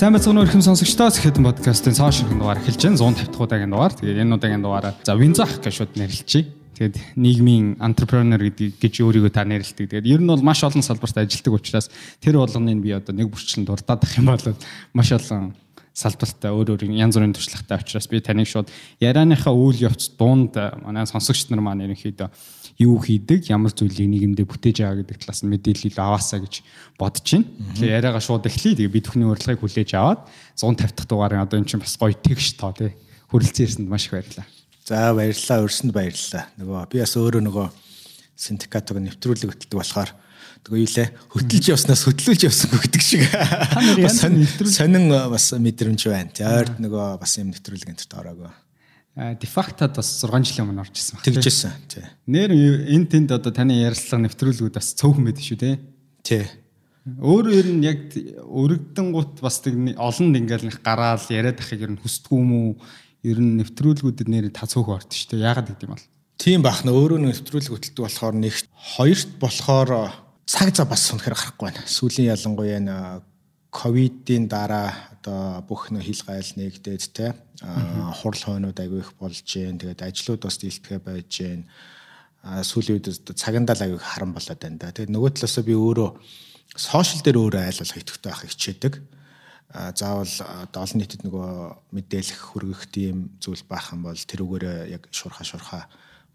Сайн бацхан өрхөм сонсогчдоо Сэхэдэн подкастын цааш ширхэг дугаар эхэлж байна. 150 дахь удаагийн дугаар. Тэгээд энэ удаагийн дугаараа за Винзах гэж шууд нэрлэлчихье. Тэгээд нийгмийн entrepreneur гэдэг гэж өөрийгөө та нэрлэдэг. Тэгээд ер нь бол маш олон салбарт ажилладаг учраас тэр болгоныг би одоо нэг бүрчлэн дурдаад ах юм бол маш олон салбартаа өөр өөр янз бүрийн туршлагатай учраас би таныг шууд ярианыхаа үйл явц дунд манай сонсогчд нар маань ерөнхийдөө юу хийдэг, ямар зүйлийг нийгэмдээ бүтээж байгаа гэдэг талаас нь мэдээлэл аваасаа гэж бодож байна. Тэгэхээр яриагаа шууд эхлэе. Тэгээ би түүхний урилгыг хүлээж аваад 150 дахь дугаарын одоо эн чинь бас гоё тэгш тоо тий. Хүрэлцэн ирсэнд маш их баярлалаа. За баярлалаа, өрсөнд баярлалаа. Нөгөө би бас өөрөө нөгөө синдикатыг нэвтрүүлэг хөтэлдэг болохоор тэгээ юу лээ хөтөлж явснаас хөтлүүлж явсангүй гэдэг шиг бас сонин бас мэдрэмж байна. Ойрд нөгөө бас юм нэвтрүүлэг энэ төр ороогүй дефактад бас 6 жилийн өмнө орж ирсэн баг. Тэгжсэн. Тий. Нэр энэ тэнд одоо таны ярилцлага нэвтрүүлгүүд бас цөөхөн байдаг шүү те. Тий. Өөр ер нь яг өргөдөн гут бас тэг олон ингээл нэг гараал яриад ахыг ер нь хүсдэггүй юм уу? Ер нь нэвтрүүлгүүдэд нэр та цөөхөн орд шүү те. Яагаад гэдэг юм бол? Тийм бах нь өөрөө нэвтрүүлэг хөтэлдэг болохоор нэг хоёрт болохоор цаг зав бас үнэхээр гарахгүй байна. Сүүлийн ялангуяа энэ ковидын дараа одоо бүх нөх хил гайл нэгдээд те хурал хойнууд аягүй их болж гэн тэгээд ажлууд бас дийлдэхэ байж гэн сүүлийн үед цагандаа л аягүй харам болоод байна да. Тэгээд нөгөө талаас би өөрөө сошиал дээр өөрөө айлуулах идэвхтэй байх хичээдэг. Заавал олон нийтэд нөгөө мэдээлэх хүргэх тийм зүйл байх юм бол тэрүүгээр яг шурха шурха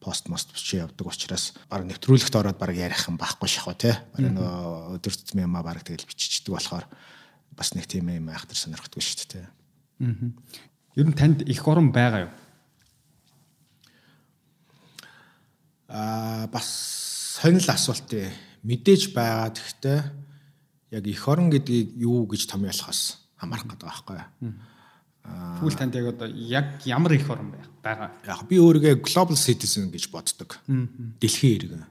пост мост бичиж явдаг учраас баг нэвтрүүлэгт ороод баг ярих юм байхгүй шахав те баг нөгөө өдөр тутмын юмаа баг тэгэл биччихдэг болохоор бас нэг тийм юм айхтар сонирхдаггүй шүү дээ. Аа. Ер нь танд их орон байгаа юу? Аа бас сонир асуулт ээ. Мэдээж байгаа. Тэгэхдээ яг их орон гэдгийг юу гэж томьёолохоос хамаарах гэдэг байхгүй юу? Тэгвэл танд яг одоо яг ямар их орон байгаа? Яг би өөрийгөө global citizen гэж боддог. Дэлхийн иргэн.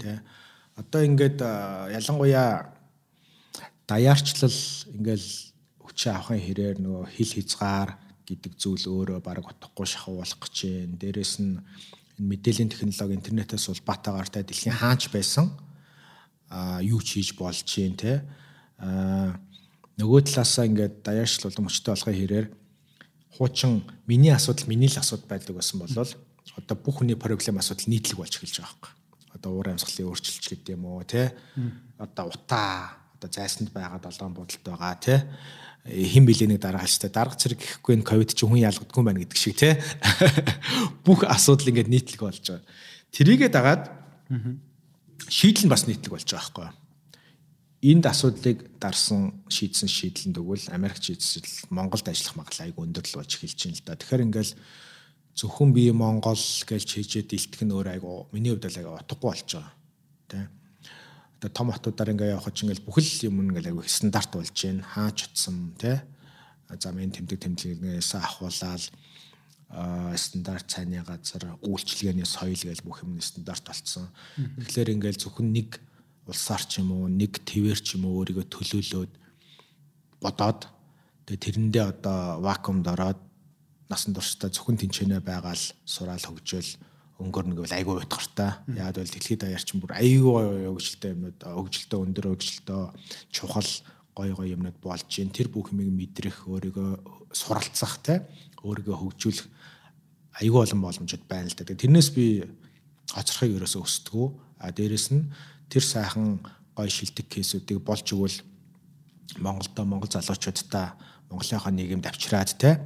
Тэ. Одоо ингээд ялангуяа даяарчлал ингээл хүчээ авахын хэрээр нөгөө хил хязгаар гэдэг зүйл өөрөө баг утгагүй шахав болох гэж байна. Дээрэс нь энэ мэдээллийн технологи интернетээс бол батагаартай дэлхийн хаач байсан а юу ч хийж болж юм те а нөгөө талаасаа ингээд даяарчлал уламжтай болохын хэрээр хуучин миний асуудал миний л асуудал байдаг байсан бол одоо бүх хүний проблем асуудал нийтлэг болж эхэлж байгаа байхгүй. Одоо уур амьсгалын өөрчлөлт гэдэг юм уу те одоо утаа одоо зайсанд байгаа долоон будалд байгаа тий хин билэнийг дараалжтай дарга зэрэг гэхгүй энэ ковид чи хүн ялгдаггүй байна гэдэг шиг тий бүх асуудал ингээд нийтлэг болж байгаа. Тэрийгээ дагаад шийдэл нь бас нийтлэг болж байгаа байхгүй юу? Энд асуудлыг дарсан шийдсэн шийдэл нь тэгвэл Америк шийдсэл Монголд ажиллах магадлал айгүй өндөр л болж эхэлж байна л да. Тэгэхээр ингээл зөвхөн би Монгол гэж хийжээ дэлтгэх нь өөр айгүй миний хувьд л айгүй утгагүй болж байгаа. Тэ одоо том хотуудаар ингээ явах чинь ингээл бүхэл юм ингээл аягүй стандарт болж байна. Хаач утсан тий. За мен тэмдэг тэмдэглэгнээс ахуулаад стандарт цайны газар үйлчлэгээний соёл гэж бүх юм стандарт болцсон. Тэгэхээр ингээл зөвхөн нэг улсаар ч юм уу нэг твэр ч юм уу өөрийгөө төлөөлөөд бодоод тэгээ тэрэндээ одоо вакуумд ороод насан туршдаа зөвхөн тэнцэнэ байгаал сураал хөгжөөл өнгөрнө гэвэл айгүй утгартай. Яагаад бол дэлхийд даяарчин бүр айгүй хөгжилтэй юмнууд хөгжилтэй өндөр хөгжилтэй чухал гой гой юмнууд болж гин тэр бүх юмыг мэдрэх өөрийгөө суралцах те өөрийгөө хөгжүүлэх айгүй олон боломжууд байна л да. Тэрнээс би хоцрохыг ерөөсөө өсдгөө. А дээрэс нь тэр сайхан гой шилдэг кейсүүдийг болж өгвөл Монголдо монгол залуучуудтай Монголынхаа нийгэмд авчираад те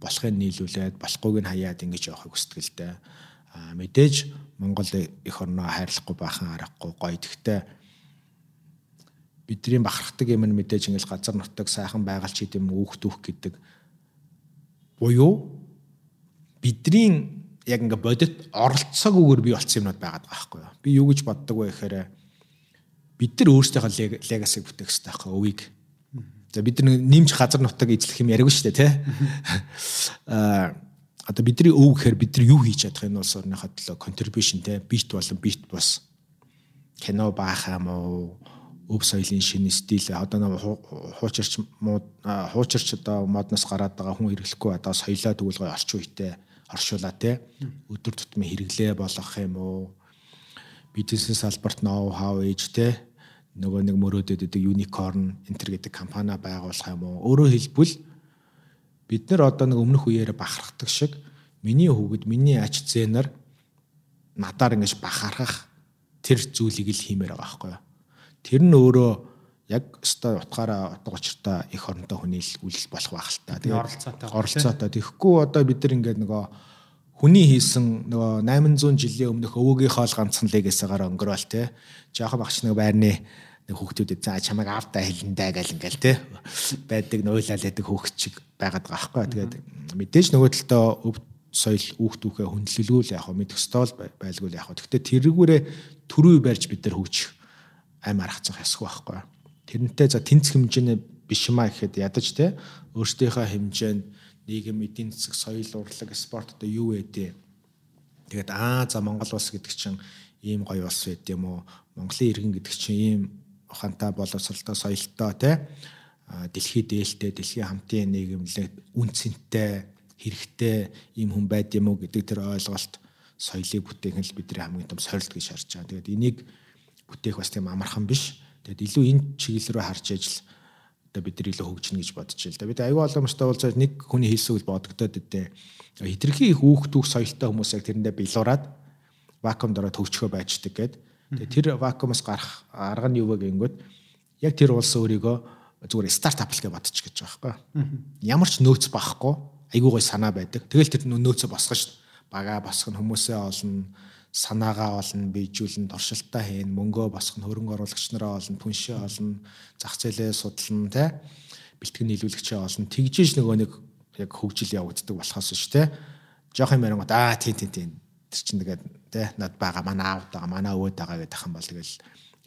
болохыг нийлүүлээд болохгүйг нь хаяад ингэж явахыг хүсдэг л дээ мэдээж Монгол эх орноо хайрлахгүй бахан аргагүй гоё. Тэгтээ бидний бахархдаг юм нь мэдээж ингээл газар нутаг сайхан байгаль ч гэдэм үүх дүүх гэдэг буюу бидний яг ингээ бодит оролцоогүйгээр бий болсон юмнууд байгаад байгаа байхгүй юу. Би юу гэж боддог вэ гэхээр бид нар өөрсдийнхөө легасиг бүтээх хэрэгтэй байхгүй өвийг. За бид нар нэмж газар нутаг эзлэх юм яриаггүй шүү дээ тий. Аа одоо бидний өв гэхээр бид нар юу хийж чадах энэ улс орныхоо төлөө contribution те бит болон бит бус. Кино баах юм уу? Өв соёлын шинэ стил одоо нэг хуучирч хуучирч одоо модноос гараад байгаа хүн хэрэглэхгүй одоо соёлоо тэгвэл гоё орчин үетэй оршуулаа те өдөр тутмын хэрэглээ болгох юм уу бизнес салбарт ноу хау ээж те нөгөө нэг мөрөөдөд идэг unicorn enter гэдэг компани байгуулах юм уу? Өөрөөр хэлбэл бид нар одоо нэг өмнөх үеэр бахархдаг шиг миний хүүхэд, миний ач зээнэр надаар ингэж бахархах тэр зүйлийг л хиймээр байгаа байхгүй юу? Тэр нь өөрөө яг өстой утгаараа утга учиртай их оронтой хүний л үйлс болох байх л та. Тэгээ оролцоотой. Оролцоотой. Тэгэхгүй одоо бид нар ингээд нөгөө хүний хийсэн нөгөө 800 жилийн өмнөх өвөөгийнхөө л ганцхан легасагаар өнгөрөөл те. Жаахан багч нэг байрны нэг хүүхдүүдэд за чамайг аавдаа хэлэндэ гэл ингээл те. байдаг нойлал яадаг хүүхд чиг байгаад байгаа байхгүй. Тэгээд мэдээж нөгөө талдаа өв соёл үүхтүүхээ хүндлэлгүүл яг мэдэх стол байлгүй яг. Гэхдээ тэрүүгээрээ төрөө барьж бид нар хөгжих аим аргацах ясгүй байхгүй. Тэрнтэй за тэнцэх хэмжээний биш маа гэхэд ядаж те өөртөөхөө хэмжээнд нийгэм эдийн засаг соёл урлаг спорт одоо юу вэ тэгээд аа за Монгол улс гэдэг чинь ийм гоё улс байд юм уу Монголын иргэн гэдэг чинь ийм ухаантай боловсралтай соёлтой те дэлхийд дээлтэй дэлхийн хамтын нийгэмлэг үнцэнтэй хэрэгтэй ийм хүн байд юм уу гэдэг тэр ойлголт соёлыг бүтээх нь л бидний хамгийн том сорилт гэж харж байгаа. Тэгээд энийг бүтээх бас тийм амархан биш. Тэгээд илүү энэ чиглэл рүү харж ажил одоо бид нар илүү хөгжинэ гэж бодож байна. Тэгээд бид аюу олон мөстэй уулзаад нэг хүний хийсэн үйл бодогдоод өгдөө. Хитрхи их үүхтүүх соёлтой хүмүүс яг тэрэндээ билуураад вакуум дороо төвчгөө байждаг гээд. Тэгээд тэр вакуумаас гарах арга нь юу вэ гэнгүүт яг тэр улс өөрийгөө зүгээр стартап л гэж бодчих гэж байгаа байхгүй. Ямар ч нөөц байхгүй айгүй гой санаа байдаг. Тэгэл тэр нөөцөө дээ. Бага босгоно хүмүүсээ олно санаагаа олно, бийжүүлэн туршилтаа хийн, мөнгөө босгоно, хөрөнгө оруулагч нараа олно, түншээ олно, зах зээлээ судална, тэ бэлтгэн нийлүүлэгчээ олно. Тэгжээж нөгөө нэг яг хөгжил явагддаг болохоос ш тэ. Жохын мэрэнгот аа тийм тийм тийм тэр чинь тэгээд тэ над бага манай аав байгаа, манай өвөд байгаа гэдэг хан бол тэгэл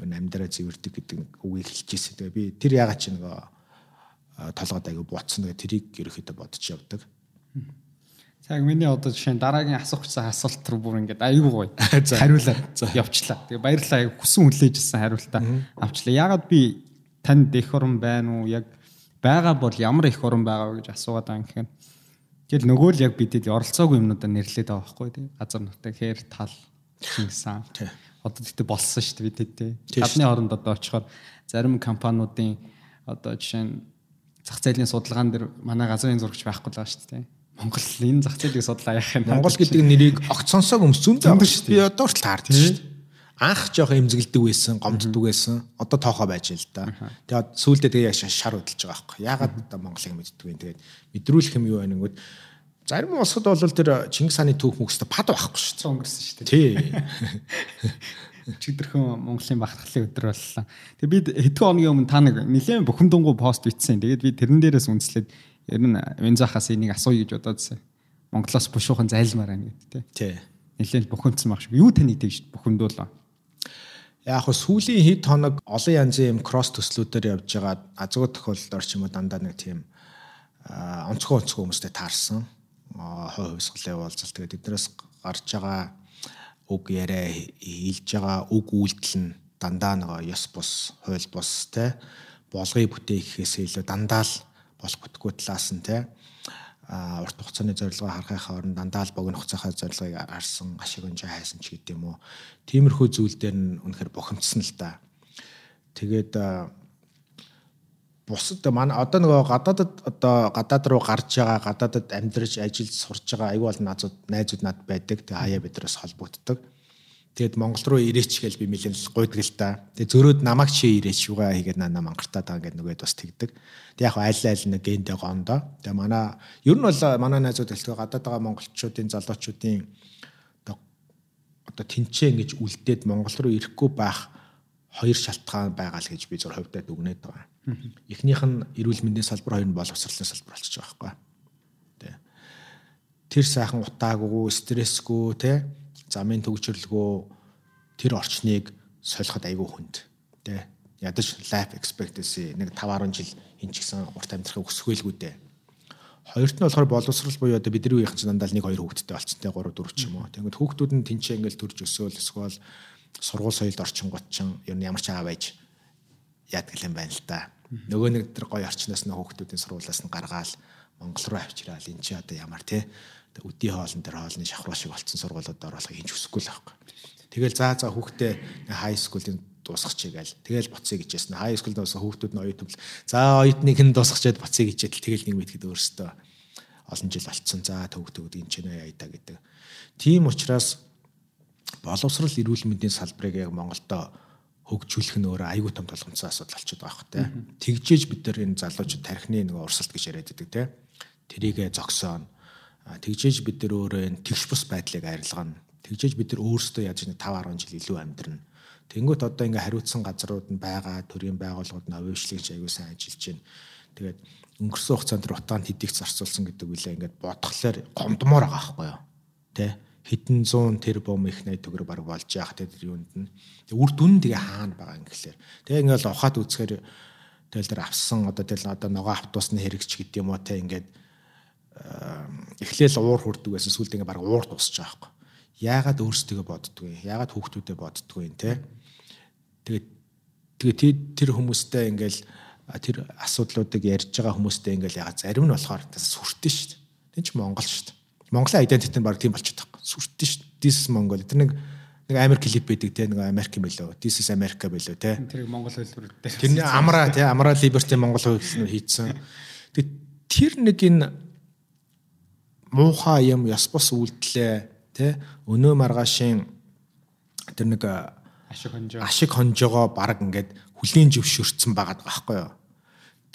юу амьдраа зэвэрдэг гэдэг үгийг хэлчихсэн. Тэгээ би тэр ягаад чи нөгөө толгойд аягүй буцсан. Тэгээ тэрийг ерөөхдөө бодож явдаг. За миний одоо жишээ нь дараагийн асуух гэсэн асуулт руу бүр ингээд аюу гоё хариулаад явчлаа. Тэгээ баярлалаа аяг хүсэн хүлээжсэн хариултаа авчлаа. Ягаад би танд их орон байна уу? Яг байгаа бол ямар их орон байгаа вэ гэж асуугаад байгаа юм гэхээр тэгэл нөгөө л яг бидэд оролцоогүй юмнуудаа нэрлээд байгаа байхгүй тий. Газар нутаг хээр тал гэсэн. Одоо тэгтээ болсон шүү дээ бидэд тий. Гадны оронд одоо очихоор зарим компаниудын одоо жишээ нь зах зээлийн судалгаан дээр манай газрын зурагч байхгүй л байгаа шүү дээ Монгол энэ зах зээлийг судлаа яах юм. Монгол гэдэг нэрийг огт сонсоог өмс зүүн дээ. Би одоо хүртэл таардаг шүү дээ. Анх жоох эмзэгэлдэг байсан, гомддог байсан. Одоо тоохоо байж л да. Тэгээд сүүлдээ тэгээ шар хөдөлж байгаа байхгүй. Ягаад одоо Монголыг мэддэг вэ? Тэгээд мэдрүүлэх юм юу байна гэнгүүт зарим улсад бол тэр Чингис хааны түүх мөксөд пад байхгүй шүү дээ. Өнгөрсөн шүү дээ. Тий. Чигдэрхэн Монголын багтгалын өдөр боллоо. Тэгээд бид хэдэн хоногийн өмнө та нэг нэлээд бухимдангуй пост бичсэн. Тэгээд би тэрэн дээрээс үнслээд ер нь Вензахаас энийг асууя гэж бодоодсэн. Монголоос бушуухан зайлмаар байна гэдэг тий. Нэлээд бухимдсан баг шиг. Юу таны тэгж бухимдуулаа? Яг хөө сүүлийн хэд хоног олон янзын юм кросс төслүүдээр явж байгаа азгүй тохиолдолд ч юм уу дандаа нэг тийм онцгой онцгой хүмүүстэй таарсан. Хой хувьсгалын уулзалт тэгээд эднээс гарч байгаа үг яриа хэлж байгаа үг үйлдэл нь дандаа нэг ёс бус, хууль бус те болгоё бүтээхээс илүү дандаа л болох бүтггүй талаас нь те а урт хугацааны зорилгоо харахын оронд дандаа л богино хугацааны зорилгыг арсан ашиг өнжөө хайсан ч гэдэм үү. Тиймэрхүү зүйл дээр нь үнэхээр бохимдсан л да. Тэгээд бусад манай одоо нөгөө гадаадад одоо гадаад руу гарч байгаа гадаадад амьдарч ажиллаж сурч байгаа аюул бол наазууд найзууд над байдаг. Тэгээ хаяа биднээс холбогддог. Тэгээд Монгол руу ирээч гэж би нэлээд гуйдаг л та. Тэгээд зөрөөд намайг чи ирээч юугаа хийгээд наа мангартаа таа гэдэг нөгөөд бас тэгдэг. Тэг яг айл айл нэг гендэ гондоо. Тэгээ манай ер нь бол манай найзууд хэлдэг гадаад байгаа монголчуудын залуучуудын одоо тэнцээ ингэж үлдээд Монгол руу ирэхгүй байх хоёр шалтгаан байгаа л гэж би зур хувьдаа дүгнээд байгаа. Эхнийх нь эрүүл мэндийн салбар хоёр нь боловсролын салбар болчихж байгаа байхгүй. Тэ. Тэр сайхан утаагүй, стрессгүй, тэ замын төгжрлгөө тэр орчныг солиход айгүй хүнд тий ядаж life expectancy нэг 5 10 жил энэ ч гэсэн урт амьдрахыг өсгөөлгүй дээ хоёрт нь болохоор боловсрал буюу одоо бидний үеийнхэн чинь дандаа нэг хоёр хүүхэдтэй болцсон те 3 4 ч юм уу. Тэгэнгүүт хүүхдүүд нь тэнцээ ингээл төрж өсөөл эсвэл сургууль соёлд орчингууд чинь ер нь ямар ч аа байж яадаг юм байна л да нөгөө нэг тэр гоё орчноос нь хүүхдүүдийн сургуулиас нь гаргаал Монгол руу авчираад эн чи одоо ямар те өдий хоолн дээр хоолны шахруу шиг болцсон сургуулиуд оруулахыг хийж өсөхгүй л байхгүй. Тэгэл заа заа хүүхдээ хай скуулийн дуусгачих гээл. Тэгэл буцъя гэжсэн. Хай скул дуусах хүүхдүүд нь оюутан. За оюутныг нь дуусгачаад буцъя гэжээл тэгэл нэг мэдгэд өөрөөсөө олон жил болцсон. За төвг төвд энэ ч нэ яйда гэдэг. Тийм учраас боловсрал эрүүл мэндийн салбарыг яг Монголдо хөгжүүлэх нь өөрөө аюул том толгомцсон асуудал болчиход байгаа хөх тэ. Тэгжээж бид нар энэ залуучууд тархины нэг урсгалт гэж яриад байдаг тэ. Тэрийгэ зогсоон. Тэгжээж бид нар өөрөө энэ тэгш бус байдлыг арилгана. Тэгжээж бид нар өөрсдөө яаж нэг 5 10 жил илүү амьдрна. Тэнгүүт одоо ингээ хариуцсан газрууд нь байгаа төрийн байгууллагууд нь авиачлалын аягүй сайн ажиллаж байна. Тэгээд өнгөрсөн хугацаанд утаанд хэдийг зарцуулсан гэдэг үлээ ингээд бодглохлоор гомдмоор байгаа байхгүй юу? Тэ? хэдэн зуун тэрбум их 80 төгрөг баг болж яах тэр юунд нь. Тэг үр дүн тэгээ хаана байгаа юм гэхлээр. Тэгээ ингээл ухаад үзэхээр тэгэл тэр авсан одоо тэгэл одоо ногоо автобусны хэрэгч гэдэг юм уу те ингээд эхлээл уур хүрдэг байсан сүлд ингээ баг уур дуусч байгаа байхгүй. Яагаад өөрсдөө боддгоо юм? Яагаад хүүхдүүдэд боддгоо юм те? Тэгээд тэгээ тэр хүмүүстэй ингээл тэр асуудлуудыг ярьж байгаа хүмүүстэй ингээл ягаад зарим нь болохоор сүртэн шүү дээ. Тин ч Монгол шүү дээ. Монголын identity нь баг тийм болчиход байгаа. Сүртэн шүү. This is Mongol. Тэр нэг нэг Америк клип байдаг те нэг Америк юм билүү. This is America билүү те. Тэр Монгол хэлбэр дээр. Тэр амраа те амраа liberty Монгол хэлбэр хийцэн. Тэр нэг энэ муухай юм яс бос үйлдэлээ те өнөө маргаашийн тэр нэг ашиг хонжоо ашиг хонжоогоо баг ингээд хүлийн байгаад байгаа байхгүй юу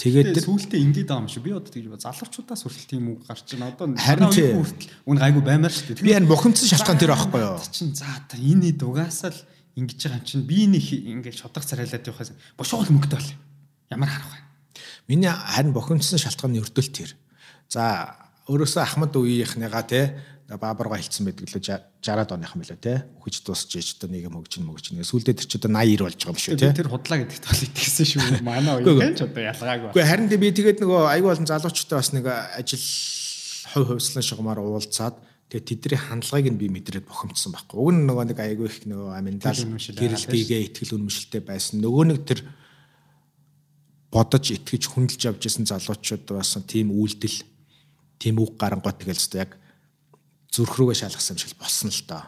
Тэгээд сүултээ ингээд байгаа юм шиг. Би одоо тэгж залуучуудаас хүртэл тийм үг гарч байна. Одоо харин хүртэл үн гайгүй баймаар шүү дээ. Би харин бухимдсан шалтгаан тэр байхгүй юу? Чин за та энэ дугаас л ингэж байгаа юм чинь би нэг ингээд шодог царайлаад явахаас бошоол мөнгөтэй бол ямар харах вэ? Миний харин бухимдсан шалтгаан нь өрдөлт тэр. За өөрөөсөө Ахмад үеийнхнийгаа те баабарга хэлсэн байдаг лөө 60-аад оных юм лөө те. Хүч тусч ээж одоо нийгэм хөгжин мөгжин. Сүүлдээ тэр ч одоо 80 90 болж байгаа юм шүү те. Тэр худлаа гэдэгт бол итгэсэн шүү. Манай үеийн ч одоо ялгаагүй. Гэхдээ харин би тэгээд нөгөө аюу болон залуучтай бас нэг ажил хувь хувьслан шугамаар уулзаад тэгээд тэдний хандлагыг нь би мэдрээд бохомцсон байхгүй. Уг нь нөгөө нэг аягүй их нөгөө аминдал гэрэлтийгээ итгэл үнэмшилтэй байсан. Нөгөө нэг тэр бодож итгэж хүндэлж авч исэн залуучууд бас тийм үйлдэл тийм үг гарангуй тэгэл өстой яг зүрх рүүгээ шалгасан юм шиг болсон л доо.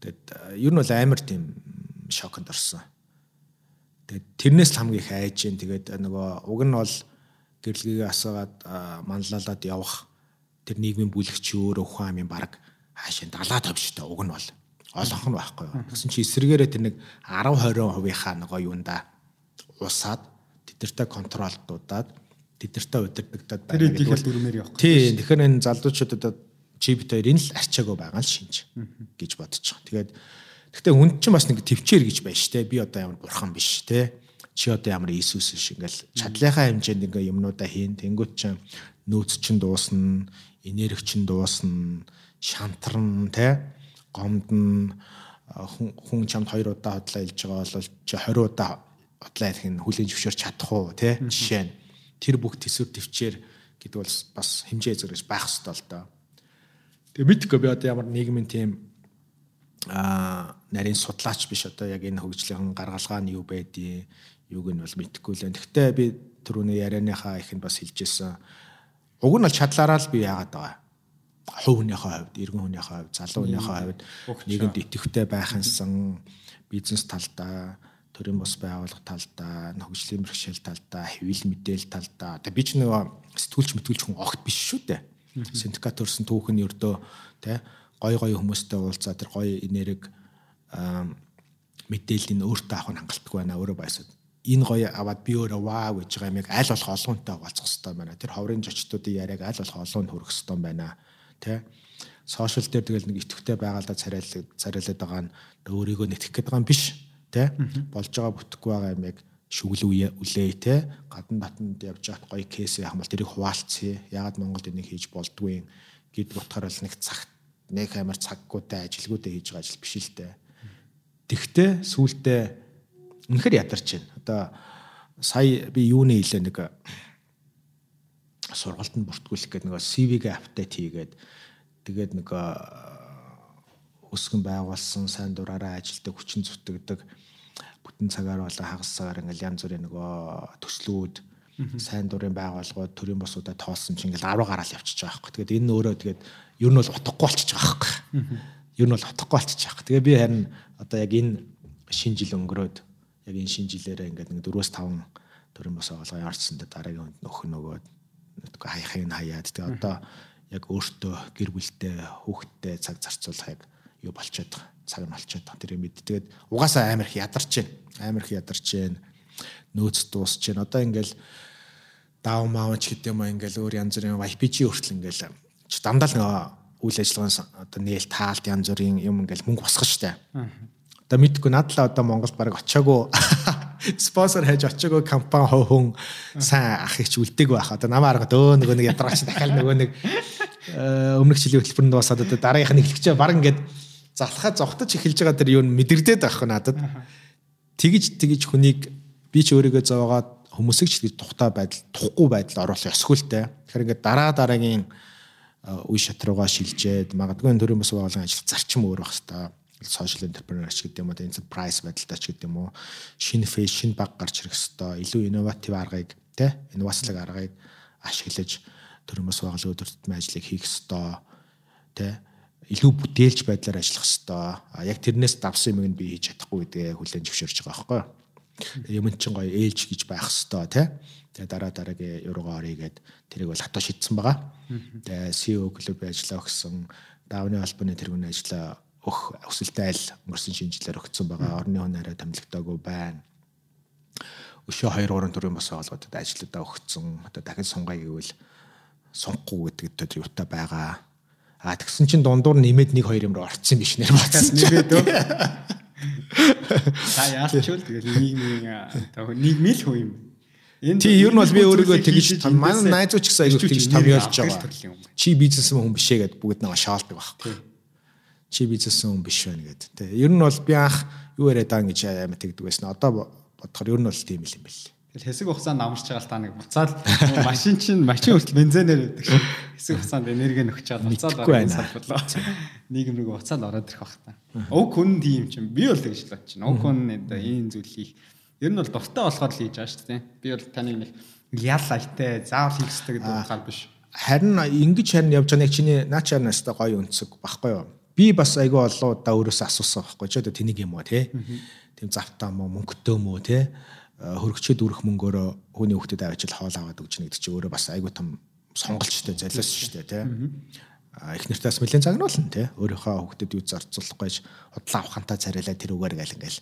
Тэгэд ер нь бол амар тийм шоконд орсон. Тэгээд тэрнээс л хамгийн их айж जैन. Тэгээд нөгөө уг нь бол гэрлэгээ асаагаад манлайлаад явах тэр нийгмийн бүлэгч өөрөө ухаан амын баг хаашаа далаа тавьжтай уг нь бол олонх нь байхгүй юу. Тэгсэн чи эсрэгээрээ тэр нэг 10 20%-ийнхаа нөгөө юунда усаад тэдэртэй контролдуудаад тэдэртэй удирдагдаад байгаа гэдэг бол дүрмээр явах. Тийм. Тэгэхээр энэ залуучуудад чи бит хоёрын л арчаагүй байгаа л шинж гэж бодож байгаа. Тэгээд гэхдээ хүн чинь бас нэг төвчээр гэж байна шүү дээ. Би одоо ямар бурхан биш те. Чи одоо ямар Иесус биш ингээл чадлынхаа хэмжээнд ингээ юмнуудаа хийн. Тэнгүүт чинь нөөц чинь дуусна, энерги чинь дуусна, шантарна те. Гомдно хүн чамд 2 удаа хотлоо хэлж байгаа бол чи 20 удаа хотлоо хэлэх нь хүлийн зөвшөөрч чадах уу те. Жишээ нь тэр бүх төсвөр төвчээр гэдэг бол бас хэмжээ зэрэгж байх хэрэгтэй л доо. Тэгээ мэдгүй би одоо ямар нийгмийн тийм а нарийн судлаач биш одоо яг энэ хөгжлийн гаргалгаа нь юу байдгийг юуг нь бол мэдэхгүй л. Гэхдээ би түрүүний ярианыхаа ихэнд бас хэлжсэн. Уг нь бол чадлаараа л би яагаад байгаа. Хувь хүнийхээ хувьд, иргэн хүнийхээ хувьд, залуу хүнийхээ хувьд нийгэмд идэвхтэй байхансан бизнес талдаа төрийн бус байгууллага талдаа, хөгжлийн бэрхшээл талдаа, хэвлэл мэдээлэл талдаа. Одоо би ч нэг сэтгүүлч мэтгүүлч хүн огт биш шүү дээ синдикат төрсэн түүхэн өрдөө тэ гой гой хүмүүстэй уулзаа тэр гой энерги мэдээллийг өөртөө авах нь хангалттай байна өөрөө байсад энэ гоё аваад би өөрөө вау гэж байгаа юм яг аль болох олоонтой хуваалцах хэрэгтэй байна. Тэр ховрын зочдуудын яриаг аль болох олоонд хүргэх хэрэгтэй байна. Тэ? Сошиал дээр тэгэл нэг итгэвтэй байгаалаа царайлаад царайлаад байгаа нь өөрийгөө нэтгэх гээд байгаа юм биш. Тэ? Болж байгаа бүтэхгүй байгаа юм яг шүглүү үлээ те гадна батанд явж хат гоё кейс яах юм бол тэрийг хуваалцъя. Ягаад Монголд энийг хийж болдгүй гэд утгаар л нэг цаг нэг амар цаггүйтэй ажилгүйтэй хийж байгаа ажил биш л дээ. Тэгтээ сүултээ үнэхээр ядарч байна. Одоо сая би юуны хэлээ нэг сургалтанд бүртгүүлэх гэдэг нэг CV-гээ апдейт хийгээд тэгээд нэг өсгөн байгуулсан сайн дураараа ажилдаг хүчин зүтгэдэг бүтэн цагаар болон хагас цагаар ингээл янз бүрийн нөгөө төслүүд сайн дурын байгууллагууд төрийн босуудаа тоолсон чинь ингээл 10 гараал явчихж байгаа байхгүй. Тэгээд энэ өөрөө тэгээд ер нь бол утгагүй болчихж байгаа байхгүй. Ер нь бол утгагүй болчихж байгаа. Тэгээ би харин одоо яг энэ шинэ жил өнгөрөөд яг энэ шинэ жилээрээ ингээд нэг 4-5 төрийн бос оолгоо ярцсандаа дараагийн хүнд нөх нөгөөд хаяхыг нь хаяад тэгээ одоо яг өөртөө гэр бүлтэй хүүхдтэй цаг зарцуулах яг юу болчиход байгаа. Цаг нь болчиход байгаа. Тэр мэд. Тэгээд угаасаа амар их ядарч байна. Амар их ядарч байна. Нөөц дуусч байна. Одоо ингээл дав маавч гэдэг юм ингээл өөр янз бүрийн YPG хүртэл ингээл дандаа л үйл ажиллагааны одоо нээл таалт янз бүрийн юм ингээл мөнгө босгох штэ. Одоо мэдгүй надлаа одоо Монголд баг очиагүй спонсор хайж очиагүй компани хов хүн сайн ах их үлдээг байх. Одоо намаа арга өө нөгөө нэг ядаргаач дахиад нөгөө нэг э, өмнөх жилийн хөтөлбөрөнд басаад одоо дараагийнх нь эхлэхчээ баг ингээд залхаа зогтож эхэлж байгаа тэр юу мэдэрдээд байх надад. Тэгж тэгж хүнийг би ч өөрийгөө зовоогоод хүмүүсийг ч тэгж тухтай байдал, тухгүй байдал оруулах ёсгүйтэй. Тэгэхээр ингээд дараа дараагийн э, үе шат руугаа шилжээд магадгүй төрийн бас байгууллагын ажил зарчим өөр байх хэвээр social entrepreneur ч гэдэг юм уу enterprise байдалтай ч гэдэг юм уу шинэ фэйс шинэ баг гарч ирэх хэвээр илүү инноватив аргыг тэ инновацлог аргыг ашиглаж төрөмөс байгууллагын өдөр тутмын ажлыг хийх хэвээр тэ илүү бүтээлч байдлаар ажиллах хэвээр яг тэрнээс давсан юм би хийж чадахгүй гэдгээ хүлээн зөвшөөрч байгаа байхгүй юм чин гоё ээлж гэж байх хэвээр тэ тэгээ дараа дараагийн юуруугаа орё гэд тэрийг бол хатаа шийдсэн байгаа тэгээ CEO клубын ажиллаа өгсөн давны албаны тэргүүний ажиллаа өх өсөлттэй айл өнгөрсөн шинжилгээр өгсөн байгаа. Орны хүнээрээ томилогдоогүй байна. Өшөө 2 3 төрлийн бас байгууллагуудад ажлуудаа өгсөн. Одоо дахин сунгая гэвэл сунгахгүй гэдэг юутай байгаа. А тэгсэн чинь дундуур нэмээд 1 2 юмроо орцсон биш нэр бацсан нэмээд өө. Та яалчвал тэгэл нийгмийн нийгмийн л хөө юм. Энэ тий ер нь бол би өөрийгөө тэгж манай найзууч гэсэн аягүй тэгж томьёолж байгаа. Чи бизнесмен хүн бишээ гэд бүгд нэг шаалдаг байхгүй чи бизнесмен хүн биш байна гэдэг. Тэ. Ер нь бол би анх юу яриад байгаа гэж амар тэгдэг байсан. Одоо бодохоор ер нь бол тийм л юм бэл. Тэгэл хэсэг хугацаанд амарч байгаа л та нэг буцаад машин чинь машин хүртэл бензинээр өгдөг шиг хэсэг хугацаанд энерги нөхч чаад буцаад орох салбарлаа. Нийгэм рүү буцаад ороод ирэх бах та. Уг хүн тийм чинь би бол тэгж л бодчих. Уг хүн ийм зүйлийг ер нь бол дуртай болохоор л хийж байгаа шүү дээ. Би бол таны нэг ял айтай заавал хийх хэрэгтэй гэдэг утгаар биш. Харин ингэж харин явж байгаа нэг чиний наачаар настай гоё өнцөг баггүй юу? би бас айгүй олоо да өөрөөсөө асуусан байхгүй ч одоо тэнийг юм уу те тийм завтаа мó мөнгөтэй мó те хөргчөд үрэх мөнгөөрөө хүний хүүхдэд авчил хоол аваад өгч нэг чи өөрөө бас айгүй том сонголттой золиос шүү дээ те их нартаас нэлээд загнуулна те өөрийнхөө хүүхдэд юу зарцуулахгүйж худлаа авахантаа царайлаа тэр үгээр гал ингээл.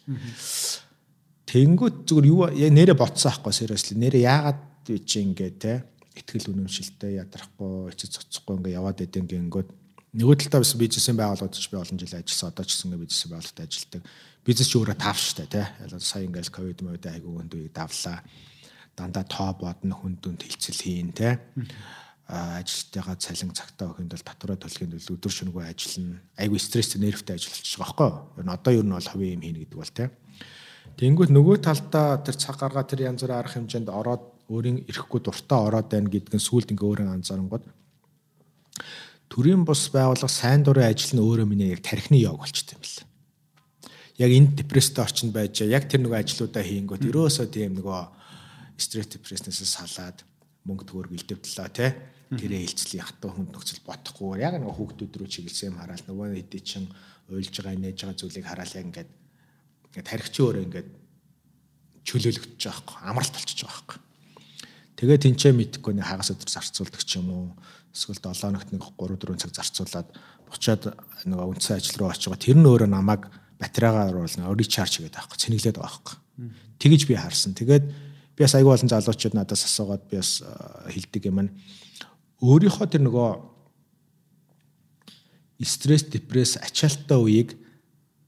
Тэнгүүт зүгээр юу нэрэ ботсон аахгүй сериэсли нэрэ яагаад би чи ингээ те ихтгэл үнэмшилтэй ядрахгүй эцэц цоцохгүй ингээ яваад идэв гингүүд Нөгөө талдаа бас бизнесийн байгууллагууд ч би олон жил ажилласан. Одоо ч гэсэн бизнесийн байгууллагад ажилладаг. Бизнес ч өөрөө тав штэ тий. Сая ингээл ковид мовид айгүй хүнд үеийг давлаа. Дандаа тоо бодно хүнд дүнд хилцэл хийн тий. ажилтайгаа цалин цагтаа өгөнд бол татвараа төлөхийн тулд өдөр шөнөгүй ажиллана. Айгүй стресстэй нервтэй ажиллаж байгаа байхгүй юу? Одоо ер нь бол хавийн юм хийнэ гэдэг бол тий. Тэнгүүт нөгөө талдаа тэр цаг гаргаа тэр янз бүрийн арга хэмжээнд ороод өөрийн ирэхгүй дуртай ороод байна гэдгэн сүулт ингээ өөрийн анзаарангууд төрийн бус байгууллага сайн дурын ажил нь өөрөө миний яг тархины яг болчтой юм байна. Яг энэ депресстэй орчинд байж яг тэр нөгөө ажлуудаа хийнгүүт ерөөсөө тийм нөгөө стресс депресснээс салаад мөнгө төгөөрг илдэвдлээ те. Тэрээ хилцлийн хатуу хүнд нөхцөл бодохгүй. Яг нөгөө хүүхдүүд рүү чиглэсэн хараал нөгөө хэдий чин уйлж байгаа нээж байгаа зүйлийг хараал яг ингээд ингээд тархичи өөрөө ингээд чөлөөлөгдөж байгаа байхгүй амралт болчихж байгаа байхгүй. Тэгээ тэнцээ мэдхгүй нэг хагас өдөр зарцуулдаг ч юм уу эсвэл 7 хоногт нэг 3 4 цаг зарцуулаад буцаад нөгөө үндсэн ажил руу очиж байгаа. Тэр нь өөрөө намайг батарейгаар оруулна, ричарж гэдэг аахгүй, цэнэглээд байгаа аахгүй. Тэгэж би харсан. Тэгээд би бас аягүй олон залуучууд надаас асуугаад би бас хэлдэг юм нь өөрийнхөө тэр нөгөө стресс, депресс, ачаалттай үеийг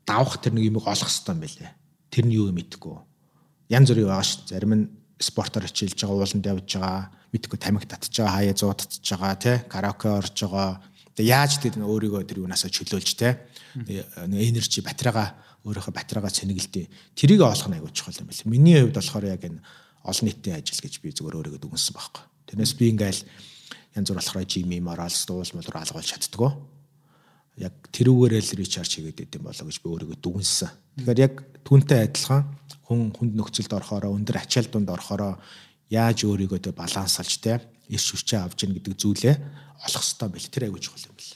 давах тэр нэг юмыг олох хэрэгтэй юм байлээ. Тэр нь юу юм мэдэхгүй. Янз бүрийн байгаа шүү. Зарим нь спортоор хичээлж байгаа, ууланд явж байгаа, мэдхгүй тамхи татж байгаа, хаяа зуу татж байгаа, тий, караоке орж байгаа. Тэгээ яаж тэр өөрийгөө тэр юунасаа чөлөөлж тий. Энержи батарейгаа өөрийнхөө батарейгаа цэнгэлдээ. Тэрийг олох нь аягүй чухал юм байна. Миний хувьд болохоор яг энэ олон нийтийн ажил гэж би зүгээр өөрийгөө дүгнсэн байхгүй. Тэрнээс би ингээл янз бүр болохоор жими моралс дуул мөр алгуулж чаддгүй. Яг тэрүүгээрээ л ричарж хийгээд идэм болоо гэж би өөрийгөө дүгнсэн. Тэгэхээр яг түнтэй адилхан хүн хүнд нөхцөлд орохороо өндөр ачаал дунд орохороо яаж өөрийгөө тэ балансалж тэ эрс хүчээ авч ийн гэдэг зүйлээ олох хэрэгтэй бэл тэр аягүй чухал юм бэл.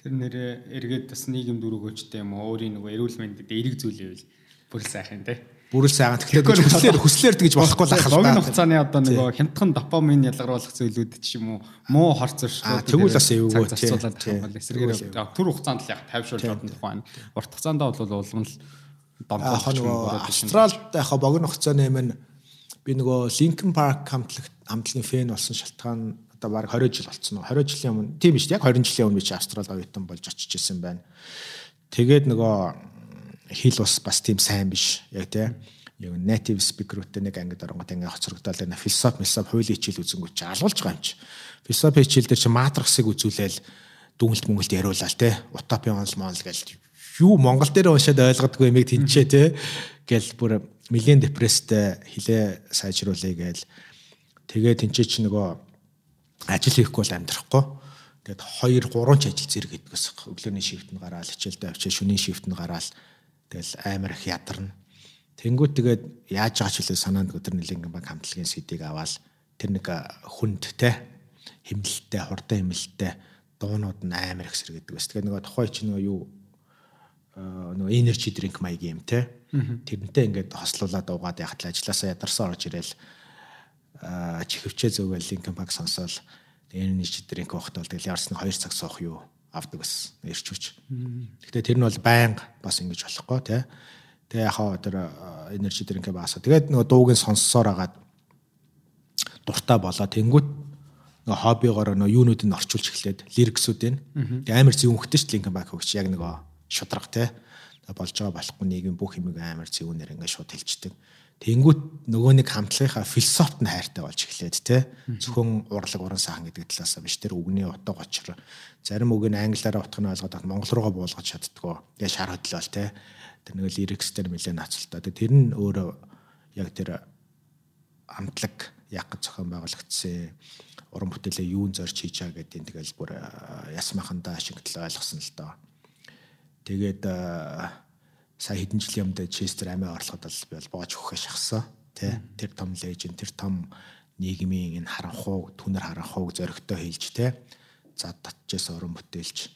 Тэр нэрээ эргээд бас нийгэм дөрөвгөөчтэй юм уу өөрийн нөгөө эрүүл мэндэд эерэг зүйл ивэл Бүр сайхан тий. Бүрэл сайхан. Тэгэхээр хүслээр хүслээр тэгж болохгүй л ахал. Логин хугацааны одоо нөгөө хямдхан допамин ялгаруулах зүйлүүд ч юм уу муу хор зөрчлүүд тэгвэл бас эвгүй зарцуулаад байгаа бол эсрэгээр түр хугацаанд л яг тайвшруулж чадна тухайн. Урт хугацаанд бол улам л донтох нөгөө Австралид яг богино хугацааны юм би нөгөө Linkin Park хамтлаг хамтлагийн фэн болсон шалтгаан одоо баг 20 жил болцсон уу 20 жилийн өмнө тийм биш яг 20 жилийн өмнө би чи Австрал оюутан болж очиж исэн байна. Тэгээд нөгөө хэл бас бас тийм сайн биш яг тийм яг native speaker-уудтай нэг ангид оронгот ингээ хоцрогдоод байна. Философи, философи, хуулийн хичээл үзэнгүүт чи алгуулж байгаа юм чи. Философи хичээл дээр чи матриксыг үзүүлээл дүнэлт мөнгөлт яриулаа те. Утопи онл монл гэж юу Монгол дээр уншаад ойлгодгүй юмыг тэнцээ те. Гэл бүр милийн депресстэй хилээ сайжруулъя гээл. Тэгээ тэнцээ чи нөгөө ажил хийхгүй бол амьдрахгүй. Тэгээд 2 3 ч ажил зэрэг гэдгээс өглөөний шифтэнд гараал хичээлдээ авчаа шөнийн шифтэнд гараал тэгэл амар их ядарна Тэнгүүт тэгээд яаж байгаа ч үлээ санаанд өдөр нэлээнгэн баг хамтлагийн сэдийг аваад тэр нэг хүнд те химэлттэй, хурдан химэлттэй дуунууд нь амар их сэр гэдэг бас. Тэгээд нөгөө тухай чи нөгөө юу нөгөө energy drink маягийн юм те. Тэрнтэй ингээд хослуулаад уугаад яхад л ажилласаа ядарсан орж ирээл чихвчээ зөөгөл линкен баг сонсоол energy drink уухтал тэгэл ярсны 2 цаг суух юу авдаг бас ирчүүч. Гэхдээ тэр нь бол байнга бас ингэж болохгүй те. Тэгээ яхаа тэр энержи дринкээ баасаа. Тэгээд нөгөө дуугийн сонссоор агаад дуртай болоо. Тэнгүүт нөгөө хоббигоор нөгөө юунуудыг орчуулж эхлээд лириксүүдийн. Тэгээ амар шүү дээ Linkin Park хөгч яг нөгөө шудраг те. болж байгаа болохгүй нийгэм бүх юмыг амар зүүнээр ингээд шууд хэлчихдэг. Тэнгүүт нөгөө нэг хамтлагийнхаа философт нь хайртай болж эхлээд те. Зөвхөн урлаг уран сайхан гэдэг талаас биш тэр үгний утга учир. Зарим үг нь англиараа утгыг ойлгоод монгол руугаа буулгаж чаддггүй. Тэгээ шар хөдлөөл те тэр нэг лирикс дээр нэлээд нацалтай. Тэр нь өөрөө яг тэр амтлаг яг гэж зохион байгуулагдсан уран бүтээлээ юун зорж хийж байгаа гэдэг тэгэл бүр ясмахандаа ашигтлаа ойлгосон л доо. Тэгээд сая хэдэн жилийн өмнө Честер амиа орлоход бол би бол боож өгөхөөр шахсан. Тэ тэр том леженд тэр том нийгмийн энэ харанхуу түнэр харанхууг зөрөгтэй хэлж тэ зад татчихсан уран бүтээлч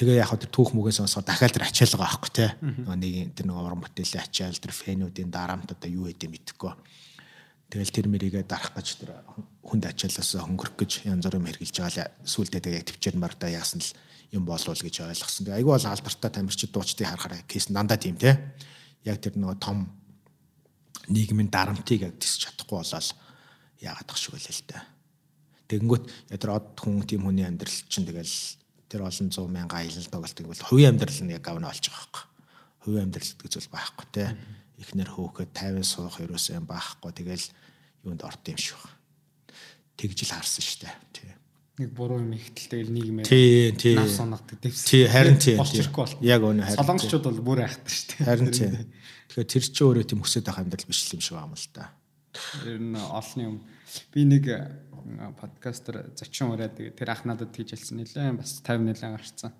Тэгээ яг тэр түүх мүгээс сонсоод дахиад тэр ачаал байгаа аахгүй те. Нөгөө нэг тэр нөгөө уран бүтээлийн ачаал тэр фэнүүдийн дарамт одоо юу гэдэг мэдэхгүй. Тэгэл тэр мэрийгээ дарах гэж тэр хүнд ачаалаас хөнгөрөх гэж янз бүрийн хэрглэж байгаа л сүулдэ тэгээ төвчээр мартаа яасан л юм болов гэж ойлгосон. Тэгээ айгүй бол алдартай тамирчид дуучдыг харахаар кейс дандаа тийм те. Яг тэр нөгөө том нийгмийн дарамтыг яг тисч чадахгүй болол яагаад тах шиг байлаа л та. Тэгэнгүүт тэр од хүн тийм хүний амьдрал чинь тэгэл тэр олон 100 мянга аялал тоглолтыг бол хувийн амьдрал нь яг авна болж байгаа байхгүй. Хувийн амьдрал гэдэг зүйл байхгүй те. Эхнэр хөөхөд 50 суух ерөөсөө юм байхгүй. Тэгэл юунд орд юм шиг. Тэгж л харсан штэ. Тий. Нэг буруу юм ихтэлтэй нийгмээр тий тий нас соногддог дэвс. Тий харин тий. Яг өнө харин. Солонгочууд бол бүр айхдаг штэ. Харин тий. Тэгэхээр тэр чинь өөрөө тийм өсөд байх амьдрал биш юм шиг байна л да. Тэр нь олны юм. Би нэг подкастер зочин ураад тэр ах надад тэгж хэлсэн нэлээ бас 50 нэлээ гарцсан.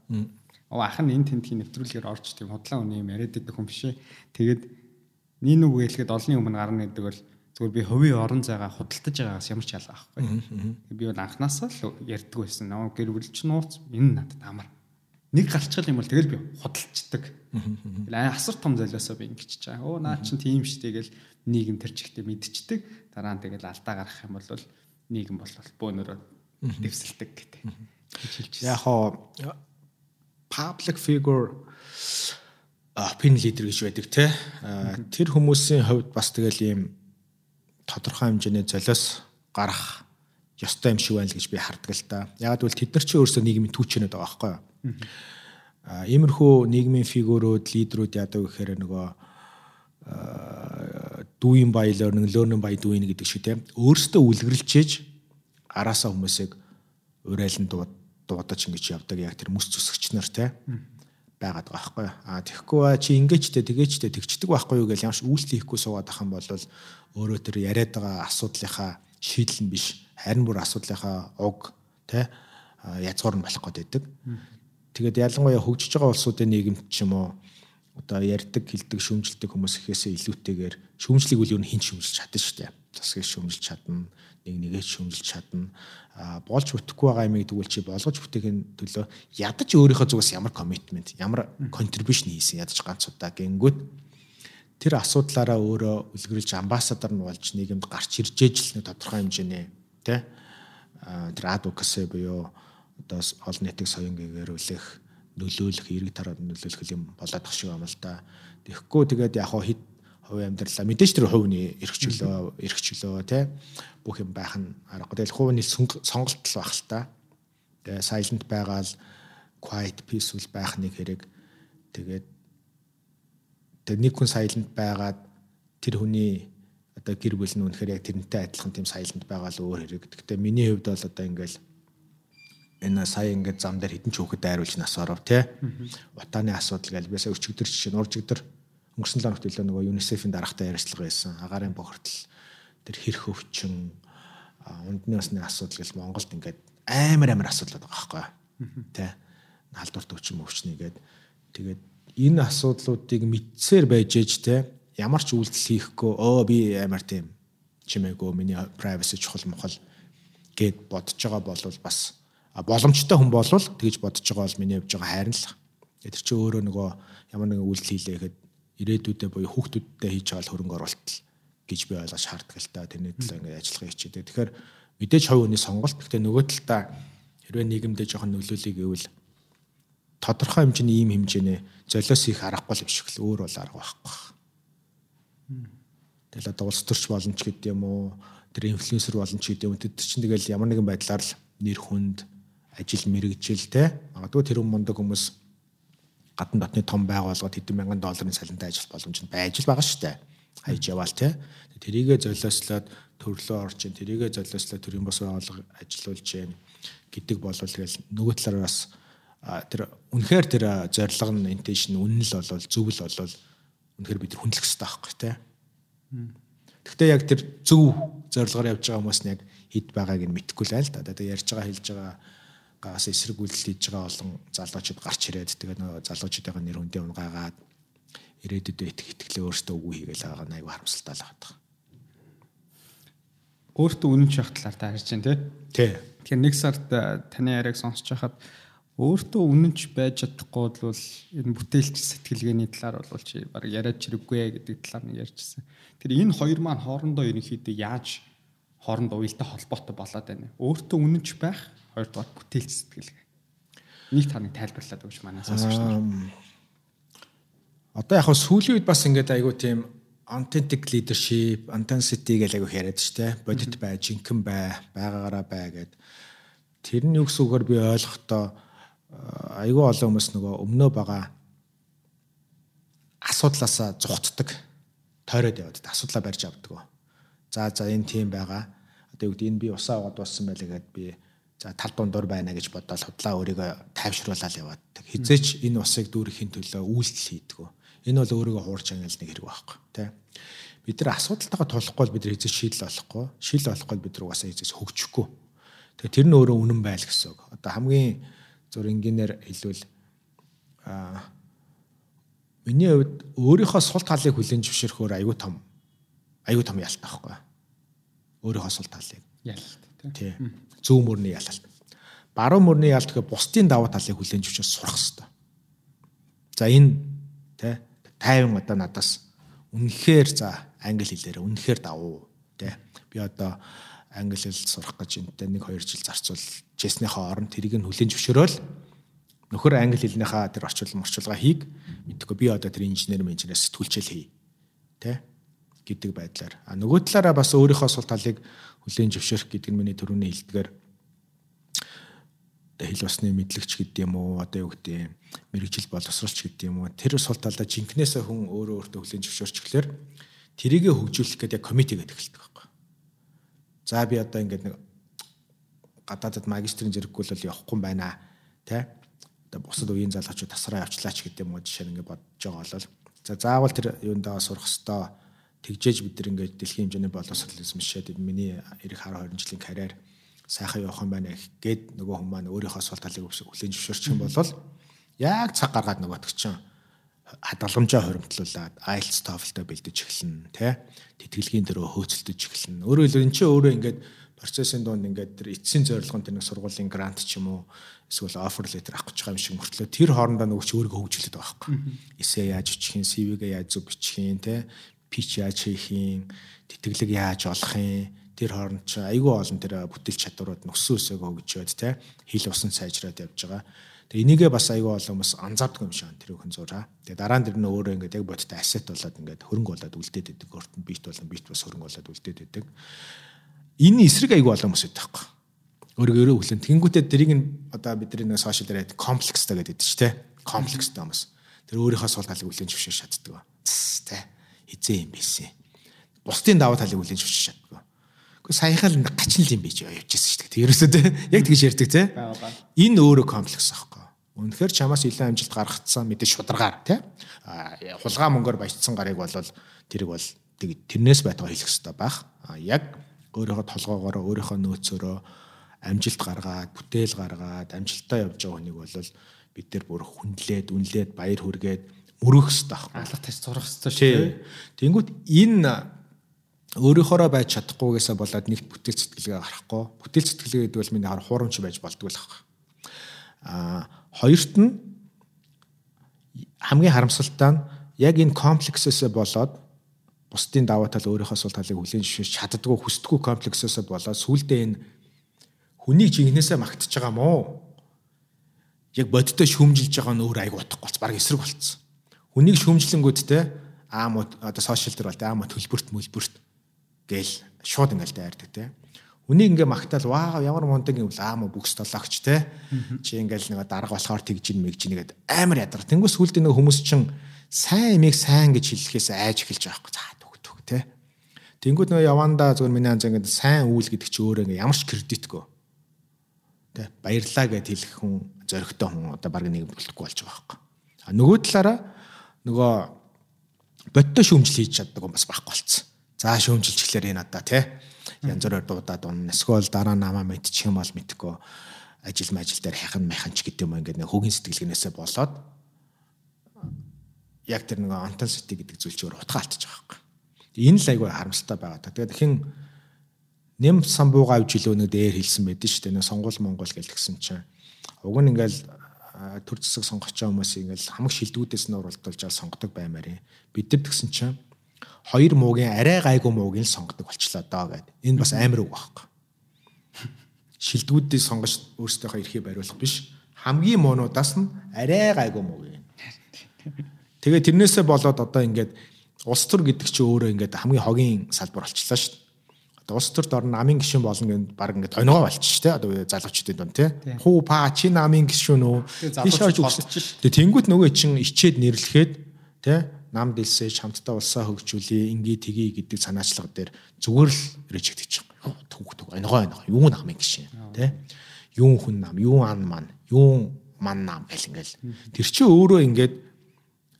Оо ах нь энэ тентхийн нэвтрүүлгээр орж тийм худлаа үний юм яриад байдаг хүн биш ээ. Тэгээд нин үг хэлэхэд олонний өмнө гарна гэдэг бол зүгээр би хувийн орон зайгаа худалдаж байгаагаас ямар ч ялгаа байхгүй. Би бол анханасаа л ярьдаг байсан. Наа гэр бүлч нууц энэ надад амар. Нэг гарчгал юм бол тэгэл би худалчдаг. Асар том золиосоо би ингэж чаа. Оо наа чин тийм штэ гэл нийгэм тэр чигтээ мэдчихдэг. Дараа нь тэгэл алдаа гарах юм бол нийгэм бол бөөнөрөө дэвсэлдэг гэдэг. Яг хоо public figure opinion leader гэж байдаг те. Тэр хүмүүсийн хувьд бас тэгэл ийм тодорхой хэмжээний золиос гарах ёстой юм шиг байна л гэж би хардаг л да. Яг бол тэд нар чи өөрсдөө нийгмийн түүчнүүд байгаа байхгүй юу? А иймэрхүү нийгмийн фигурүүд, лидерүүд яадаг гэхээр нөгөө дүүийн баялаар нэг лөөнөн бая дүүийн гэдэг шиг тийм өөрсдөө үлгэрлжээж араасаа хүмүүсийг урайлан дуудаж ингэж явдаг яг тэр мэс зүсгч нар тийм байгаад байгаа байхгүй а тэгэхгүй чи ингээчтэй тэгээчтэй тэгчдэг байхгүй юу гэж ямарч үйлчлэл хийхгүй суугаад ах юм бол өөрөө тэр яриад байгаа асуудлынхаа шийдэл нь биш. Харин бүр асуудлынхаа уг тий язгуур нь болох гээд байдаг. Тэгээд ялангуяа хөгжиж байгаа улсуудын нийгэмд ч юм уу одоо ярьдаг, хилдэг, шүүмжилдэг хүмүүс ихээсээ илүүтэйгээр шүүмжлийг үл юу хин шүүмжилж чадна шүү дээ. Засгийг шүүмжилж чадна, нэг нэгээ шүүмжилж чадна. А болж бүтэхгүй байгаа юмыг тэгвэл чи болгож бүтээхийн төлөө ядаж өөрийнхөө зүгээс ямар commitment, ямар contribution хийсэн ядаж ганц удаа гингүүт тэр асуудлаараа өөрөө үлгэрлж амбассадор нь болж нийгэмд гарч ирж ээж л нэг тодорхой хэмжээний тий тэр advocacy буюу одоо олон нийтийн соён гээгэрүүлэх нөлөөлөх эрэг тараад нөлөөлөх юм болоод тах шиг юм л да. Тэгэхгүй тэгээд яг хэд хувийн амьдралаа мэдээж тэр хувийн эрхчлөө эрхчлөө тий бүх юм байх нь аргагүй. Тэгэл хувийн сонголт л байх л та. Тэгээ silent байгаал quiet peaceful байх нэг хэрэг тэгээд Тэгээ нэг хүн саяланд байгаад тэр хүний одоо гэр бүл нь үнэхээр яг тэрнтэй адилхан тийм саяланд байгаа л өөр хэрэг. Гэхдээ миний хувьд бол одоо ингээл энэ сая ингээд зам дээр хідэн ч хөөхөд дайруулж нас оров тий. Утааны асуудал гэж бисаа өчигдөр жишээ нь уржигдөр өнгөрсөн лоногт илүү нөгөө ЮНИСЕФ-ийн даргатай ярилцлага байсан. Агаарын бохирдол тэр хэрэг өвчин ундны усны асуудал гэж Монголд ингээд амар амар асуудал байгаа байхгүй тий. Халдварт өвчин өвчнээ гээд тэгээд энэ асуудлуудыг мэдсээр байж ээж те ямар ч үйлдэл хийхгүй оо би амар тийм чимээгүй миний privacy чухал мохол гэд бодож байгаа бол бас боломжтой хүн болвол тэгж бодож байгаа бол миний явж байгаа хайр л. Тэр чи өөрөө нөгөө ямар нэгэн үйлдэл хийлээ гэхэд ирээдүйдээ буюу хүүхдүүдтэй хийж байгаа хөрөнгө оруулалт гэж би ойлгож шаарддаг л та тэрний төлөө ингээд ажиллахыг хичээдэг. Тэгэхээр мэдээж хувь хүний сонголт гэхдээ нөгөө талдаа хэрвээ нийгэмдээ жоохон нөлөөлөе гэвэл тодорхой хэмжээний ийм хэмжээний золиос их аргагүй л биш л өөр бол арга байхгүй. Тэгэл одоо улс төрч болно ч гэдэг юм уу тэр инфлюенсер болно ч гэдэг юм тэр чинь тэгэл ямар нэгэн байдлаар л нэр хүнд ажил мэрэгжил те магадгүй тэр мундаг хүмүүс гадна дотны том байгууллагад хэдэн мянган долларын салентай ажил боломж нь байж л байгаа шүү дээ. Хайж яваал те. Тэрийгэ золиослоод төрлөө орж ин тэрийгэ золиослоод төрийн бос байгууллага ажиллуулж гин гэдэг болвол тэгэл нөгөө талаараа бас тэр үнэхээр тэр зорилго нь интеншн үнэн л болол зөв л болол үнэхээр бид хүндлэх хэрэгтэй байхгүй тий. Гэхдээ яг тэр зөв зорилгоор явж байгаа хүмүүс нь яг хэд байгааг нь мэдэхгүй л айл та. Тэгээ ярьж байгаа хэлж байгаа гаас эсрэг үйлдэл хийж байгаа олон залуучууд гарч ирээд тэгээ нөө залуучуудын нэр хүндээ унгаагаад ирээдүйдээ итгэх итгэлээ өөртөө үгүй хийгээл байгаа нь аюу харамсалтай л байгаа. Өөртөө үнэн шахтлаар та харж байна тий. Тий. Тэгэхээр нэг сард таны яриаг сонсож хахад өөртөө үнэнч байж чадахгүй бол энэ бүтээлч сэтгэлгээний талаар бол чи баг яриад чирэггүй гэдэг талаар нэг ярьжсэн. Тэр энэ хоёр маань хоорондоо ерөнхийдөө яаж хоорондоо уялдаа холбоотой болоод байна. Өөртөө үнэнч байх, хоёрдугаар бүтээлч сэтгэлгээ. Нэг таныг тайлбарлаад өгч манай сонсогч нар. Одоо яг сүүлийн үед бас ингээд айгу тийм authentic leadership, authenticity гэж айгу яриад штэ. Бодит бай, жинхэнэ бай, байгаагаараа бай гэд. Тэр нь юу гэсэн үгээр би ойлгохдоо айгүй олон хүмүүс нөгөө өмнөө байгаа асуудлаасаа зүхтдэг тойроод яваад асуудлаа барьж авдаг. За за энэ тийм байгаа. Одоо юу гэдэг энэ би усаа угаад болсон байлаа гэд би за тал дундуур байна гэж бодоод худлаа өөрийгөө тайвшруулаад яваад. Хизээч энэ усыг дүүрэхийн төлөө үйлдэл хийдэг. Энэ бол өөрийгөө хуурч ангил нэг хэрэг байхгүй тий. Бид нар асуудалтайгаа тулахгүй бол бид нар хизээч шийдэл олохгүй. Шийдэл олохгүй бид нар угаасаа хизээч хөгжихгүй. Тэгээ тэр нь өөрөө үнэн байл гэсэн үг. Одоо хамгийн зур энгийнээр хэлвэл а миний хувьд өөрийнхөө сул талыг хүлэн зөвшөөрөхөөр аюу том аюу том ялт байхгүй. Өөрийнхөө сул талыг. Ялт тий. Зүүн мөрний ялалт. Баруун мөрний ялт гэхэд бусдын давуу талыг хүлэн зөвшөөрөх сурах хэрэгтэй. За энэ тий тайван одоо надаас үнэхээр за англи хэлээр үнэхээр давуу тий. Би одоо англи хэл сурах гэж энтэй 1 2 жил зарцуул жиснийхаа оронд тэрийг нь хүлэн зөвшөөрөөл нөхөр англи хэлнийхаа тэр орчуул морчулгаа хийг мэдхгүй би одоо тэр инженер менежерээс сэтгүүлчэл хий тэ гэдэг байдлаар. А нөгөө талаараа бас өөрийнхөө сул талыг хүлэн зөвшөөрөх гэдэг нь миний төрөний хэлдгээр хэл усны мэдлэгч гэдэг юм уу одоо юу гэдэг юм мэрэгжил боловсролч гэдэг юм уу тэр сул талдаа жинкнээсээ хүн өөрөө өөртөө хүлэн зөвшөөрчихлөөр тэрийгэ хөгжүүлэх гэдэг яг комити гэдэг эхэлдэг За би одоо ингээд нэг гадаадад магистрийн зэрэггүй л явахгүй юм байна тий. Одоо бусад үеийн залуучууд тасраа явчлаач гэдэг юм уу жишээ ингээд бодож байгаа бол. За заавал тэр юундаа сурах хэвээр тэгжээж бид нар ингээд дэлхийн хэмжээний боловсролизм шишээд миний эх 10 20 жилийн карьер сайхан явах юм байна гэд нөгөө хүмүүс маань өөрийнхөө сул талыг хүлээн зөвшөөрчих юм бол яг цаг гаргаад нөгөөдөг чинь хадгаламжаа хоримтлуулад IELTS TOEFL-тэй бэлдэж эхэлнэ тий тэтгэлгийн дөрөө хөөцөлдөж эхэлнэ. Өөрөөр хэлбэл энэ чинь өөрөө ингээд процессын дунд ингээд тэр эцсийн зорилгонд тэр нэг сургуулийн грант ч юм уу эсвэл offer letter авах гэж байгаа юм шиг мөртлөө тэр хоорондоо нөгөө ч өөрийгөө хөгжүүлээд байгаа байхгүй. Эсээ яаж бичих юм, CV-гээ яаж зөв бичих юм те pitch яаж хийх юм, тэтгэлэг яаж олох юм тэр хооронд ч айгүй олон тэр бүтээл чадварууд нөссөн өсөөгөө хөгжөөд те хил усан сайжраад явж байгаа. Тэгээ энийгээ бас айгүй олон хүмүүс анзаардаг юм шиг тэр хүн зураа. Тэгээ дараа нь тэр нь өөрөө ингээд яг бодтой ассет болоод ингээд хөрөнгө болоод үлдээд идэг. Өөрт нь бит болон бит бас хөрөнгө болоод үлдээд идэг. Энэ эсрэг айгүй олон хүмүүс байдаг байхгүй өөрийгөө өөрөө хүлэн. Тэнгүүтээ тэрийг нь одоо бидний нэг сошиал дээр комплекстай гэдэг чинь те. Комплекстай хүмүүс. Тэр өөрийнхөө сул талыг хүлэн зөвшөөрч чаддаг. Тэ. Хизээ юм бийсэн. Бусдын даваа талыг хүлэн зөвшөөрч чаддаг. Гэхдээ саяхан л гачин л юм бийж явжсэн шүү дээ. Ерөөсөө те. Яг тэгж ярьдаг те. Энэ өөрөө комплекс аахгүй. Үнэхээр чамаас илүү амжилт гаргацсан мэдээ шударгаар те. Хулгай мөнгөөр баяжсан гарыг бол тэрийг бол тэрнээс байтугай хэлэх хэрэгтэй байх. Яг өөрийнхөө толгоогоор өөрийнхөө нөөцөөрөө амжилт гаргаад, бүтээл гаргаад, амжилттай явж байгаа хүнийг бол бид нар бүр хүндлээд, үнлээд, баяр хүргээд мөрөх хэрэгтэй байхгүй. Алга тас зурах хэрэгтэй шүү дээ. Тэнгүүт энэ өөрийнхоороо байж чадахгүйгээсээ болоод нэгт бүтээл сэтгэлгээ гарахгүй. Бүтээл сэтгэлгээ гэдэг бол миний хараа хуурамч байж болдгоо л байхгүй. Аа хоёрт нь хамгийн харамсалтай нь яг энэ комплексээс болоод бусдын даваа тал өөрийнхөө сул талыг хүлээн зөвшөөрч чаддгүй хүсдэггүй комплексээс болоод сүулдэ энэ хүнийг жинхнээсээ магтаж байгаа мó. Яг бодтой шүмжилж байгаа нь өөр айгу утахгүй болц баг эсрэг болцсон. Хүнийг шүмжлэнгүүдтэй аам одоо сошиал дээр бол аам төлбөрт мөлбөрт гээл шууд ингээл дайрдаг те. Хүнийг ингээ магтаал ваа ямар мундаг юм бол аам бүкс тологч те. Чи ингээл нэг дарга болохоор тэгж ин мэгж нэгэд амар ядар. Тэнгүүс сүлд нэг хүмүүс чин сайн имийг сайн гэж хэлэхээс айж эхэлж байгаа байхгүй. За түг түг те. Тэнгүүд нөгөө явандаа зөвхөн миний анз ингээд сайн үйл гэдэг чи өөрөө ингээ ямар ч кредитгүй Тэ баярлаа гэд хэлэх хүн зоригтой хүн одоо баг нэг болтгүй болж байгаа байхгүй. А нөгөө талаараа нөгөө бодтой шүүмжил хийж чаддаг хүн бас байхгүй болцсон. За шүүмжилж эхлээр энэ надаа тий янз бүрээр дуудаад унна. Эсвэл дараа намаа мэдчих юм бол мэдхгүй ажил мажил дээр хайхан майхан ч гэдэг юм ингээд нэг хөгийн сэтгэлгэнээсээ болоод яг тэр нэг антон сити гэдэг зүйл чигээр утга алдчих байгаа байхгүй. Энэ л айгүй харамсалтай байгаа. Тэгээд хин нэм самбууга авч илүү нэг дээр хэлсэн байдэн шүү дээ. Сонгол Монгол гэл гисэн чинь. Уг нь ингээл төр зэсэг сонгочоо хүмүүс ингээл хамаг шилдэгүүдээс нь уралдуулж аваад сонгодог баймаар. Бид нар тэгсэн чинь хоёр муугийн арай гайгүй муугийн сонгодог болчлоо доо гэд. Энэ бас амар үг байхгүй. Шилдэгүүдийг сонгож өөрсдийнхөө эрхийг бариулах биш. Хамгийн муунуудаас нь арай гайгүй муугийн. Тэгээ тэрнээсээ болоод одоо ингээд улс төр гэдэг чинь өөрөө ингээд хамгийн хогийн салбар болчихлоо шүү дээ улс төрд орно намын гишүүн болно гэнд баг ингээд тоногоо болчих тэ одоо залуучдын дунд тэ? Хуу па чи намын гишүүн үү? Тийш болчих ш тэгээ тэнгуут нөгөө чин ичээд нэрлэхэд тэ? Нам дэлсэж хамтдаа улсаа хөгжүүлээ ингээ тгий гэдэг санаачлага дээр зүгээр л режект байгаа. Түүх түүх оногоо оногоо юу намын гишүүн тэ? Юу хүн нам юу ан ман юу ман нам гэл ингээл. Тэр чи өөрөө ингээд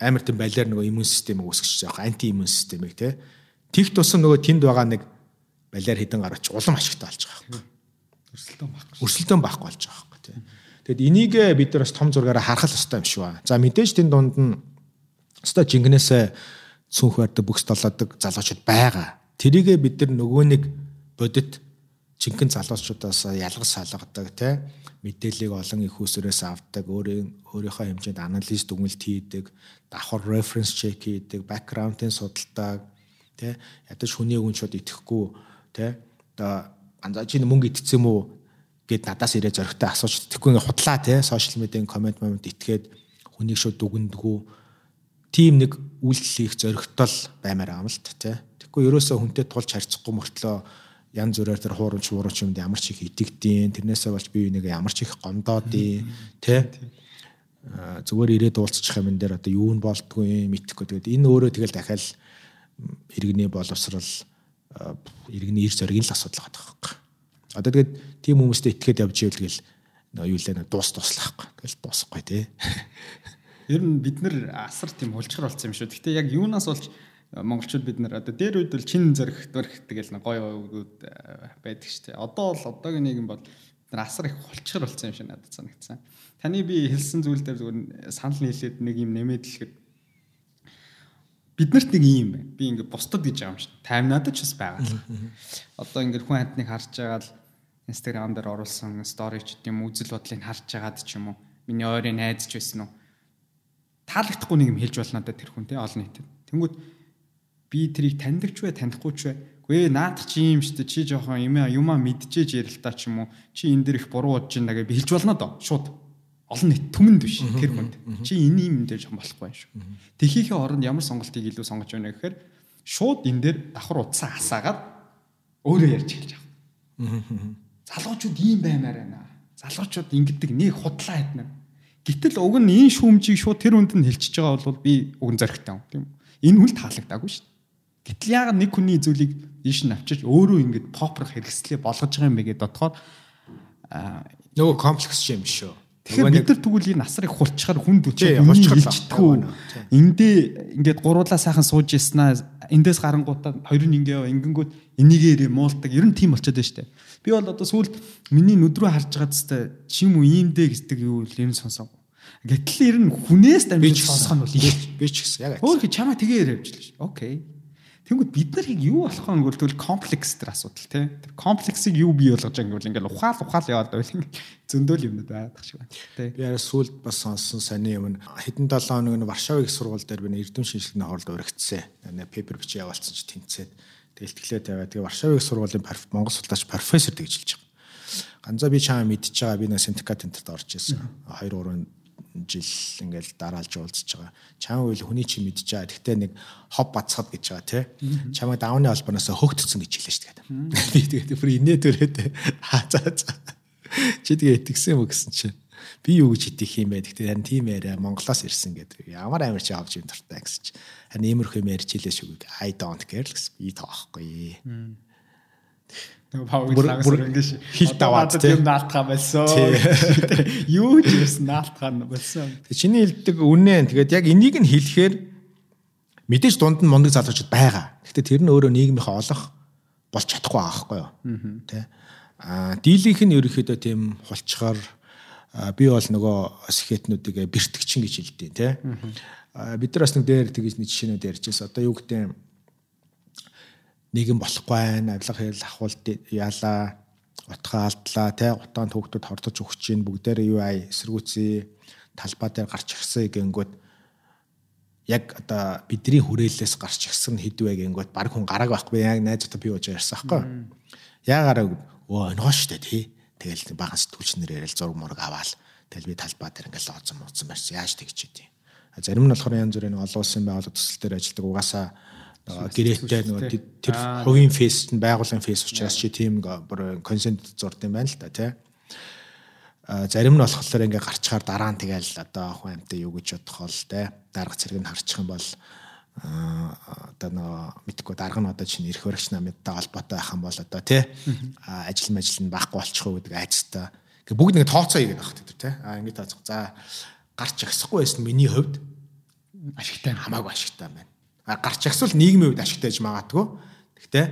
амар тийм балиар нөгөө иммун системийг үүсгэж байгаа анти иммун системийг тэ? Тэгт тусам нөгөө тэнд байгаа нэг балиар хідэн гараач улам ашигтай болж байгаа юм. Өрсөлдөөн байхгүй. Өрсөлдөөн байхгүй болж байгаа юм тий. Тэгэд энийг бид нар бас том зургаараа харах ёстой юм шиг ба. За мэдээж тэн дунд нь өстой жингнээсээ цүнх барьдаг бүкс толоодаг залуучууд байгаа. Тэрийгэ бид нар нөгөө нэг бодит жинхэнэ залуучуудаас ялгаж салгадаг тий мэдээллийг олон их усрээс авдаг өөрийн өөрийнхөө хэмжээнд анализ дүгнэлт хийдэг давхар референс чек хийдэг бэкграундын судалдаг тий ядаж хүний үн шууд итгэхгүй тий одоо анзаа чинь мөнгө идсэн юм уу гэд надаас ирээ зөрөгтэй асууж тэгэхгүй ингээ худлаа тий сошиал медиагийн комент момент итгээд хүнийг шууд дүгндгүү тийм нэг үйлдэл хийх зөрөгтөл баймаар байгаа юм л тий тэгэхгүй ерөөсөө хүнтэй тулж харьцахгүй мөртлөө ян зүрээр тэр хуурамч муурамч юмд ямар ч их итгэдیں۔ Тэрнээсээ болж бие биенийг ямар ч их гомдоодیں۔ Тэ? Зүгээр ирээд уулзчих юм энэ дээр одоо юу нь болдгүй мэдхгүй. Тэгээд энэ өөрөө тэгэл дахиад иргэний боловсрал иргэний ир зориг л асуудал байгаа байхгүй. Одоо тэгээд тийм хүмүүстэй итгээд явж ивэл тэгэл юу лээ дуус туслахгүй. Тэгэл дуусахгүй тий. Ер нь бид нэр асар тийм хулчгар болсон юм шүү. Гэхдээ яг юунаас болж монголчууд бид нар одоо дээр үед бол чин зөрөх дөрөх тэгэл гоё үгүүд байдаг шүү дээ. Одоо бол одоогийн нийгэм бол нар асар их хулчгар болсон юм шиг надад санагдсан. Таны би хэлсэн зүйл дээр зүгээр санал нийлээд нэг юм нэмээд хэлэхэд биднэрт нэг юм байна. Би ингээд бусдад гэж байгаа юм шиг. Таймнадад ч бас байгаа. Одоо ингээд хүн хантныг харж байгаа л Instagram дээр оруулсан story ч гэдэм үзэл бодлыг харж байгаад ч юм уу. Миний ойрын найз ч байсан уу. Таалагдахгүй нэг юм хэлж болно да тэр хүн те олон нийтэд. Тэнгүүд би тэрийг таньдаг ч вэ танихгүй ч вэ. Гүй наадах чи юм штэ чи жоохон юм юмаа мэдчихэж ярилтаа ч юм уу. Чи энэ дэр их буруу бодож байна гэж би хэлж болно доо. Шууд олон нийт түмэнд биш тэр хүнд. Чи энэ юм дээр жоохон болохгүй юм шүү. Тэхийнхээ оронд ямар сонголтыг илүү сонгож байна гэхээр шууд энэ дээр давхар утсаа хасаагаад өөрөө ярьж эхэлж байгаа. Залуучууд ийм баймаар байна. Залуучууд ингэдэг нэг худлаа хэднэ. Гэтэл уг нь энэ шүүмжийг шууд тэр хүнд нь хэлчихэж байгаа бол би уг нь зоригтой юм тийм үү. Энэ хүл таалагдаагүй шүү. Гэтэл яагаад нэг хүний зүйлийг ийш нь авчирч өөрөө ингэж попрох хэрэгслээ болгож байгаа юм бэ гэдээ дотохоор нөгөө комплекс юм шүү. Тэгэхээр бид нар тэгвэл энэ насрыг хурцчаар хүнд үчиг хилчдэггүй. Эндээ ингээд гуруулаа сайхан сууж яснаа эндээс гарангуудаа хоёр нь ингээ ингэнгүүт энийгээр муулдаг. Ер нь тийм болчиход байна штэ. Би бол одоо сүүлд миний нүд рүү харж байгаа зүстэй чим үү ийм дээ гэдэг юу л нь сонсоогүй. Гэтэл ер нь хүнээс дамжиж сонсох нь бол би ч гэсэн яг. Өөр чамаа тэгээ ярьж л ш. Окей. Тэнгүүд бид нарыг юу болох вэ гэвэл тэгвэл комплекс төр асуудал тий. Тэр комплексыг юу бий болгож байгаа гэвэл ингээл ухаал ухаал яваад байвал зөндөл юмнууд байдаг шиг байна. Тий. Би яа сүлд бас сонсон сони юм хэдэн 7 хоног нь Варшавын их сургууль дээр би эрдэм шинжилгээний хоолд урагцсан. Нэ пепер бичиж явуулсан чи тэнцээд тэлтгэлээ тавиад тэгээ Варшавын их сургуулийн Монгол судлаач профессор хэлж байгаа. Ганцаа би чамаа мэдчихэж байгаа би нэг синтикат энтерт орж ирсэн. 2 3 жил ингээл дараалж уулзж байгаа. Чам үйл хүний чи мэдж байгаа. Гэхдээ нэг хов бацхад гэж байгаа тий. Чамайг давны албаноос хөгтцсөн гэж хэлээ шүү дээ. Би тэгээд бүр инээ төрөөд хаа за за. Чи тэгээ итгэсэн юм гэсэн чинь би юу гэж хэлэх юм бэ? Гэхдээ харин тийм яриа Монголоос ирсэн гэдэг. Ямар амар чи авч юм дуртай гэсэн чи. Харин иймэрхүү юм ярьж хэлээ шүү. I don't care гэсэн. Би таахгүй. Нөгөө пауглагаас ингэж хил даваад тийм наалтгаа болсон. Юу ч ирсэн наалтгаа болсон. Тэг чиний хэлдэг үнэн. Тэгээд яг энийг нь хэлэхээр мэдээж дунд нь мундаг залуучууд байгаа. Гэхдээ тэр нь өөрөө нийгмийнхээ олох болж чадахгүй байхгүй юу? Тэ. Аа дийлийнх нь ерөөхдөө тийм хулчгаар би бол нөгөө сэхэтнүүдийг бэртгчин гэж хэлдэг тий. Бид нар бас нэг дээр тэгж нэг жишээнүүд ярьжээс одоо юу гэдэг нийгэм болохгүй байна. Авилга хэл ахуулт яалаа утгаа алдлаа. Те утаанд хүүхдүүд хордож өгч чинь бүгдээрээ юу ай эсэргүүцээ талбай дээр гарч ирсэн гэнгүүт яг одоо бидний хүрээлэлээс гарч ирсэн хэдвэ гэнгүүт баг хүн гараг байхгүй. Яг найзтай би ууж ярьсан байхгүй яагаад өө ноо штэ тий. Тэгэл баган сэтгүүлч нэр ярил зураг мураг аваал тэгэл би талбай дээр ингээл лооцсон мууцсан барьсан яаж тэгж идэв зарим нь болохоор янз бүрийн олон улсын байгууллага төсөл дээр ажилладаг угаасаа гэрээтэй нөгөө тэр хувийн фейс нь байгууллагын фейс учраас чи тийм бүр консент зурд юм байна л да тий. Зарим нь болохоор ингээ гарчаар дараа нь тэгэл одоо хүн амьтаа юу гэж бодох бол тий. Дарга цэрэг нь харчих юм бол одоо нөгөө мэдгүй дарга нь одоо чинь эрх баригч намтай холбоотой байх юм бол одоо тий ажил мажил нь байхгүй болчих уу гэдэг айцтай. Ингээ бүгд ингээ тооцоо хийгээд гэдэг тий. А ингээ тооцоо. За гарч агсахгүй байсан миний хувьд ашигтай хамаагүй ашигтай байна гарч агсвал нийгмийн хувьд ашигтай гэж магадгүй. Гэхдээ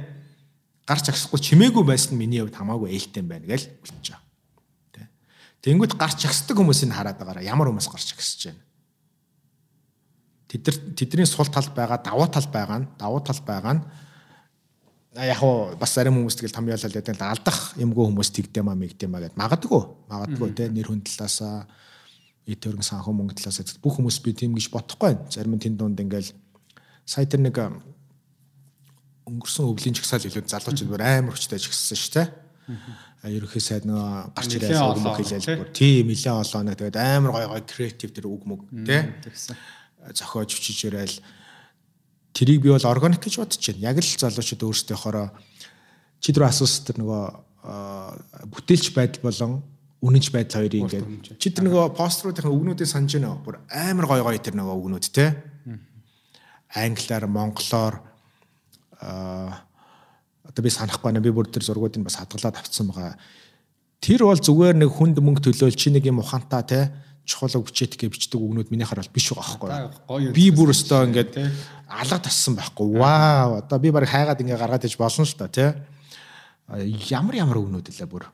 гарч агсахгүй чимээгүй байсан нь миний хувьд хамаагүй ээлтэй байна гэж байгаа. Тэ. Тэнгүүд гарч агсдаг хүмүүсийг хараад байгаараа ямар хүмүүс гарч агсаж байна. Тэд нар тэдний сул тал байгаа, давуу тал байгаа нь, давуу тал байгаа нь яг уу бас зарим хүмүүс тэгэл том ялал гэдэг л алдах юмгүй хүмүүс тэгдэм аа мэгдэм аа гэд магадгүй магадгүй те нэр хүн талаасаа эд төргөн санхүү мөнгө талаасаа бүх хүмүүс би тийм гэж бодохгүй. Зарим нь тэнд дунд ингээл сая тэр нэг өнгөрсөн өвлийн чагсаал хэлээд залуучууд бүр амар хүчтэй жигссэн шүү дээ. Ерөнхий сайд нөгөө гарч ирээд үг мөх хэлээл бүр тийм нэлээ олоо нэг тэгээд амар гой гой креатив тэр үг мөг тий. Зохиож хүчиж ирээл тэрийг би бол органик гэж бодож байна. Яг л залуучууд өөрсдийнхоороо чи дөрөв асуусан тэр нөгөө бүтээлч байдал болон үнэнч байдал хоёрыг ингээд чи тэр нөгөө поструудын үгнүүдийг санаж байна? Бүр амар гой гой тэр нөгөө үгнүүд тий англиар, монголоор одоо би санахгүй байна. Би бүр тэр зургуудыг бас хадгалаад авцсан байгаа. Тэр бол зүгээр нэг хүнд мөнгө төлөөл чи нэг юм ухаантаа те чухал хүчээт гэж бичдэг үгнүүд минийхаар бол биш байгаа байхгүй. Би бүр өстой ингээд алга тассан байхгүй. Вау. Одоо би баг хайгаад ингээ гаргаад иж болно л та те. Ямар ямар үгнүүд лээ бүр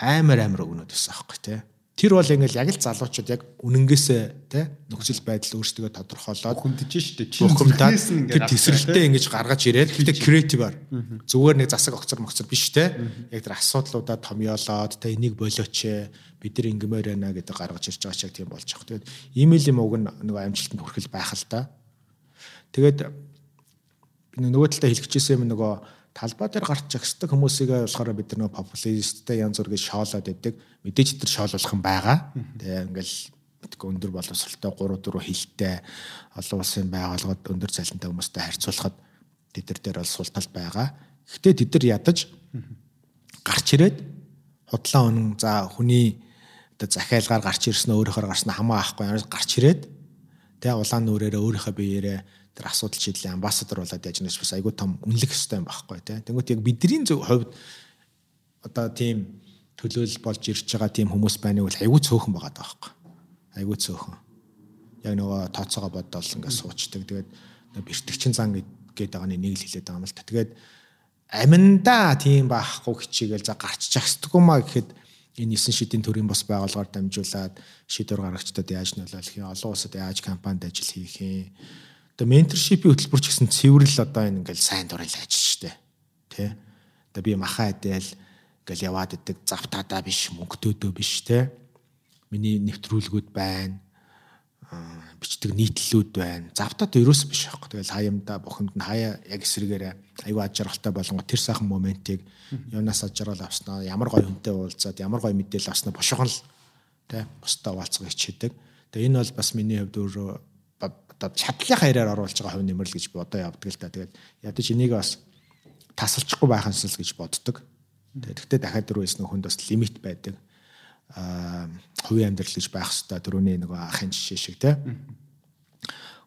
амар амар үгнүүд байсан байхгүй те. Тэр бол ингээл яг л залуучууд яг үнэнгээсээ тий нөхцөл байдал өөрсдөө тодорхойлоод хүндэж штэ. Бухимдаад тэр тесрэлтээ ингэж гаргаж ирээд гэтээ креативаар зүгээр нэг засаг огцор могцор биш тий яг тэр асуудлуудаа томьёолоод тий энийг болооч бид нар ингэмээр байна гэдэг гаргаж ирж байгаа ч яг тийм болж байгаа. Тэгээд имэйл юм уг нэг амжилтанд хүрэх байх л да. Тэгээд нөгөө талдаа хэлчихсэн юм нөгөө талбай дээр гарч ихсдэг хүмүүсийг болохоор бид нар популисттэй янз бүр гэж шоолоод байдаг. Мэдээж тэр шоолуулах юм байгаа. Тэгээ ингээл мэдгүй өндөр боловсралтай 3 4 хилтэй олон улсын байгууллагад өндөр цалинтай хүмүүстэй харьцуулахад тэд нар дээр бол сул тал байгаа. Гэхдээ тэд нар ядаж гарч ирээд худлаа өнөн за хүний оо захиалгаар гарч ирсэн өөрөөхөр гарсан хамаа авахгүй гарч ирээд тэгээ улаан нүрээрээ өөрийнхөө биеэрээ тэр асуудал шийдлийн амбассадор болоод яаж нэгс бас айгүй том үнэлэх хэрэгтэй юм байхгүй тий. Тэнгүүт яг бидний зөв хувьд одоо тийм төлөөлөл болж ирж байгаа тийм хүмүүс байныг бол айгүй цөөхөн байгаа даа байхгүй. Айгүй цөөхөн. Яг нөгөө тооцоогоо бодвол ингээд суучдаг. Тэгээд бэртгчин зан гэдэг байгаа нэг л хэлээд байгаа юм л та. Тэгээд аминда тийм байхгүй хичээгээл за гарч чагсдаггүй маа гэхэд энэ 9 шидийн төрийн бос байгууллагаар дамжуулаад шийдвэр гаргагчдад яаж нөлөөлөх юм олон улсад яаж кампанид ажил хийх юм Тэгээ менторшипийн хөтөлбөр ч гэсэн цэвэрл одоо энэ ингээл сайн дурын ажил штэ. Тэ. Одоо би махаа эдэл ингээл яваад идэг завтаадаа биш мөнгөдөөдөө биш тэ. Миний нэвтрүүлгүүд байна. бичдэг нийтлэлүүд байна. Завтаад ерөөс биш аахгүй. Тэгэл хаямда бухимд нь хаяа яг эсрэгээрээ аюу аж жаргалтай болгоо тэр сайхан моментийг юунаас аж жаргал авснаа, ямар гоё хүнтэй уулзаад, ямар гоё мэдээлэл авснаа бошгон л тэ бусдаа уулзах хичээдэг. Тэгээ энэ бол бас миний хувьд өөрөө одоо чадлынхаа яриаар оруулж байгаа хувь нэмэрл гэж би одоо явдаг л та. Тэгээд ядаж энийг бас тасалчихгүй байх юмсэл гэж боддог. Тэгэхдээ дахиад дөрвөөс нөх хүнд бас лимит байдаг. Аа хувийн амьдрал гэж байх хэвээр дөрөвний нэг ахын жишээ шиг те.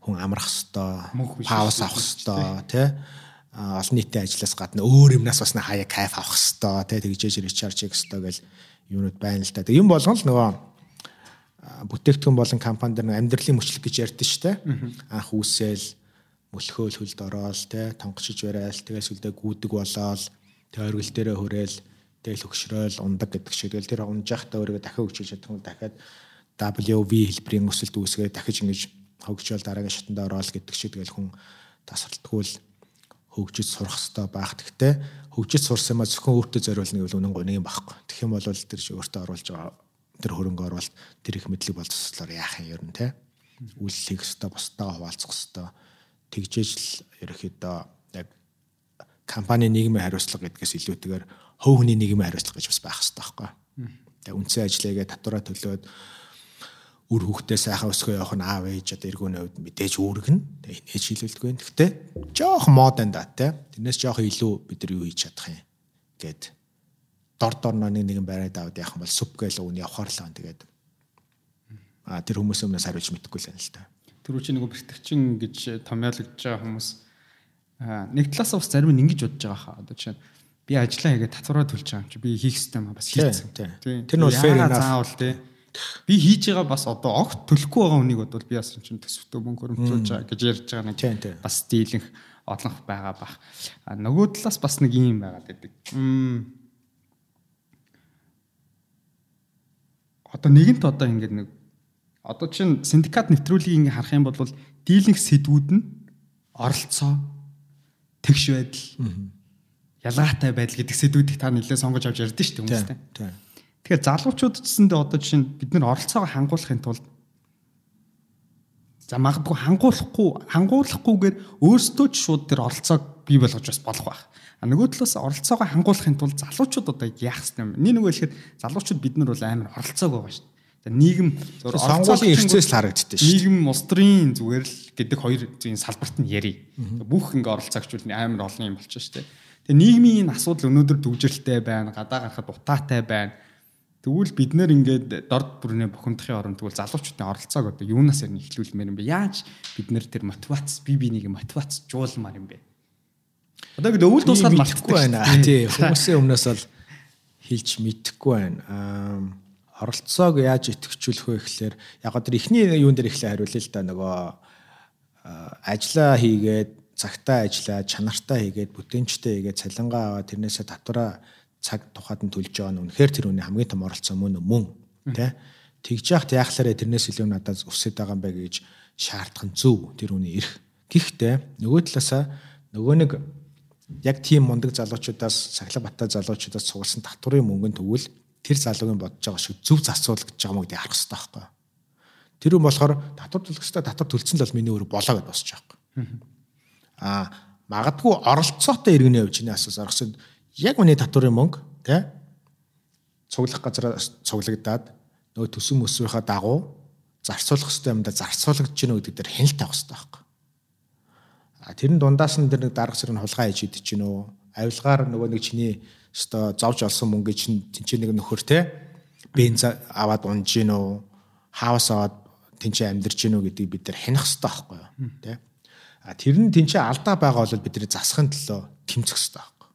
Хүн амрах хэвээр, пауз авах хэвээр те олон нийтийн ажлаас гадна өөр юмнаас бас хаяа кайф авах хэвээр те тэгжээж ричарж хийх хэвээр гэл юмнууд байна л та. Тэг юм болгон л нөгөө бүтээгдэхүүн болон компани дээр амьдралын мөчлөг гэж ярьдэн штэ. Анх үүсэл мөлхөөл хөлд ороод те тонгочж барайл тэгээс үлдээ гүдэг болоод тэг оргил дээрээ хүрээл тэгэл хөксрөөл ундаг гэдэг шиг тэгэл тэр унжахтаа өөрийгөө дахиад хөгжиж чадсан дахиад WV хэлбэрийн өсөлт үүсгээ дахиж ингэж хөгжөөл дараагийн шатанд ороод гэдэг шиг тэгэл хүн тасралтгүй л хөгжиж сурах хэрэгтэй байх. Гэхдээ хөгжиж сурсан маа зөвхөн өөртөө зориулна гэвэл үнэн гоныг байхгүй. Тэгэх юм бол тэр чи өөртөө оруулж байгаа тэр хөрөнгө оруулалт тэр их мэдлэг болцослоор яах юм ер нь те үйлчлэх хэвээр бусдаа хуваалцах хэвээр тэгжээж л ерөөхдөө яг компани нийгмийн хариуцлага гэдгээс илүүтэйгээр хувь хүний нийгмийн хариуцлага гэж бас байх хэрэгтэй байхгүй. Тэгээ үндсэн ажлыгээ татвараа төлөөд үр хөвгтөө сайхан өсгөө явах нь аав ээж одоо эргүүний хувьд мэдээж үүргэн. Тэгээ инээж хилүүлдэг байх. Гэхдээ жоох модон да те. Тэрнээс жоох илүү бид нар юу хийж чадах юм гэд дор дор нэг нэгэн барайд аваад яах юм бол суп гээл өвн явахаар л гэн тэгээд а тэр хүмүүс өмнөөс хариулж мэдэхгүй л байна л та. Тэр үчи нэг бэртгчин гэж томьёологдож байгаа хүмүүс нэг талаас бас зарим нь ингэж бодож байгаа хаа. Одоо жишээ би ажиллаа хийгээд татвараа төлж байгаа юм чи би хийх систем бас хийцэн. Тэр нь бол fair enough. Заавал тий. Би хийж байгаа бас одоо огт төлөхгүй байгаа хүнийг бодвол би бас чинь төсөвтөө мөнгө хөрөмжүүлж байгаа гэж ярьж байгаа нэг бас дийлэнх одлонх байгаа бах. Нөгөө талаас бас нэг юм байгаад байдаг. Мм одоо нэгэнт одоо ингээд нэг одоо чинь синдикат нэвтрүүлгийг ингээ харах юм бол дийлэнх сэдвүүд нь оролцоо тэгш байдал ялгаатай байдал гэдэг сэдвүүдийг та нэлээд сонгож авч ярьдэн шүү дээ хүмүүстэй. Тэгэхээр залуучууд гэсэндээ одоо жишээ нь бид нэр оролцоогоо хангуулахын тулд за магадгүй хангуулахгүй хангуулахгүйгээр өөрсдөө ч шууд тэр оролцоог бий болгож бас болох байх. Нөгөө талаас оролцоогоо хангуулахын тулд залуучууд одоо яах ёстой юм. Нэг нөгөө хэлэхэд залуучууд бид нар бол амар оролцоог байгаа шүү дээ. Нийгэм сонгуулийн эрхцээс л харагддаг шүү. Нийгэм улс төрийн зүгээр л гэдэг хоёр зүйн салбарт нь ярий. Бүх ингээ оролцоогчвол амар олон юм болчих шүү дээ. Тэгээ нийгмийн асуудал өнөөдөр төвжирэлтэй байна, гадаа гарахад утаатай байна. Тэгвэл бид нэр ингээд дорд бүрнээ бухимдахын оронд тэгвэл залуучуудын оролцоог одоо юунаас ярь нэхлүүлмээр юм бэ? Яаж бид нэр тэр мотивац, бие биенийг мотивац жуулмаар юм бэ? Одоо ингэ өвөл дуусгаад мартахгүй байна. Тий, хүмүүсийн өмнөөс бол хэлж мэдэхгүй байна. Аа оролцоог яаж идэвхжүүлэх вэ гэхлээр яг одоо эхний юун дээр ихлэ хариулъя л да нөгөө ажиллаа хийгээд цагтаа ажиллаа чанартай хийгээд бүтээнчтэй хийгээд цалингаа аваад тэрнээсээ татвараа цаг тухайд нь төлж байгаа нь үнэхээр тэр үний хамгийн том оролцоо мөн мөн Тэ тэгж яхад яахлаарэ тэрнээс илүү надад өсөд байгаа юм бэ гэж шаардах нь зөв тэр үний эрх. Гэхдээ нөгөө талаасаа нөгөө нэг яг тийм мундаг залуучуудаас Сахлах Баттай залуучуудаас цугласан татврын мөнгөнд тэгвэл тэр залуугийн бодож байгаа шиг зөв засвал гэж байгаа гэдэг харах хэрэгтэй байхгүй. Тэр юм болохоор татвар төлөх хэрэгтэй татвар төлсөн л бол миний өөр болоо гэдээ босч байгаа. Аа магадгүй оролцоотой иргэний хувьд чиний асуусан аргасан яг миний татврын мөнгө тий цуглах газраас цуглагдаад нөгөө төсөн мөсвийнхаа дагуу зарцуулах хэрэгтэй юмдаа зарцуулагдж гинэ гэдэг дээр хяналт авах хэрэгтэй байхгүй. А тэрэн дундаас нь тэр нэг дарга зэрэг хулгай хийж идэж гинэ үү? Авилгаар нөгөө нэг чиний өстой зовж олсон мөнгө чинь тэнцээ нэг нөхөр те бенз аваад унж гинэ үү? Хаус аваад тэнцээ амьдарч гинэ үү гэдгийг бид нар хянах хэрэгтэй байхгүй юу? Тэ? А тэр нь тэнцээ алдаа байгаа бол бидний засахын төлөө тэмцэх хэрэгтэй байхгүй.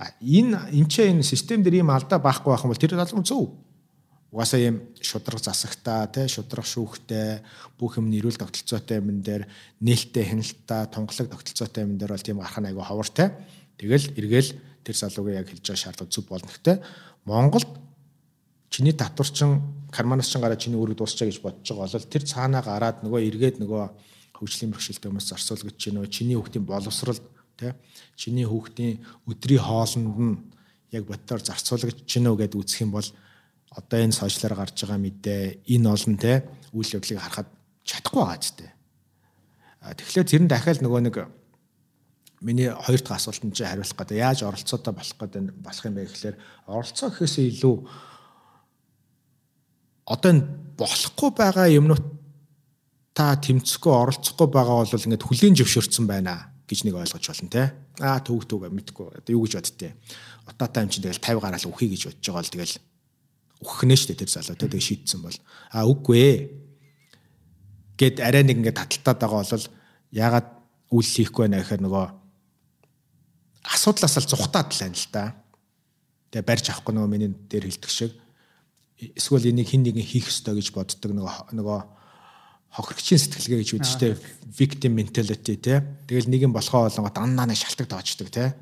А энэ энэ ч энэ систем дээр ийм алдаа байхгүй байх юм бол тэр залуу зөв угаасаа юм шудраг засагтаа тий шудраг шүүхтэй бүх юм нэрүүл тогтолцоотой юм дээр нээлттэй хяналттай тунгалаг тогтолцоотой юм дээр бол тийм гарах нь айгүй ховортой. Тэгэл эргээл тэр залуугийн яг хэлж байгаа шаардлага зүг болно. Гэхдээ Монголд чиний татварчин карманаас чин гараад чиний үүрэг дуусчаа гэж бодож байгаа бол тэр цаанаа гараад нөгөө эргээд нөгөө хөгжлийн бэрхшээлтэй хүмүүс зарцуулгаж чинь нөгөө чиний хүүхдийн боловсрал тий чиний хүүхдийн өдрийн хоолнд нь яг бодтоор зарцуулгаж чинь үү гэд үзэх юм бол одоо энэ сошиалаар гарч байгаа мэдээ энэ олон те үйл явдлыг харахад чадахгүй байгаа ч те. Тэгэхээр тэр нь дахиад нөгөө нэг миний хоёр дахь асуултанд чи хариулах гэдэг яаж оролцоотой болох гэдэг болох юм бэ гэхээр оролцоо гэхээсээ илүү одоо энэ болохгүй байгаа юмнууд та тэмцэхгүй оролцохгүй байгаа бол ингээд хүлийн зөвшөөрсөн байна гэж нэг ойлгож болно те. Аа төвг төвг мэдгүй. Одоо юу гэж боддتي. Утаатай юм чинь тэгэл 50 гараал үхий гэж бодож байгаа бол тэгэл өгөхнэ дээ тэр залуу тэгээ шийдсэн бол а үгүй ээ гэд арай нэг ингээд таталтаад байгаа бол ягаад үйл хийхгүй байна гэхээр нөгөө асуудлаас л зүхтаад л байна л да. Тэгээ барьж авахгүй нөгөө миний дээр хэлдэг шиг. Эсвэл энийг хин нэгэн хийх ёстой гэж боддог нөгөө нөгөө хохирогчийн сэтгэлгээ гэж үүдэж штэ. Victim mentality те. Тэгэл нэг юм болохоо болонгоо даннаа нэг шалтгаан тоочдөг те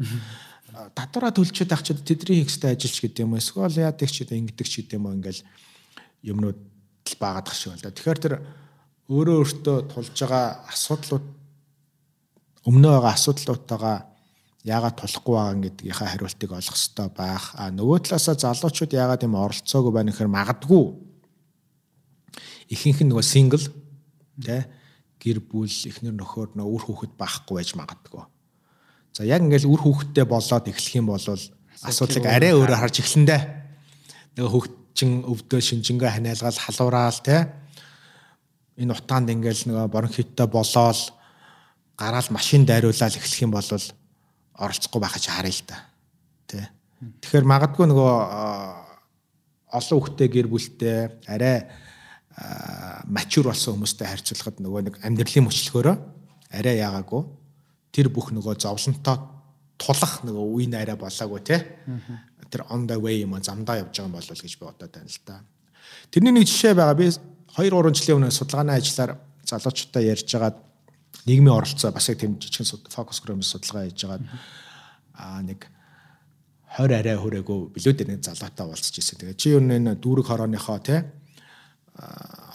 татвараа төлчихэд ах чи тэдний хийхстэй ажилч гэдэг юм эсвэл яадаг ч гэдэг ингэдэг ч гэдэг юм ингээл юмнууд л баагаадах шиг байна. Тэгэхээр тэр өөрөө өөртөө тулж байгаа асуудлууд өмнөө байгаа асуудлуудтайгаа яагаад тулахгүй байгаа гэдгийнхаа хариултыг олох хэрэгтэй байх. А нөгөө талаасаа залуучууд яагаад юм оролцоогүй байна гэхээр магадгүй ихэнх нь нөгөө сингл тэ гэр бүл эхнэр нөхөр нөө үр хүүхэд байхгүй байж магадгүй За яг ингээл үр хүүхдтэй болоод эхлэх юм бол асуудлыг арай өөрөөр харж эхлэндэ. Нэг хүүхдчин өвдөө шинжингээ ханиалгаал халуураал те. Энэ утаанд ингээл нэг бронхиттай болоод гараал машин дайруулаад эхлэх юм бол оролцохгүй байхаж харъя л та. Тэ. Тэгэхээр магадгүй нөгөө олон хүүхдтэй гэр бүлтэй арай мачур болсон хүмүүстэй харьцуулахад нөгөө нэг амьдралын мөчлөхөөрөө арай яагаагүй тэр бүх нөгөө зовлонтой тулах нөгөө үе найраа болоогүй те тэр on the way юм замдаа явж байгаа юм болов гэж би бодоод байна л да. Тэрний нэг жишээ байгаа. Би 2 3 жилийн өмнө судалгааны ажиллаар залуучуудаа ярьж байгаад нийгмийн оролцоо бас яг тийм жижигхэн фокус групп судалгаа хийж байгаад аа нэг 20 арай хүрээгүй билүүд нэг залуутай уулзч ирсэн. Тэгээ чи юу нэ дүүрэг хорооныхоо те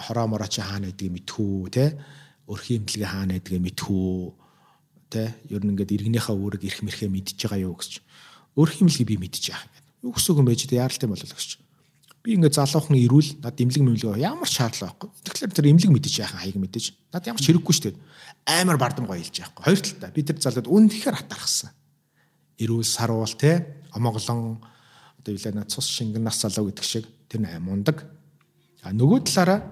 хороо мороо чи хаана гэдгийг мэдхүү те өрхийн имдлэгээ хаана гэдгийг мэдхүү те ер нь ингээд иргэнийхээ үүрэг ирэх мэрхээ мэдчихэж байгаа юу гэж өөр хэмлэгийг би мэдчихэж яах юм юу гэсэн юм байж тэ яаралтай болол гэж би ингээд залуухан ирүүл над имлэг мэмлэг ямар шаардлага байхгүй. Тэгэхээр тэр имлэг мэдчихэж яах хаяг мэдээж над ямар ч хэрэггүй шүү дээ амар бардам гоё хэлж яахгүй. Хоёр талтай. Би тэр залууд үнэхээр хатархсан ирүүл саруул те омоглон одоо юу лээ над цус шингэн нас залуу гэдэг шиг тэр мундаг а нөгөө талаараа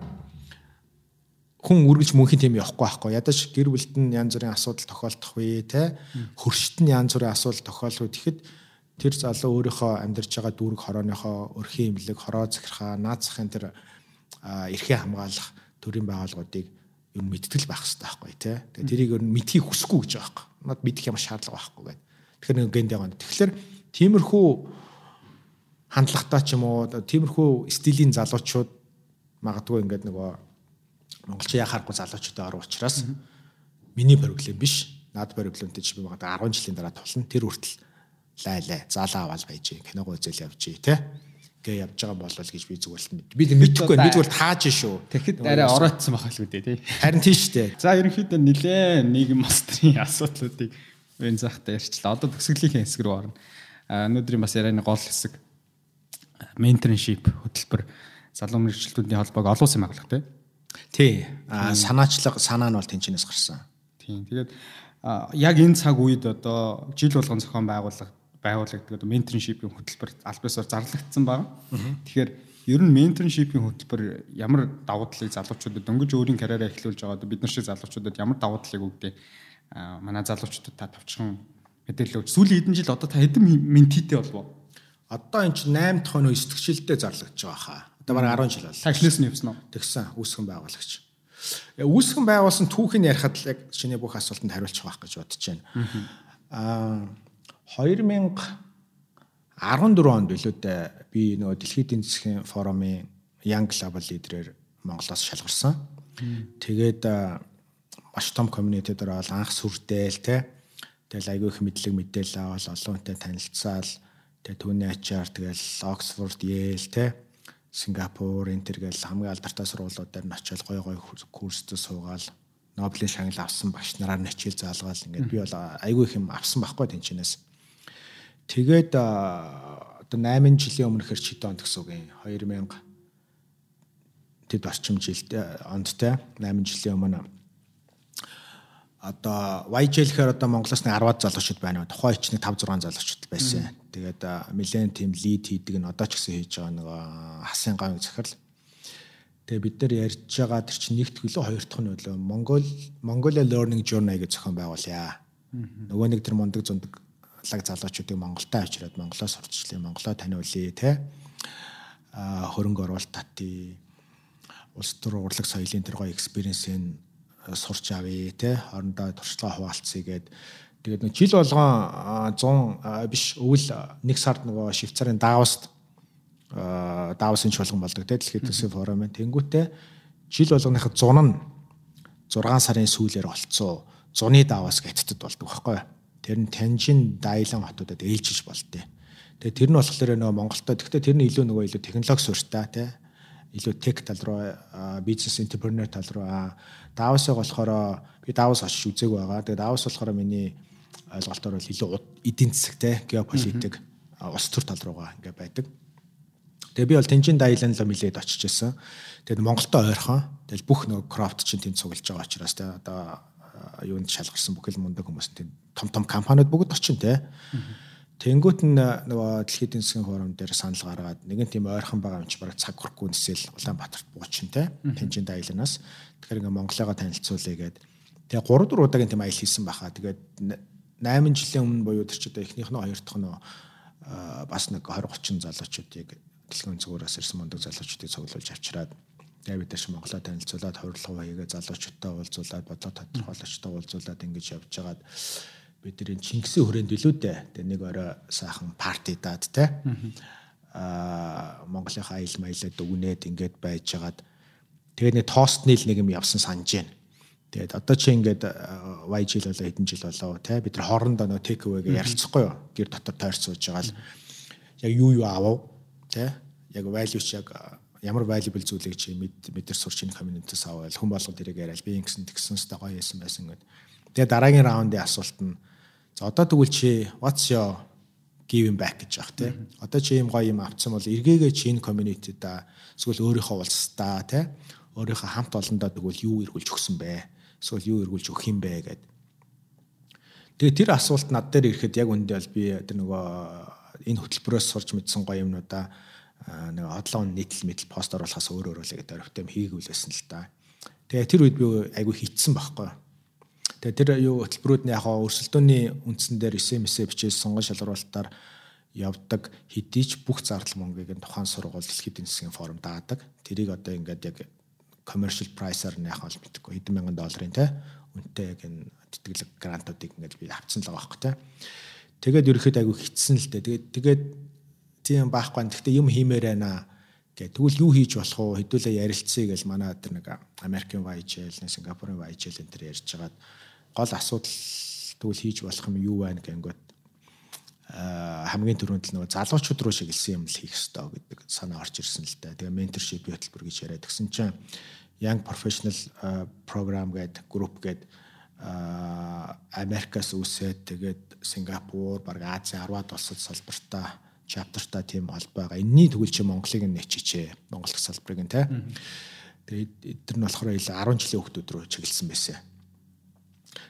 хүн үргэлж мөнхийн тийм явахгүй байхгүй. Ядаж гэр бүлд нь янз бүрийн асуудал тохиолдох үе те хөршит нь янз бүрийн асуудал тохиолдох. Тэгэхэд тэр залуу өөрийнхөө амьдарч байгаа дүүрэг хорооныхоо өрхийн имлэг, хороо захирхаа, наацхын тэр эрхээ хамгаалах төрийн байгууллагуудыг ер нь мэдтгэл байх хэрэгтэй байхгүй те. Тэгээ тэрийг ер нь мэдхийг хүсэхгүй гэж байгаа байхгүй. Над мэдэх юм шаардлага байхгүй гэдэг. Тэгэхээр нэг гэнтэй гоо. Тэгэхээр тиймэрхүү хандлагатай ч юм уу тиймэрхүү стилийн залуучууд магадгүй ингээд нөгөө монголчин яхахгүй залуучуудаа орох учраас миний проблем биш. Наад проблемтэй чи би магадгүй 10 жилийн дараа тулна. Тэр хүртэл лайлаа. Залаа аваад байж, киногоо үзэл явж тий. гээ явж байгаа болол гэж би зүгээр л мэд. Би мэдэхгүй би зүгээр тааж шүү. Тэгэхэд арай оройтсан байх л үүдээ тий. Харин тийш дээ. За ерөнхийдөө нилээ нийгэм мастрын асуудлуудыг энэ захтай ярьчлаа. Одоо төгсгөлийн хэсэг рүү орно. Өнөөдрийн бас ярианы гол хэсэг менторшип хөтөлбөр залуу мэрэгчлүүдийн холбоог олон улсын байгууллага тий. Тий. А санаачлага санаа нь бол тэнцэнээс гарсан. Тийм. Тэгээд яг энэ цаг үед одоо жил болгон зохион байгуулах байгуулагддаг одоо менторшипийн хөтөлбөр албасаар зарлагдсан байна. Тэгэхээр ер нь менторшипийн хөтөлбөр ямар давуу талыг залуучуудад дөнгөж өөрийн карьераа эхлүүлж байгаа бид нар шиг залуучуудад ямар давуу талыг өгдөө манай залуучуудад та тавчхан мэдээлэл өгч сүүлийн хэдэн жил одоо та хэдэн ментитэй болов Одоо эн чинь 8 дахь оны 9 дэх жилдээ зарлагдж байгаа хаа. Бараг 10 жил бол. Таглаас нь явсан уу? Тэгсэн үүсгэн байгуулагч. Э, үүсгэн байгуулсан түүхийн ярихад л яг чиний бүх асуултанд хариулчих байх гэж бодож байна. Э, Аа 2014 онд билүү дээ би нөгөө дэлхийн эдийн засгийн форумын Young Global Leader-ээр Монголоос шалгарсан. Тэгээд э, маш том community дээр бол анх сүрдээл те. Тэгэл айгүй их мэдлэг мэдээлэл авал олон хүнтэй танилцаал. Тэгээ түүний ачаар тэгэл Oxford, Yale те Сингапур, Интер гэл хамгийн алдартай сургуулиудаар нь очиод гой гой курсд суугаал Нобелийн шагнал авсан багш нараар нь хичээл заалгаал ингээд би бол айгүй их юм авсан байхгүй тэнчнээс. Тэгээд одоо 8 жилийн өмнөхөр чи донд гэсэн үг юм. 2000 тэд орчим жилд онд те 8 жилийн өмнө одоо YJ-лэхээр одоо Монголоос нэг 10-аад залуучууд байна. Тухайн ичний 5 6 залуучууд байсан. Тэгээд нэлээд тийм лид хийдэг нь одоо ч гэсэн хийж байгаа нэг хасын гавь захирал. Тэгээ бид нар ярьж байгаа тэр чинь нэгт хөлөө хоёр дахь нь үлээ Монгол Mongolia Learning Journey гэж зохион байгуулъя. Нөгөө нэг тэр мундаг зундаг лаг залуучуудыг Монголдо авчираад Монголоос сурчлаа, Монголоо таниулъя те. А хөрөнгө оруулалт татъя. Улс төр урлаг соёлын тэр гоё экспириенсийг сурч авъя те. Хоорондоо туршлага хуваалцъя гээд тэгээд нэг жил болгон 100 биш өвөл нэг сард нөгөө Швейцарын Давост Давосын чуулган болдог те дэлхийн төсвийн форум. Тэнгүүтээ жил болгоныхаа зун нь 6 сарын сүүлээр болцсон. Зуны Давос гэдэгт болдог байхгүй? Тэр нь Танжин, Дайлан хотуудад ээлжиж болтой. Тэгээ тэр нь болохоор нөгөө Монголтой тэгтээ тэр нь илүү нөгөө илүү технологи суурьтай тий илүү тек тал руу бизнес энтерпренер тал руу Давосыг болохоор би Давос очиж үзег байгаа. Тэгээ Давос болохоор миний ойлголтоор бол илүү эдийн засаг те геополитик улс төр тал руугаа ингээ байдаг. Тэгээ би бол Тэнжин Дайлан л мэлээд очиж исэн. Тэгээд Монголтой ойрхон. Тэгэл бүх нөгөө крафт чинь тэнд цуглаж байгаа учраас те одоо юунд шалгарсан бүхэл мундаг хүмүүс тийм том том компаниуд бүгд очин те. Тэнгүүт нь нөгөө дэлхийн эдийн засгийн форум дээр санал гаргаад нэгэн тийм ойрхон байгаа юм чи бараг цаг хүрхгүй нэсэл Улаанбаатарт буучин те. Тэнжин дайланаас тэгэхээр ингээ Монголыгаа танилцуулъя гээд тэгээ 3 4 удаагийн тийм аялал хийсэн баха. Тэгээд 8 жилийн өмнө буюу тэр чи одоо эхнийх нь хоёр дахь нь бас нэг 20 30 залуучуудыг дэлхийн зүгээрээс ирсэн мундаг залуучуудыг цуглуулж авчираад бид нар Монголоо танилцуулаад хордлого хийгээ залуучуудтай уулзуулаад бодлого тодорхойлогчтой уулзуулаад ингэж явж байгаад бидний Чингисийн хүрээнд илүү дээ. Тэгээ нэг орой сайхан парти даад те. Аа Монголынхаа аял маялаа дүгнээд ингээд байж байгаад тэгээ нэг тоостны л нэг юм явсан санаж байна. Тэгээд одоо чи ингээд YG л болоо хэдэн жил болоо те бид нар хоорондоо нөө тейк away-гээ ярилцахгүй юу? Гэр дотор тойрч сууж байгаа л яг юу юу аав те яг value ч яг ямар valuable зүйлийг чи мэдэр сурч ин community-с аваад хүн болгоод ирэг яриад би ингэсэн тэгсэн сте гоё яасан байсан гэд. Тэгээ дараагийн раундын асуулт нь за одоо тэгвэл чи what's your giving back гэж яах те. Одоо чи ийм гоё юм авцсан бол эргээгээ чи энэ community да эсвэл өөрийнхөө улсдаа те өөрийнхөө хамт олондоо тэгвэл юу эргүүлж өгсөн бэ? Эсвэл юу эргүүлж өгөх юм бэ гэд. Тэгээ тэр асуулт над дээр ирэхэд яг үндэ бол би тэр нөгөө энэ хөтөлбөрөөс сурч мэдсэн гоё юмнуудаа нэг одлон нийтлэл мэдл пост оруулахаас өөр өөрөлөө гэдэг орхитой хийгүүл байсан л та. Тэгээ тэр үед би айгүй хитсэн байхгүй. Тэгээ тэр юу хөтөлбөрүүд нь яг хаа өрсөлдөөний үндсэн дээр SMS бичээс сонгон шалгаруулалтаар явдаг хэдий ч бүх зардал мөнгөийг нь тухайн сургууль дэлхийн эдийн засгийн форум даадаг. Тэрийг одоо ингээд яг commercial price-аар нь яг бол мэдгүй хэдэн мянган долларын те үнэтэй яг энэ тэтгэлэг грантуудыг ингээд би авцсан л байгаа байхгүй те. Тэгээд ерөөхдөө айгүй хитсэн л дээ. Тэгээд тэгээд тийм байхгүй. Гэхдээ юм хиймээр байна гэх тэгвэл юу хийж болох вэ? Хэдүүлээ ярилцъя гэж манай тэр нэг Америкийн YGL, Сингапурын YGL энэ төр ярьж хагаад гол асуудал тэгвэл хийж болох юм юу байна гэнгүүт хамгийн түрүүнд л нөгөө залуучууд руу шигэлсэн юм л хийх ёстой гэдэг санаа орж ирсэн л да. Тэгээ менторшип хөтөлбөр гэж яриад гисэн чинь Young Professional program гэдэг групп гэдэг Америкаас үсээд тэгээд Сингапур, баг Ази 10-аад улсад салбартаа чаптартаа тийм алба байгаа. Энийний тэгвэл чи Монголыг нэччихээ. Монгол салбарыг нь те. Тэгээд эдгээр нь болохоор ил 10 жилийн хүүхдүүд рүү чиглэсэн байсан.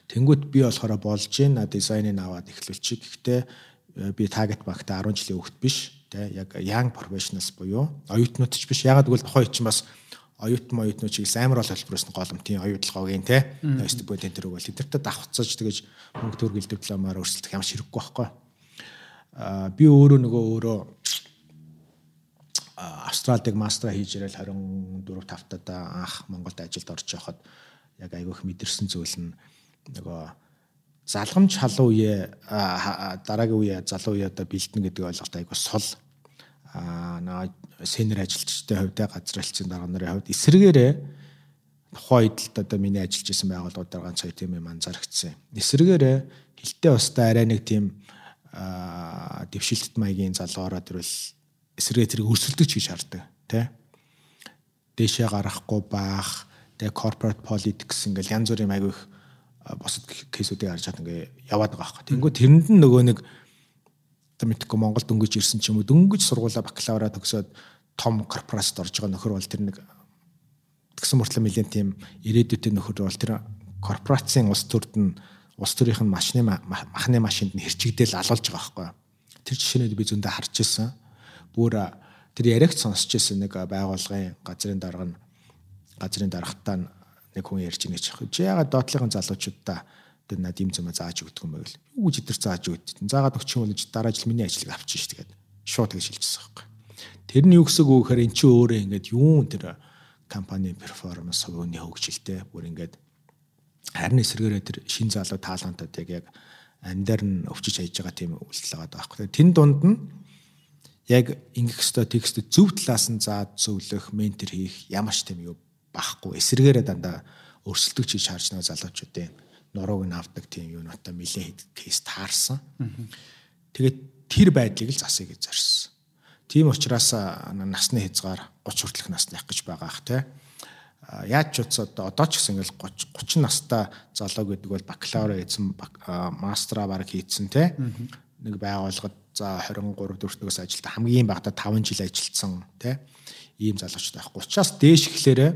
Тэнгүүт би болохоор болж гин дизайныг аваад эхлүүлчих. Гэхдээ э, би target багтаа 10 жилийн хүүхд биш. Тэ яг young professionals буюу оюутнууд ч биш. Ягаад гэвэл тухайн үед чинь бас оюутан оюутнууд чиглэс амар бол хэлбэрээс нь голомтын оюутлогоогийн те. Стипендиум тентэр өгөөл тэдэртээ давхцаж тэгэж мөнгө төгрөг дипломаар өрсөлдөх ямар ширэггүй байхгүй. Би өөрөө нөгөө өөрөө Австралид мастера хийж ирэл 24 5 таа анх Монголд ажилд орж явахад яг айгүйх мэдэрсэн зүйл нь нөгөө залгамж халуун үе дараагийн үе залуу үе одоо бэлдэн гэдэг ойлголт айгүй сул. А наа сенер ажилчдын хувьд газар хэлцэн дарга нарын хувьд эсрэгээрээ тухайн л одоо миний ажиллаж исэн байгууллагуудаар ганц хоёр тийм юм анзаарчихсан. Эсрэгээрээ хилтэй устаа арай нэг тийм дэвшилтэт маягийн залгаараа тэрвэл эсрэг зэрэг өрсөлдөж хийж хардаг тий дээшээ гарахгүй баах тэгээ corporate politics ингээл янз бүрийн аягүй их босод кейсүүдийг харж чад ингээ яваад байгаа байхгүй. Тэнгүү тэрэнд нь нөгөө нэг мэдхгүй Монгол дөнгөж ирсэн ч юм уу дөнгөж сургуулаа бакалавра төгсөөд том корпорацид орж байгаа нөхөр бол тэр нэг тэгсэн мөртлөө нэлээд тийм ирээдүйтэй нөхөр бол тэр корпорацийн улс төрд нь улс төрийнх нь машины махны машинд нь хэрчигдэл алуулж байгаа байхгүй. Тэр жишээнүүд би зөндөө харж ирсэн. Бүр тэр яриагч сонсч ирсэн нэг байгууллагын газрын дарга нь газрын даргатаа нэг хүн ярьж байгаа ч чи ягаад доотлогын залуучуудаа тэр над юм зэмэ зааж өгдөг юм байл. Юу ч идэр зааж өгд. Заагаад өгч юм бол дараа жил миний ажлыг авчих ш тэгээд шууд тэгж хэлчихсэн байхгүй. Тэр нь юу гэсэн үг гэхээр эн чинь өөрөө ингээд юу тэр компани перформанс хувийн хөгжилтэй бүр ингээд харин эсрэгээрээ тэр шин залуу талантууд яг андаар нь өвчиж хайж байгаа тийм үйлдэл байгаа байхгүй. Тэн дунд нь яг ингэх өстой текст зөв талаас нь заад зөвлөх, ментор хийх ямар ч тийм юу байхгүй. Эсрэгээрээ дандаа өрсөлдөгч хийж харж байгаа залуучуудын нурууг нь авдаг тийм юу нотой нилээ кейс таарсан. Тэгээд тэр байдлыг л засъя гэж зорьсон. Тийм учраас насны хязгаар 30 хүртэлх насных гэж байгаа ах тийм яаж ч утса одоо ч гэсэн ингээл 30 30 настай залуу гэдэг бол бакалавра хийсэн мастера баг хийсэн те нэг байгууллагад за 23 4-өөс ажилда хамгийн багтаа 5 жил ажилласан те ийм залуучтай байхгүй 30-аас дээш гэхлээрэ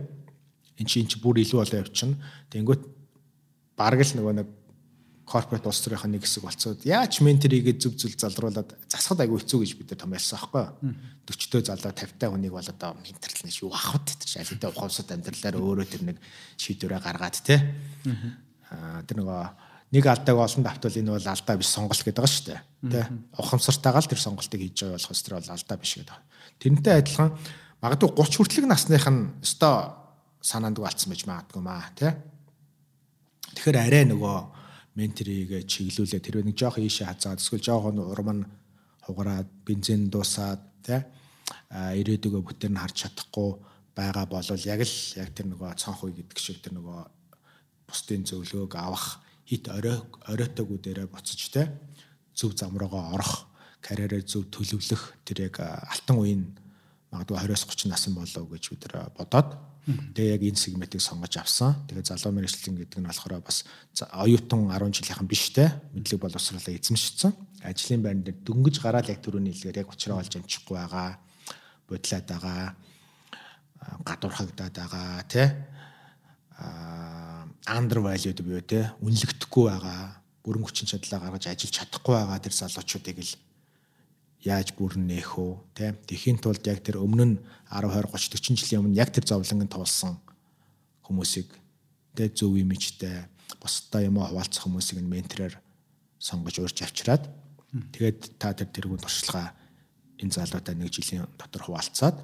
эн чинь бүр илүү болоо явчихна. Тэнгүүт бараг л нөгөө нэг корпорат улс төрийн нэг хэсэг болцоод яаж менторигээ зүв зүл залруулад засахад айгүй хэцүү гэж бид нар томьёолсон аахгүй 40 төө залуу 50 та хүнийг бол одоо менторлно гэж юу авах вэ тэр шалтай ухамсад амьдралаар өөрөө тэр нэг шийдвэрээ гаргаад те? Аа тэр нөгөө нэг алдааг олон давтвал энэ бол алдаа биш сонголт гэдэг байгаа шүү дээ те? Ухамсартайгаа л тэр сонголтыг хийж байгаа болохоос тэр бол алдаа биш гэдэг. Тэрнтэй адилхан магадгүй 30 хүртэлх насных нь өстой санаанд алдсан байж магадгүй маа те Тэгэхээр арай нөгөө менторийг чиглүүлээ. Тэр нэг жоох ийшээ хазаад эсвэл жоохон урам нь хугараад бензин дуусаад тий ирээдүгөө бүтээр нь харж чадахгүй байгаа болол яг л яг тэр нөгөө цонх үе гэдэг шиг тэр нөгөө бусдын зөвлөгөөг авах хит орой оройтойгоо дээрээ буцаж тий зөв зам руугаа орох карьерээ зөв төлөвлөх тэр яг алтан үеийн магадгүй 20-с 30 насан болов гэж бид бодоод Тэгээ яг энэ сегментийг сонгож авсан. Тэгээ залуу мэрэгчлэн гэдэг нь болохоор бас оюутан 10 жилийнхэн биш те мэдлэг боловсруулалтаа эзэмшсэн. Ажлын байран дээр дөнгөж гараад яг түрүүний хэлгээр яг уучраа олж амжихгүй байгаа. Бодлоод байгаа. Гадуурхагдаад байгаа те under valued буюу те үнэлэгдэхгүй байгаа. Бүрэн хүчин чадлаа гаргаж ажиллаж чадахгүй байгаа тэр залуучуудыг л яаж бүрэн нээх үү тийм тэхийн тулд яг тэр өмнө нь 10 20 30 40 жилийн өмнө яг тэр зовлонгийн туулсан хүмүүсийг тэ? Зөв имижтэй бусдаа юм хаваалцах хүмүүсийг нь ментороор сонгож урьж авчираад тэгээд та тэр тэргүүн туршлага энэ залуутай нэг жилийн дотор хуваалцаад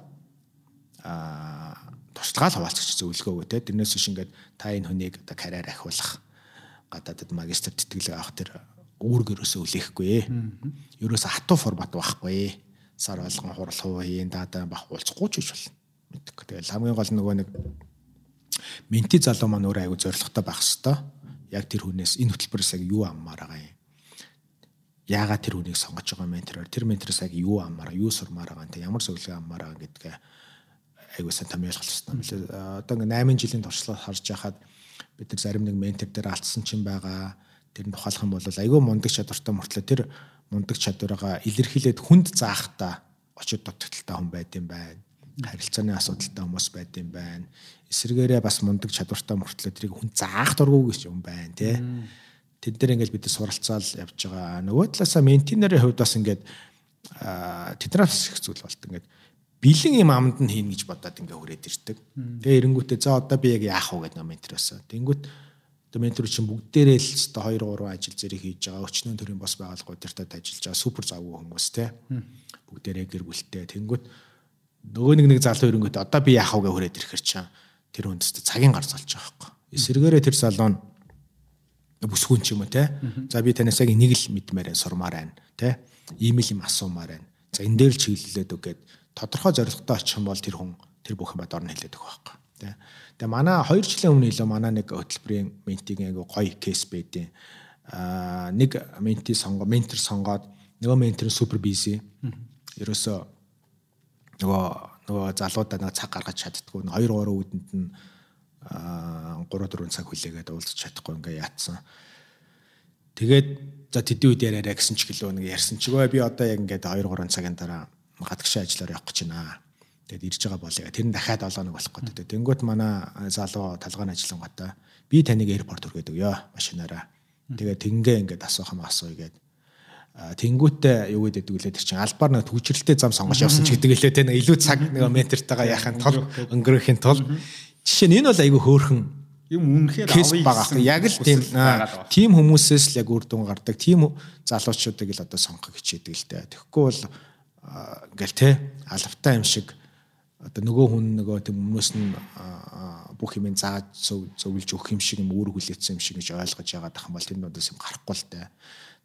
аа туршлагаа л хуваалцагч зөвлөгөө өгөө те тэрнээс биш ингээд та энэ хүнийг одоо карьер ахиулах гадаадд магистр тэтгэлэг авах тэр үүрэг ерөөсөө үлээхгүй. Ерөөсөө хатуу формат байхгүй. Сар болгон хурал хувийн даадаа бах уулзахгүй ч биш болно. Мэддэг. Тэгэл хамгийн гол нөгөө нэг менти залуу маань өөрөө аягүй зоригтой байх хэвээр. Яг тэр хүнээс энэ хөтөлбөрөөс яг юу аммаар байгаа юм. яагаад тэр үнийг сонгож байгаа ментороор тэр ментороос яг юу аммаар юу сурмаар байгаа те ямар зөвлөгөө аммаар байгаа гэдгээ айгуу сайн хэрэгтэй юм лээ. Одоо ингээ 8 жилийн туршлага харж яхад бид нар зарим нэг ментор дээр алдсан ч юм байгаа. Тэр нь тухайлах юм бол айгүй мундаг чадвартай мөртлөө тэр мундаг чадвараа илэрхийлээд хүнд заахта очид дутагдaltaй хүн байд юм байна. Харилцааны асуудалтай хүмүүс байд юм байна. Эсвэргээрээ бас мундаг чадвартай мөртлөө тэрийг хүн заах дурггүй гэж юм байна тий. Тэд нар ингээд бид суралцаал явж байгаа. Нөгөө талаасаа ментинерийн хувьд бас ингээд тэднээс их зүйл болт ингээд бэлэн юм амд нь хийнэ гэж бодоод ингээ хүрээд ирдэг. Тэгээ эренгүүтээ за одоо би яг яах вэ гэдэг ментороос. Тэнгүүт одоо ментор чинь бүгдээрээ л өстой 2 3 ажил зэрэг хийж байгаа. Өчнөө төрийн бос байгууллагууд тэртад ажиллаж байгаа супер завгүй хүмүүс те. Бүгдээрээ гэр бүлтэй. Тэнгүүт нөгөө нэг нэг залуу эренгүүтээ одоо би яах вэ хүрээд ирэхэр чинь тэр хүндэстэ цагийн гар залж байгаа байхгүй. Эсвэргээрээ тэр залуу нь бүсгүүн ч юм уу те. За би танаас яг нэг л мэдмээр сурмаар байна те. Ийм л юм асуумаар байна. За энэ дээр л чиглэлээд үгээд тодорхой зорилготой очих юм бол тэр хүн тэр бүх юм орно хэлээд байгаа байхгүй. Тэ. Тэгээ манай 2 жилийн өмнө илүү манай нэг хөтөлбөрийн ментиг айгу гоё кейс байдیں۔ Аа нэг менти сонго ментор сонгоод нөгөө ментор супер бизи. Ерөөсөө нөгөө нөгөө залуудаа нэг цаг гаргаж чаддгүй. 2 3 үдэнд нь аа 3 4 цаг хүлээгээд уулзах чадахгүй ингээ яатсан. Тэгээд за тэдний үед яриараа гэсэн ч гэлөө нэг ярьсан ч өө би одоо яг ингээд 2 3 цагийн дараа гадагшаа ажиллаар явах гэж байна. Тэгэд ирж байгаа болоо. Тэр нь дахиад 7 хоног болох гэдэг. Тэнгүүт манай залуу талгааны ажиллангаатай би таныг аэропорт хүргээд өгөө машинаараа. Тэгээд тэнгээ ингээд асуух юм асууя гээд тэнгүүтээ юу гэдэг вэ тэр чинь албаар нэг төвчрэлтэй зам сонгож явсан ч гэдэг лээ те нэг илүү цаг нэг метртайгаа яхахын тулд өнгөрөхийн тулд жишээ нь энэ бол айгүй хөөрхөн юм үнэхээр авъя байгаа. Яг л тийм тийм хүмүүсээс л яг үр дүн гардаг. Тийм залуучуудыг л одоо сонгох хичээдэг л дээ. Тэгэхгүй бол ингээл те алавтай юм шиг одоо нөгөө хүн нөгөө тийм өмнөөс нь бүх юм зааж зөвлөж өгөх юм шиг юм үүрэг хүлээсэн юм шиг гэж ойлгож байгаа дах юм бол тэнд удаас юм гарахгүй л те.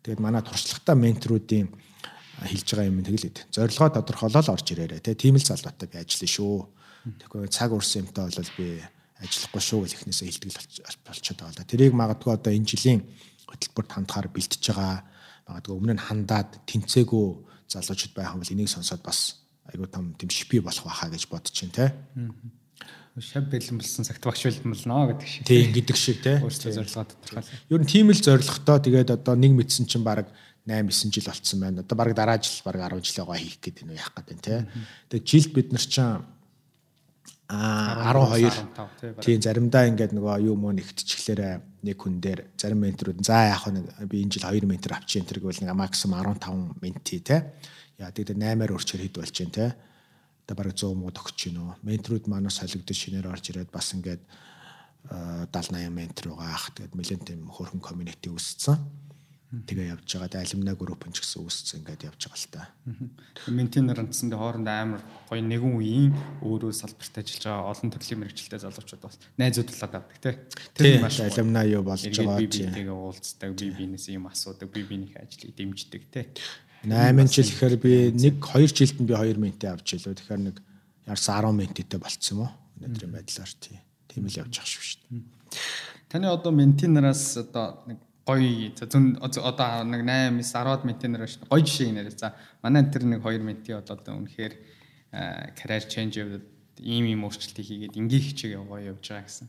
Тэгээд манай туршлагатай менторуудын хэлж байгаа юм тэгэлээд зорилгоо тодорхойлол орж ирээрээ. Тийм л залуутай би ажиллана шүү. Тэгэхээр цаг урсан юмтай бол би ажиллахгүй шүү гэж эхнээсээ хэлдэг болчиход байгаа л да. Тэрийг магадгүй одоо энэ жилийн хөтөлбөрт хандахаар бэлтэж байгаа. Магадгүй өмнө нь хандаад тэнцээгүү залуучууд байх юм бол энийг сонсоод бас айгуу том тийм шипи болох байхаа гэж бодож байна те. Шав бэлэн болсон цагт багш бэлмэлнэ гэдэг шиг. Тийм гэдэг шиг те. Өөрсдөө зорилгоо тодорхойлоо. Ер нь тийм л зорилготой тэгээд одоо нэг мэдсэн чинь баг 8 9 жил болцсон байна. Одоо баг дараа жил баг 10 жилээ хийх гэдэг нь яах гэдэг те. Тэгээд жилд бид нар чинь а 12 тийм заримдаа ингээд нөгөө юу мөө нэгтчихлээр нэг хүн дээр зарим менторууд за яах вэ би энэ жил 2 ментор авчих энэ бол нэг максимум 15 менти те яа тэгээд 8-аар өрчөр хэд болж байна те одоо бараг 100 муу төгч гинөө менторууд манаас солигдож шинээр орж ирээд бас ингээд 70 80 ментор байгаа ах тэгээд нэлээд тийм хөрхөн community үүссэн тэгээ явж байгаа. Алимна групп ч гэсэн үүссэн ингээд явж байгаа л та. Ментинер антсанд хооронд амар гоё нэгэн үеийн өөрөө салбарт ажиллаж байгаа олон төрлийн мэрэгчлээ залуучууд бас найзуудлаад авдаг тий. Тэр маш алимна юу болж байгаа чи. Тэгээ уулздаг, би биенээс юм асуудаг, би биенийхээ ажлыг дэмждэг тий. 8 жил гэхээр би нэг 2 жилд нь би 2 менти авч илүү. Тэгэхээр нэг ярсан 10 ментитэй болцсон юм уу? Өнөөдрийн байдлаар тий. Тийм л явж ах шүү дээ. Таны одоо ментинераас одоо нэг гоё зүүн одоо нэг 8 9 10 ментинер байна. Гоё жишээ нэрээ. За манай тэр нэг 2 менти бол одоо үнэхээр career change яваад ийм ийм өөрчлөлтийг хийгээд ингийн хичээг гоё явж байгаа гэсэн.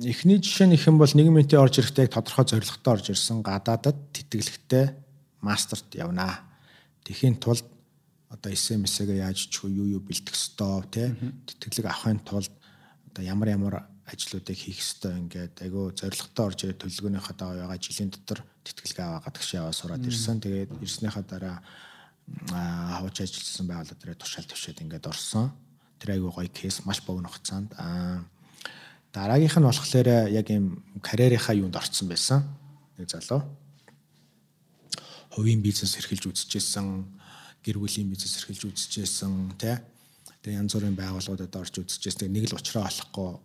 Эхний жишээ нь их юм бол нэг менти орж ирэхдээ тодорхой зорилготой орж ирсэн гадаадад тэтгэлэгтэй мастерт явнаа. Тэхийн тулд одоо SMS-гээ яаж ч юу юу бэлтгэх ёстой тий тэтгэлэг авахын тулд одоо ямар ямар ажлуудыг хийх ёстой ингээд айгүй зоригтой орж ирээд төлөвлөгөөнийхөө дагуу байгаа жилийн дотор тэтгэлгээ аваа гадагш яваа сураад ирсэн. Тэгээд ирснийхаа дараа хавч ажилласан байгууллагад тушаал төвшөөд ингээд орсон. Тэр айгүй гоё кейс маш богино хугацаанд аа дараагийнх нь болохоор яг юм карьерийнхаа юунд орцсон байсан. Нэг залуу. Хувийн бизнес эрхэлж үзчихсэн, гэр бүлийн бизнес эрхэлж үзчихсэн, тий. Тэгээ янз бүрийн байгууллагуудад орж үзчихсэн. Нэг л уучраа олохгүй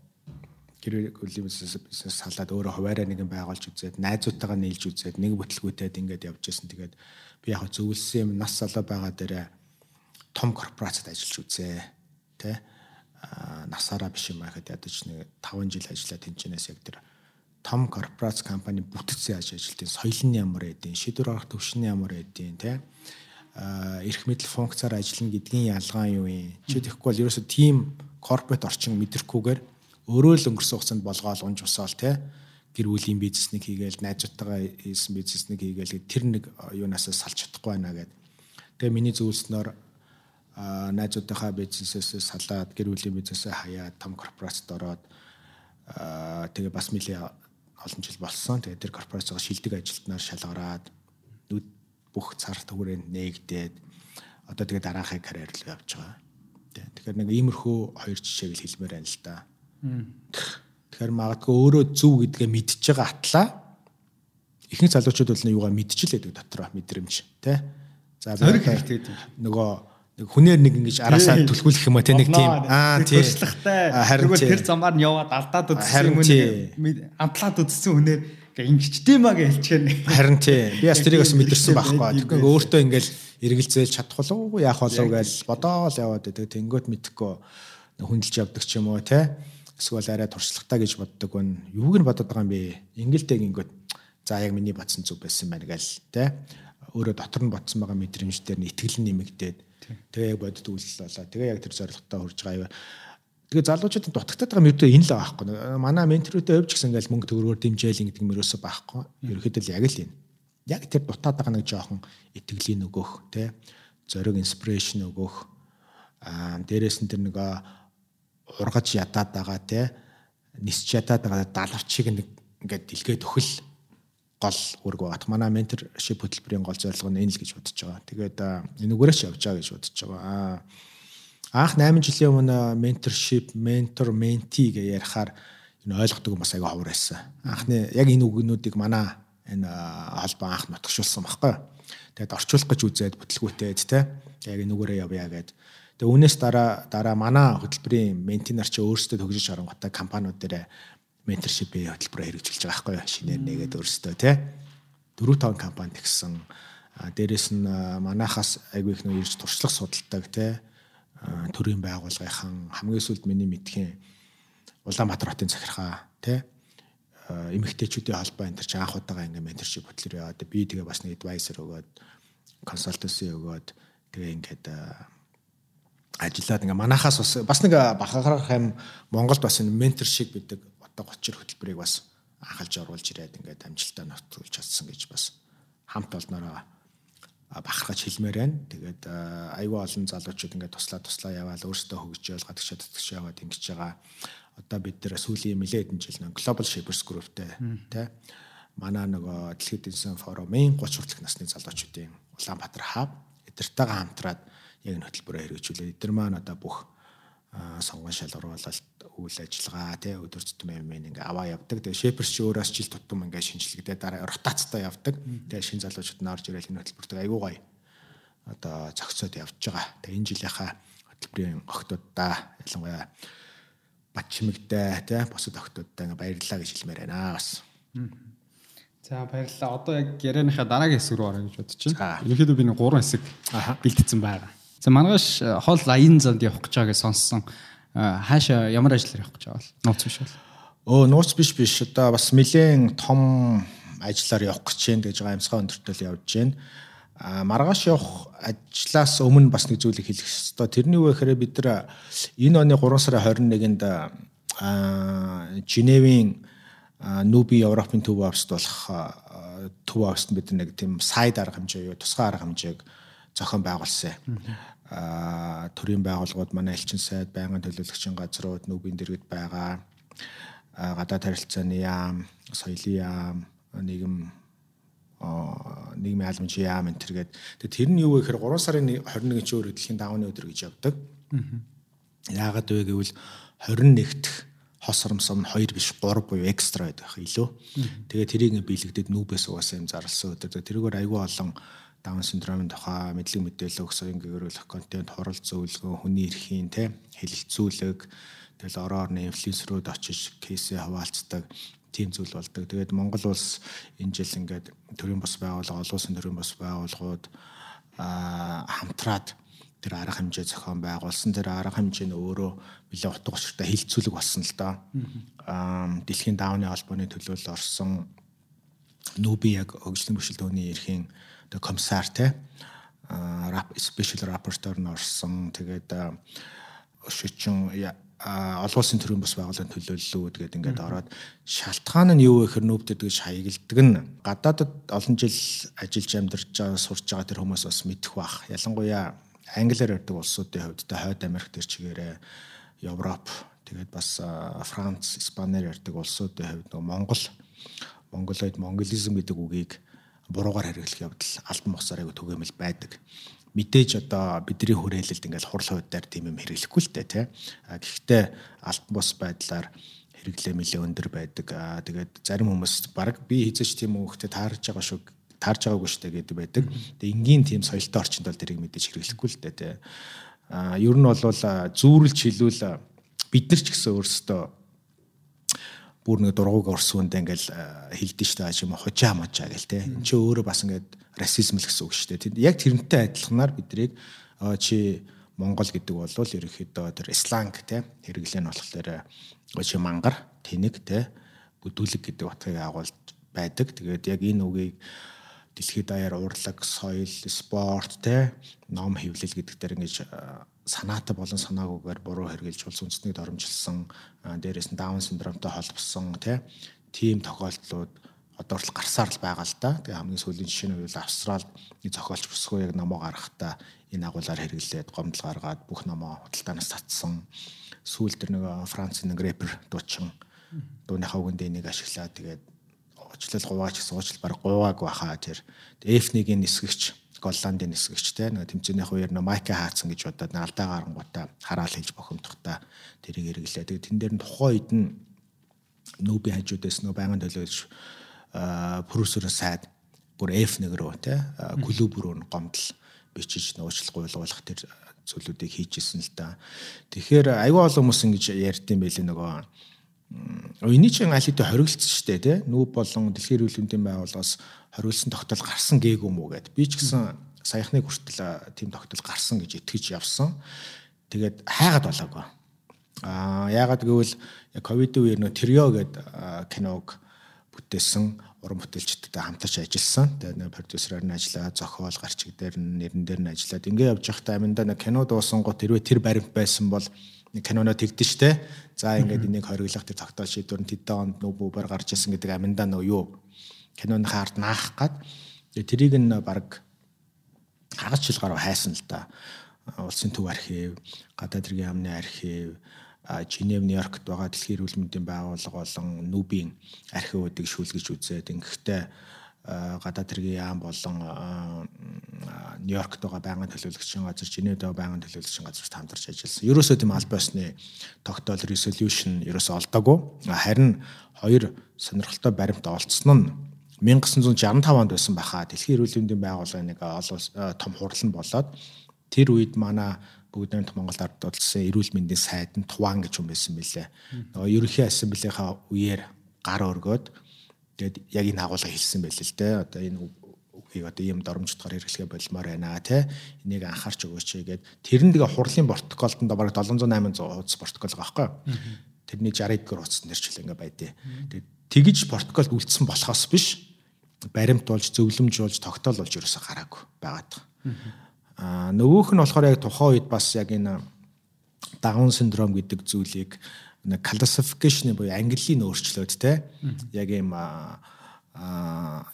гэр бүлийн бизнес салаад өөрөө хуваараа нэгэн байгуулж үзээд найзуудтайгаа нийлж үзээд нэг бүтлгүүтэд ингээд явж байсан. Тэгээд би яг зөвлөсөн юм нас залуу байгаа дээрээ том корпорацид ажиллаж үзээ. Тэ насаараа биш юм байхад ядаж нэг 5 жил ажиллаад тэнчнээс яг тэр том корпорац компани бүтц яаж ажилтын соёл нь ямар эдийн шийдвэр гарах төвш нь ямар эдийн те эрх мэдл функцаар ажиллана гэдгийн ялгаа юу юм? Чи тэгэхгүй бол ерөөсө тийм корпорат орчин мэдрэхгүйгээр өөрөө л өнгөрсөн хугацаанд болгоол унж усаал те гэр бүлийн бизнесник хийгээл найзтайгаа хийсэн бизнесник хийгээл тэр нэг юунаас салж чадахгүй байна гэд. Тэгээ миний зөвлснөр найзуудынхаа бизнесээс салаад гэр бүлийн бизнесээ хаяад том корпорацт ороод тэгээ бас нэлээ олон жил болсон. Тэгээ тэр корпорацгаа шилдэг ажилтнаар шалгараад нүд бүх цар төгөрөнд нээгдээд одоо тэгээ дараахыг карьер руу явж байгаа. Тэгэхээр нэг иймэрхүү хоёр жишээг л хэлмээр байна л да. Тэгэхээр магадгүй өөрөө зөв гэдгээ мэдж байгаа атлаа ихэнх залуучууд бол юугаа мэдчихлээдэг дотроо мэдрэмж тий. За нөгөө хүнээр нэг ингэж араасаа түлхүүлэх юм а те нэг тийм аа тийм харин тэр замаар нь яваад алдаад үзсэн юм уу амтлаад үзсэн хүнээр ингэчтэй маа гэж хэлчихээр харин тийм би бас тэрийг бас мэдэрсэн байхгүй. тэгэхээр өөртөө ингээл эргэлзээл чадах болов уу яах болов? Гэж бодоол яваад байдаг. Тэнгөт мэдхгүй. Хүндэлж явдаг ч юм уу те эсвэл арай туршлагатай гэж боддог хүн. Юуг нь бодоод байгаа юм бэ? Ингэлтэй гингөт за яг миний бодсон зүг байсан байна гээл те өөрөө дотор нь ботсон байгаа мэдрэмжээр нь итгэл нэмэгдээд Тэгээ яг бодит үйлдэл болоо. Тэгээ яг тэр зорилготой хүрж байгаа юм. Тэгээ залуучуудын дутагтаад байгаа мөрдөө энэ л байхгүй. Манай менторуудаа өвч гэсэн ингээл мөнгө төгрөгөөр дэмжээл ингэдэг мөрөөсөө байхгүй. Ерөнхийдөө л яг л энэ. Яг тэр дутаад байгаа нэг жоохон итгэлийн өгөх, тэ зориг инспирэшн өгөх. Аа дээрээс нь тэр нэг ургаж ядаад байгаа, тэ нисч ядаад байгаа далавчийг нэг ингээд дэлгээд өхөл гол үүрэг байгаа. Манай менторшип хөтөлбөрийн гол зорилго нь энэ л гэж бодож байгаа. Тэгээд энүүгээрээ ч явж байгаа гэж бодож байгаа. Анх 8 жилийн өмнө менторшип, ментор, менти гэж ярихаар энэ ойлгодог юм бас аяга ховор байсан. Анхны яг энэ үгнүүдийг манай энэ холбоо анх нотгшуулсан байхгүй. Тэгээд орчуулах гэж үзээд бүтлгүүтээд те яг энүүгээрээ явъя гэд. Тэгээд үүнээс дараа дараа манай хөтөлбөрийн ментинар чи өөрсдөө төгсөж харангуйтай компаниуд дээр менторшипийн хөтөлбөрөөр хэрэгжүүлж байгаа байхгүй юу? Шинээр нэгээд өөрсдөө тий. 4 5 компани тэгсэн. А дээрэс нь манахаас айгүй их нөө ирж туршлага судалдаг тий. төрийн байгууллагынхан хамгийн сүүлд миний мэдхийн Улаанбаатар хотын захиргаа тий эмэгтэйчүүдийн холбоо энэ ч анх удаага ингээ менторшип хөтлөр яваад би тэгээ бас нэг advisor өгөөд консалтенси өгөөд тэгээ ингээд ажиллаад ингээ манахаас бас нэг бахархах юм Монголд бас энэ менторшип гэдэг одоо 30 хөтөлбөрийг бас анхалж оруулж ирээд ингээд амжилтаа нотолж чадсан гэж бас хамт олноороо бахархаж хэлмээр байна. Тэгээд айгүй олон залуучууд ингээд туслаа туслаа яваал өөрсдөө хөгжөөл гадагш чаддаг яваад ингэж байгаа. Одоо бид нэр сүүлийн нэлээд жил нэг Global Shapers Group-тэй тий манай нөгөө дэлхийн эдийн форумын 30 хүртэлх насны залуучуудын Улаанбаатар хаб эдэртэйгээ хамтраад яг энэ хөтөлбөрөөр хэрэгжүүлээд эдэр маань одоо бүх сонгон шалгаруулалт үйл ажиллагаа тий өдөр тутмын юм ингээ аваа явдаг. Тэгээ шеперс чи өөрөөс жил тутам ингээ шинжилгэдээ дараа ротацтай явдаг. Тэгээ шинэ залуучууд нь орж ирэл энэ хөтөлбөртөө айгуу гоё одоо зохицоод явж байгаа. Тэгээ энэ жилийнхаа хөтөлбөрийн огтудаа ялангуяа бат чимэгтэй тий босод огтудаа ингээ баярлалаа гэж хэлмээр байна бас. За баярлалаа. Одоо яг ярианыхаа дараагийн хэсэг рүү орё гэж бодож байна. Ерөнхийдөө би нэг гурван хэсэг бэлтгэсэн байгаа. За маргааш э, хол аян занд явах гэж байгааг сонссон. Э, хаашаа ямар ажиллаар явах гэж байгаа бол нууц биш бол. Өө нууц биш биш. Одоо бас нэлээд том ажиллаар явах гэж байна гэж байгаа амьсгаа өндөртөл явж байна. А маргааш явах ажлаас өмнө бас нэг зүйлийг хэлэх ёстой. Тэрний үе гэхээр бид нар энэ оны 3 сарын 21-нд а Женевийн Нүби Европын төв офсд болох төв офсд бид нэг тийм сайд арга хэмжээ юу тусгай арга хэмжээг зохион байгуулсан. Төрийн байгууллагууд манай элчин сайд, байнгын төлөөлөгчийн газрууд, нүбийн дэргэд байгаа гадаад харилцааны яам, соёлын яам, нийгэм нийгмийн албанчийн яам энэ төргээд тэгээ тэр нь юу вэ гэхээр 3 сарын 21-ний ч өөр дэлхийн давааны өдөр гэж явдаг. Яагаад вэ гэвэл 21-т хос оромсон 2 биш 3 буюу экстра байдаг илүү. Тэгээ тэрийг биелэгдээд нүүбээс угаасаа юм зарлсан өдөр. Тэрүүгээр айгүй олон даун синдромын тухай мэдлэг мэдээлэл өгсөй ингээрүүлэх контент хурал зөвлөгөө хүний эрхийн те хэлэлцүүлэг тэгэл ороор нь инфлюенсерүүд очиж кейсээ хаваалцдаг тийм зүйл болдог. Тэгээд Монгол улс энэ жил ингээд төрийн бас байгууллага, олон улсын төрийн бас байгууллагууд аа хамтраад тэр арга хэмжээ зохион байгуулсан тэр арга хэмжээ нь өөрөө нэлээд утга учиртай хилцүүлэг болсон л доо. Аа дэлхийн даавны холбооны төлөөлөл орсон нүүби яг хөгжлийн бэхжилтөөний эрхийн одоо комиссар те. Рап спешиал рапортер нь орсон. Тэгээд өшөчөн олон улсын төрийн бас байгууллагын төлөөллүүд гэдэг ингээд ороод шалтгаан нь юу вэ гэхээр нүүбдэд гэж хаягддаг нь. Гадаадд олон жил ажиллаж амьдарч байгаа сурч байгаа тэр хүмүүс бас мэдэх бах. Ялангуяа англиар ярьдаг улсуудын хувьд та хойд Америк төр чигээрээ Европ тэгээд бас Франц, Испаниар ярьдаг улсуудын хувьд нөгөө Монгол. Монголоид монголизм гэдэг үгийг буруугаар хэрэглэх явдал албан босоор айгу түгээмэл байдаг мэдээж одоо бидний хүрээлэлд ингээл хурал хувьдаар тийм юм хэрэглэхгүй л дээ тий. Гэхдээ алтан бус байдлаар хэрэглээ нэлээ өндөр байдаг. Тэгээд зарим хүмүүс баг би хийжээч тийм үгтэй таарж байгаа шүү таарж байгаагүй шүү гэдэг байдаг. Тэгээд энгийн тийм соёлтой орчинд бол тэрийг мэдээж хэрэглэхгүй л дээ тий. Аа ер нь бол зүүрлж хэлвэл бид нар ч гэсэн өөрсдөө бүр нэг дургуйг орсуунд ингээл хилдэж штэ юм хужаа мажаа гэл те. Энд чи өөрөө бас ингээд расизм л гэсэн үг шүү дээ. Яг тэрнтэй адилханаар биднийг чи Монгол гэдэг бол ерөнхийдөө тэр сланг те хэрэглээ нь болохоор чи мангар, тэнэг те бүдүүлэг гэдэг утгыг агуулж байдаг. Тэгээд яг энэ үгийг дэлхийд даяар урлаг, соёл, спорт те ном хэвлэл гэдэг дээр ингэж санаатай болон санаагүйгээр буруу хэрэгжилж улс үндэстнийг доромжилсан дээрээс нь даун синдромтой холбосон тийм тохиолдлууд одоо хүртэл гарсаар л байгаа л да. Тэгээ хамгийн сүүлийн жишээ нь бол Австралид нэг зохиолч бүсгүй яг номоо гаргахтаа энэ агуулгаар хэрэглээд гомдол гаргаад бүх номоо худалдаанаас татсан. Сүүл тэр нэг Францын нэг рэпер дуучин дууныхаа үгэнд энийг ашиглаад тэгээд уучлал гуваач гэсэн уучлал баг гуугааг баха тэр F1-ийн нисгэгч Голландын нисгэгч те нэг тэмцээнийх үеэр нөө майка хаацсан гэж бодоод алдаа гарангуудаа хараал хийж бохомдохдоо тэрийг хэрэглээ. Тэгээд тэн дээр нь тухайн үед нь нүүби хажуудаас нөө байнгын төлөөлж продюсерын сайд бүр F1 рүү те клуб рүү гомдол бичиж нууцлах гуйлгуулах тэр зүйлүүдийг хийжсэн л да. Тэгэхээр аюу олон хүмүүс ингэж ярьдсан байлээ нөгөө Эний чинь аль хэдийн хориглолцсон шүү дээ тий. Нүүб болон дэлхийн эрүүл мэндийн байгууллагаас хориглосон тогтол гарсан гээгүй мүү гэд. Би ч гэсэн саяхныг хүртэл тийм тогтол гарсан гэж итгэж явсан. Тэгээд хайгаад болоогүй. Аа яагаад гэвэл яг ковидын үеэр нөө Трио гэдэг киног бүтээсэн уран бүтээлчдтэй хамтарч ажилласан. Тэгээд нэг продюсераар нь ажиллаа, зохиол гарчиг дээр нь нэрэн дээр нь ажиллаад ингээ явж байхдаа аминда нэг кино дуусан гот хэрвээ тэр баримт байсан бол нэг киноно тэгдэж штэ. За ингээд энийг хориглох тэр тогтоол шийдвэр нь тэдэн онд нөө бүбэр гарч исэн гэдэг аминда нөө юу киноны хаард наах гад. Тэрийг нь баг хагас жил гаруй хайсан л да. Улсын төв архив, гадаад хэргийн яамны архив, Женев, Нью-Йоркт байгаа дэлхийн эрүүл мэндийн байгууллага болон Нүбийн архивуудыг шүүлгэж үзээд ингэхдээ гадаад хэргийн яам болон Нью-Йоркт байгаа байнгын төлөөлөгчийн газар, Женевд байгаа байнгын төлөөлөгчийн газар хамтарч ажилласан. Ерөөсөө тийм аль босны тогтоол resolution ерөөсөө олдоогүй. Харин хоёр сонирхолтой баримт олцсон нь 1965 онд байсан баха. Дэлхийн эрүүл мэндийн байгууллагын нэг олон том хурал нь болоод тэр үед манай бүгд нэгт Монголд ард улсын эрүүл мэндийн сайд нь Туван гэж юм байсан билээ. Нөгөө ерөнхий ассамблеийнхаа үеэр гар өргөөд тэгээд яг энэ агуулга хэлсэн байл л дээ. Одоо энэ үгийг одоо ийм доромжтгоор хэрэглэхэ болмоор байна те. Энийг анхаарч өгөөч гэгээд тэр нь тэгээ хурлын протоколд нь бараг 700 800 хуудас протокол байгаа байхгүй. Тэрний 60 дэх хуудас нэрчил ингээ байдیں۔ Тэгээд тэгж протоколд үлдсэн болохоос биш баримт болж зөвлөмж болж тогтоол болж ерөөсө гараагүй байгаад байгаа. Аа нөгөөх нь болохоор яг тухайн үед бас яг энэ даун синдром гэдэг зүйлийг classification буюу английн өөрчлөлт те яг юм а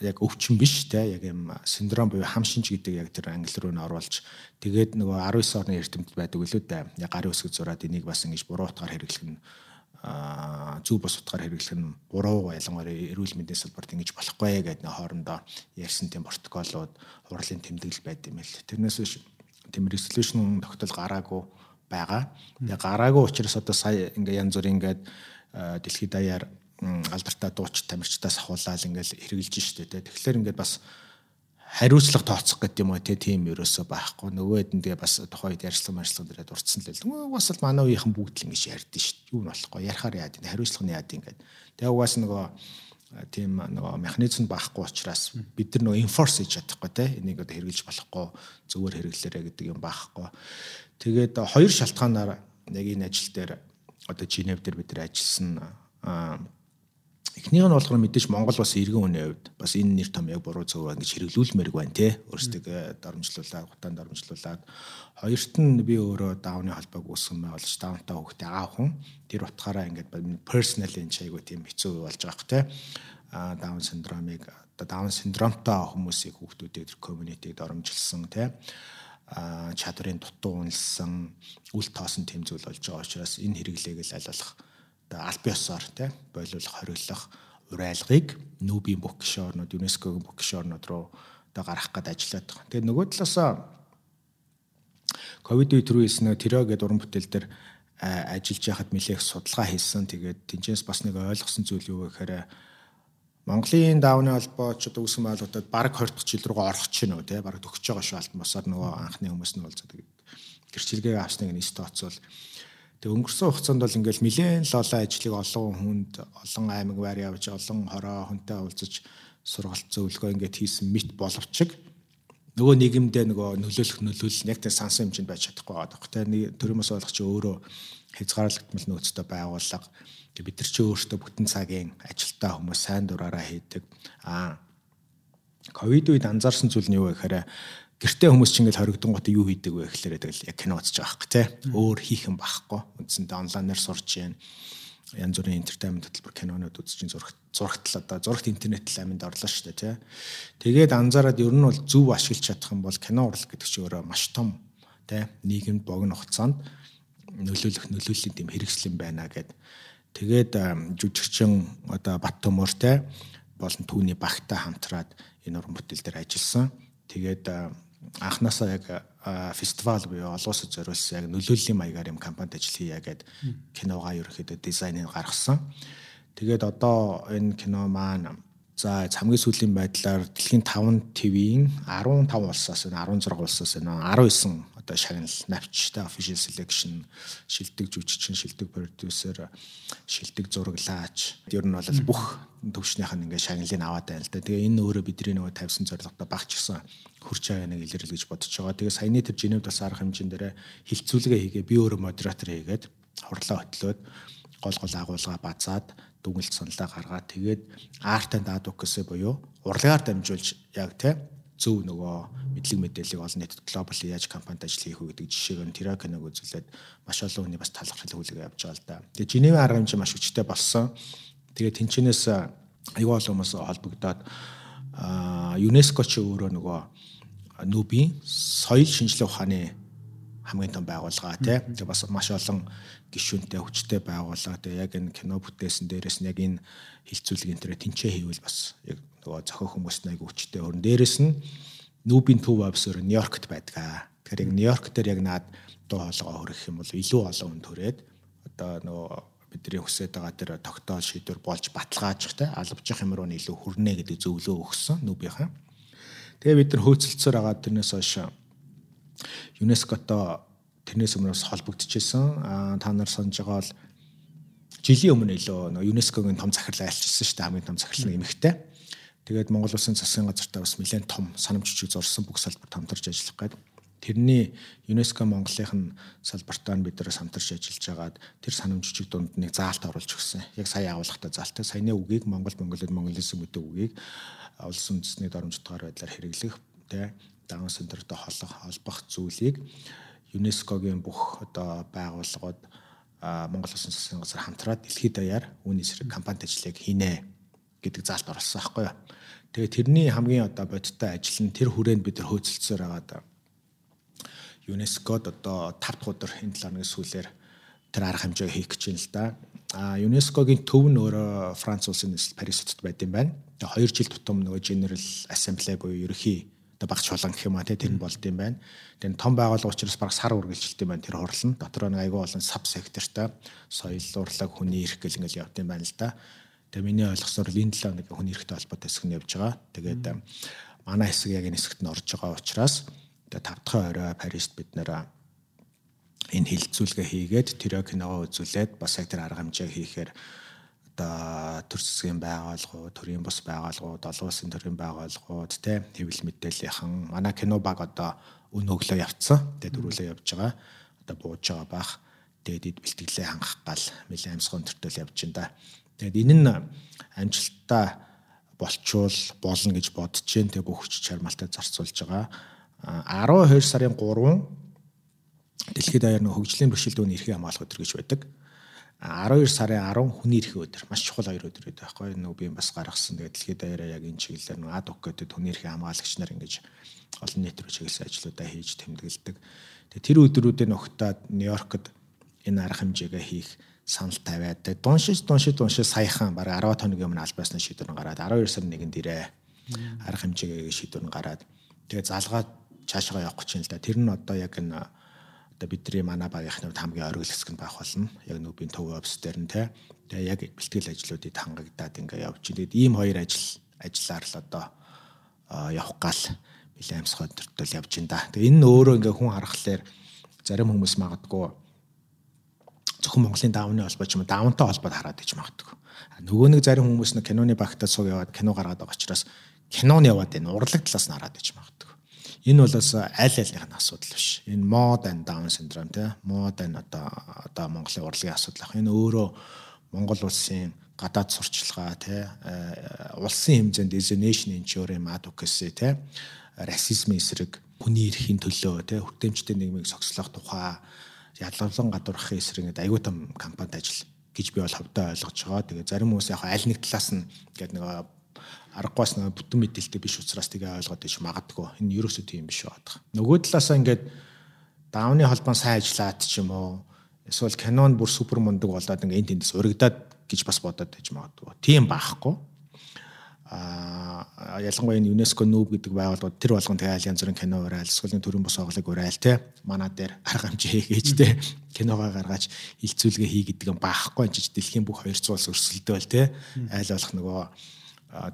яг өвчин биш те яг юм синдром буюу хам шинж гэдэг яг тэр англи руу н оруулж тэгээд нөгөө 19 орны эрдэмтэд байдаг үлээ да. Яг гарын үсгэд зураад энийг бас ингэж буруу утгаар хэрэглэх нь зөв бос утгаар хэрэглэх нь буруу ялангуяа эрүүл мэндийн салбарт ингэж болохгүй гэдэг нэг хоорондоо ярьсан тийм протоколууд хурлын тэмдэглэл байд юм л. Тэрнээс биш тийм resolution тогтол гараагүй байгаа. Тэгээ гараагүй учраас одоо сая ингээ янз бүр ингээд дэлхийд даяар алдартай дууч тамирчдаас ахуулаад ингээл хэрэгжилж штэ тэ. Тэгэхээр ингээд бас хариуцлага тооцох гэдэг юм уу тийм ерөөсөө байхгүй. Нөгөөд нь тэгээ бас тухайд ярьслан маршлан дээрээ дурдсан л л. Угаас л манай үеийнхэн бүгд л ингэж ярьдэн шүү. Юу нь болохгүй. Ярахаар яад энэ хариуцлага нь яад ингээд. Тэгээ угаас нөгөө тийм нөгөө механизм байхгүй учраас бид нар нөгөө enforce хийж чадахгүй те энийг одоо хэрэгжилж болохгүй зөвөр хэрэглээрэ гэдэг юм байхгүй. Тэгээд хоёр шалтгаанаар яг энэ ажил дээр одоо Женев дээр бид нар ажилласан Эхнийх нь болохоор мэдээж Монгол бас иргэн хүний хувьд бас энэ нэр том яг буруу зөв ингэж хэрэглүүлмээрг байна те. Өөрсдөө дарамжлуулаад гутаан дарамжлуулаад хоёрт нь би өөрөө даавны холбоог үүсгэн байгуулж даунтаа хүүхдээ аав хүн. Тэр утгаараа ингээд personal энэ чайгуу тийм хэцүү болж байгаа хэ те. А даун синдромыг одоо даун синдромтой хүмүүсийг хүүхдүүдийг community-д оромжилсан а чадрын дутуу унлсан үл тоосон тэмцэл болж байгаа учраас энэ хэрэглээг л аль болох аль биесоор тий бойлуулах хориглох урайлгыг нүүбийн бүх гишүүн орнууд ЮНЕСКОгийн бүх гишүүн орнууд руу одоо гаргах гээд ажиллаад байгаа. Тэгээд нөгөө талаас ковид үе түрүү хэлсэн тэрэ гэдэг уран бүтээл дээр ажиллаж яхад нэлээх судалгаа хийсэн. Тэгээд тэнцэнс бас нэг ойлгосон зүйл юу гэхээр Монголын даавны холбоо ч одоо үүсгэн байгуулалтад баг 20 дахь жил рүү орох ч нөө тий баг төгсөж байгаа шүү алтмасаар нөгөө анхны хүмүүс нь бол гэрчлэгээ авсныг нь стооцвол Тэгээ өнгөрсөн хугацаанд бол ингээл нэлээд л олон ажлыг олон хүнд олон аймаг байр явж олон хороо хүнтэй уулзаж сургалт зөвлөгөө ингээд хийсэн мэт боловч нөгөө нийгэмдээ нөгөө нөлөөлөх нөлөөлөл яг тэ сансан хэмжээнд байж чадахгүй байгаа даа. Тэгээ төрөөмөөс болох чи өөрөө хязгаарлагдмал нөөцтэй байгууллага бид нар чи өөртөө бүтэн цагийн ажилтаа хүмүүс сайн дураараа хийдэг. Аа ковид үед анзаарсан зүйл нь юу вэ гэхээр гэртээ хүмүүс чинь ингээл хоригдсон гот юу хийдэг вэ гэхлээрээ тэгэл яг кино үзэж байгаа хэрэг те өөр хийх юм байхгүй. Үндсэндээ онлайнаар сурч जैन янз бүрийн entertainment хөтөлбөр кинонууд үзэж зурагт зурагт л одоо зурагт интернет аминд орлоо шүү дээ тий Тэгээд анзаараад ер нь бол зөв ашиглаж чадах юм бол кино урлаг гэдэг чинь өөрөө маш том тий нийгэмд богино хугацаанд нөлөөлөх нөлөөллийн тийм хэрэгсэл юм байна гэд тэгээд жүжигчин одоо Бат төмөр тий болон түүний багтай хамтраад энэ уран бүтээл дээр ажилласан тэгээд анханасаа яг фестивал буюу олон улсад зориулсан яг нөлөөллийн маягаар юм компанид ажил хийя гэд киногоо ерөөхдөө дизайныг гаргасан. Тэгээд одоо энэ кино маань За хамгийн сүүлийн байдлаар дэлхийн 5 ТV-ийн 15 улсаас энэ 16 улсаас энэ 19 одоо шагнал навчтай official selection шилдэг жүжигчин, шилдэг продюсер, шилдэг зураглаач. Ер нь бол бүх төвшнийх нь ингээ шагналыг аваад байна л да. Тэгээ энэ өөрөө бидний нөгөө тавьсан зорилготой багч гисэн хурц аяа нэг илэрэл гэж бодож байгаа. Тэгээ саяны тэр Женевд бас арга хэмжээнд дээр хилцүүлгээ хийгээ би өөрөө модератор хийгээд хурлаа хөтлөөд гол гол агуулга базаад дүгнэлт саналаа гаргаад тэгээд артын даадуксээ буюу урлагаар дамжуулж яг те зөв нөгөө мэдлэг мэдээллийг олон нийтэд глобал яаж компанид ажил хийх вэ гэдэг жишээг нь Terracanыг үзүүлээд маш олон хүний бас талархал хүлээг явж байгаа л да. Тэгээд Женевийн арга хэмжээ маш хүчтэй болсон. Тэгээд тэнчнээс аюул хүмүүс холбогдоод ЮНЕСКО ч өөрөө нөгөө нүүбийн соёл шинжилгээ ухааны хамгийн том байгууллага тий. Тэгээ бас маш олон гишүүнтэй хүчтэй байгууллага. Тэгээ яг энэ кино бүтээсэн дээрээс нь яг энэ хилцүүлэг энэ төрө тэнцээ хийвэл бас яг нөгөө зохио хүмүүст нэг хүчтэй өрн. Дээрээс нь нүүбийн төв офисер Нью-Йоркт байдаг. Тэгэхээр яг Нью-Йорк дээр яг наад дуу хоолойгоо хөрөх юм бол илүү олон хүн төрээд одоо нөгөө бидний хүсэж байгаа тэр тогтоол шийдвэр болж баталгаажих те албажих юм руу илүү хүрнэ гэдэг зөвлөө өгсөн нүүбийнхаа. Тэгээ бид нар хөөцөлцөөр агаад тэрнээс хойш ЮНЕСКОтой тэрнээс өмнөөс холбогдчихсэн. Аа та нар санаж байгаа бол жилийн өмнө илүү ЮНЕСКОгийн том захирал айлчилсан шүү дээ. Хамгийн том захирал нь эмэгтэй. Тэгээд Монгол Улсын засгийн газартаа бас нэлээд том санамж жижиг зурсан бүх салбарт хамтарч ажиллах гээд тэрний ЮНЕСКО Монголынх нь салбартаа бид нараас хамтарч ажиллаж байгаад тэр санамж жижиг дунд нэг заалт оруулж өгсөн. Яг сая агуулгатай заалт. Саяны үгийг Монгол Монголд Монголын мэдээ үгийг улсын үндэсний доромжтгаар байдлаар хэрэглэх тэ даун синдромтой холбох зүйлийг ЮНЕСКОгийн бүх одоо байгууллагууд Монгол Улсын засгийн газар хамтраад дэлхийд даяар үүний эсрэг компанид ажлыг хийнэ гэдэг заалт оруулсан байхгүй юу. Тэгээ тэрний хамгийн одоо бодиттой ажил нь тэр хүрээнд бид нар хөөцөлдсөөр байгаа ЮНЕСКОд одоо 5 дахь өдөр энэ 7 оны сүүлээр тэр арга хэмжээ хийх гэж байна л да. А ЮНЕСКОгийн төв нь өөрөө Франц улсын нийслэл Парис хотод байд юм байна. Тэгээ 2 жил тутам нөгөө General Assembly буюу ерөнхий одоо багш чулан гэх юм а тэр нь болд юм байна. Тэгээд том байгууллага учраас баг сар үргэлжилт юм байна тэр хурлан. Дотор нэг айгүй олон саб сектортой соёл урлаг хүний эрх гэл ингээл явд юм байна л да. Тэгээ миний ойлгосоор энэ 7 нэг хүний эрхтэй холбоотой хэсэг нь явж байгаа. Тэгээд манай хэсэг яг энэ хэсэгт нь орж байгаа учраас тэгээ 5 дахь орой Парист бид нэр энэ хилцүүлгээ хийгээд тэр киногоо үзүүлээд бас яг тэр арга хэмжээ хийхээр одоо төр засгийн байгууллагууд, төрийн бус байгууллагууд, олон улсын төрийн байгууллагууд те хэвлэл мэдээллийнхэн манай кино баг одоо өн өглөө явцсан. Тэгээд дөрүүлээ явж байгаа. Одоо бууж байгаа бах. Тэгээд эд бэлтгэлээ хангах гал нэлээд амьсгал төртөл явж байна да. Тэгээд энэ нь амжилттай болчвол болно гэж бодож जैन тэг бүх хүч чармаалтаа зарцуулж байгаа. 12 сарын 3 Дэлхийд даяар нэг хөгжлийн бэрхшээлдүүний эрхийг хамгаалах өдөр гэж байдаг. 12 сарын 10 хүний эрхийн өдөр маш чухал хоёр өдөр байдаг байхгүй нөгөө би бас гаргасан. Тэгээд дэлхийд даяараа яг энэ чиглэлээр нөгөө ад гэдэг хүний эрхийн хамгаалагч нар ингэж олон нийт рүү чиглэсэн ажлуудаа хийж тэмдэглэдэг. Тэгээд тэр өдрүүдэд нөхтөөд Нью-Йоркод энэ арга хэмжээгээ хийх санал тавиад дуншиж дуншиж дуншиж саяхан бараг 10 хоногийн өмнө албасны шийдвэр нь гараад 12 сарын 1-нд ирээ арга хэмжээгээ шийдвэр нь гараад тэгээ залгаад цаашаа явах гэж юм л да. Тэр нь одоо яг энэ одоо бидний манай багийнхны хамгийн оргил хэсэг нь байх болно. Яг нүбийн төв офс дээр нь те. Тэгээ яг бэлтгэл ажлуудыг хангагдаад ингээ явж байна. Тэгээд ийм хоёр ажил ажиллаар л одоо явах гал нэлээд амьсгал төртөл явж байна да. Тэгээ энэ нь өөрөө ингээ хүн харахаар зарим хүмүүс магадгүй зөвхөн Монголын давны холбоо ч юм уу давнтай холбоод хараад иж магадгүй. Нөгөө нэг зарим хүмүүс нэг киноны багтаа сууг яваад кино гаргаад байгаа учраас киноны яваад энэ урлаг талаас нь хараад иж магадгүй. Энэ бол бас аль альных нь асуудал биш. Энэ мод and down syndrome тий. Мод and одоо одоо Монголын урлагийн асуудал ах. Энэ өөрөө Монгол улсын гадаад сурчлагаа тий улсын хэмжээнд nation insurance advocacy тий расизмын эсрэг хүний эрхийн төлөө тий хүртээмжтэй нийгмийг цогцлох тухай ялгарлан гадуурхахын эсрэг гэдэг аюу тум компанид ажил гэж би бол хөвдөө ойлгож байгаа. Тэгээ зарим хүмүүс яг аль нэг талаас нь гэдэг нэг аргагүйс нэг бүтэн мэдээлэлтэй биш учраас тэгээ ойлгоод иж магадгүй. Энэ ерөөсөө тийм биш байгаа. Нөгөө талаасаа ингээд давны холбоон сайн ажиллаад ч юм уу эсвэл кинон бүр супер мундаг болоод ингээд энэ тэндээс урагдаад гэж бас бодоод иж магадгүй. Тийм баахгүй а ялангуяа энэ ЮНЕСКО нүүб гэдэг байгууллагууд тэр болгон тэгээ янз бүрийн кино урайл, эсвэл төрийн бус оглыг урайл те. Манай дээр арга хэмжээ хийгээж те. Киногоо гаргаж хилцүүлгээ хий гэдэг юм баахгүй ч дэлхийн бүх 200 улс өрсөлдөөл те. Айл болох нөгөө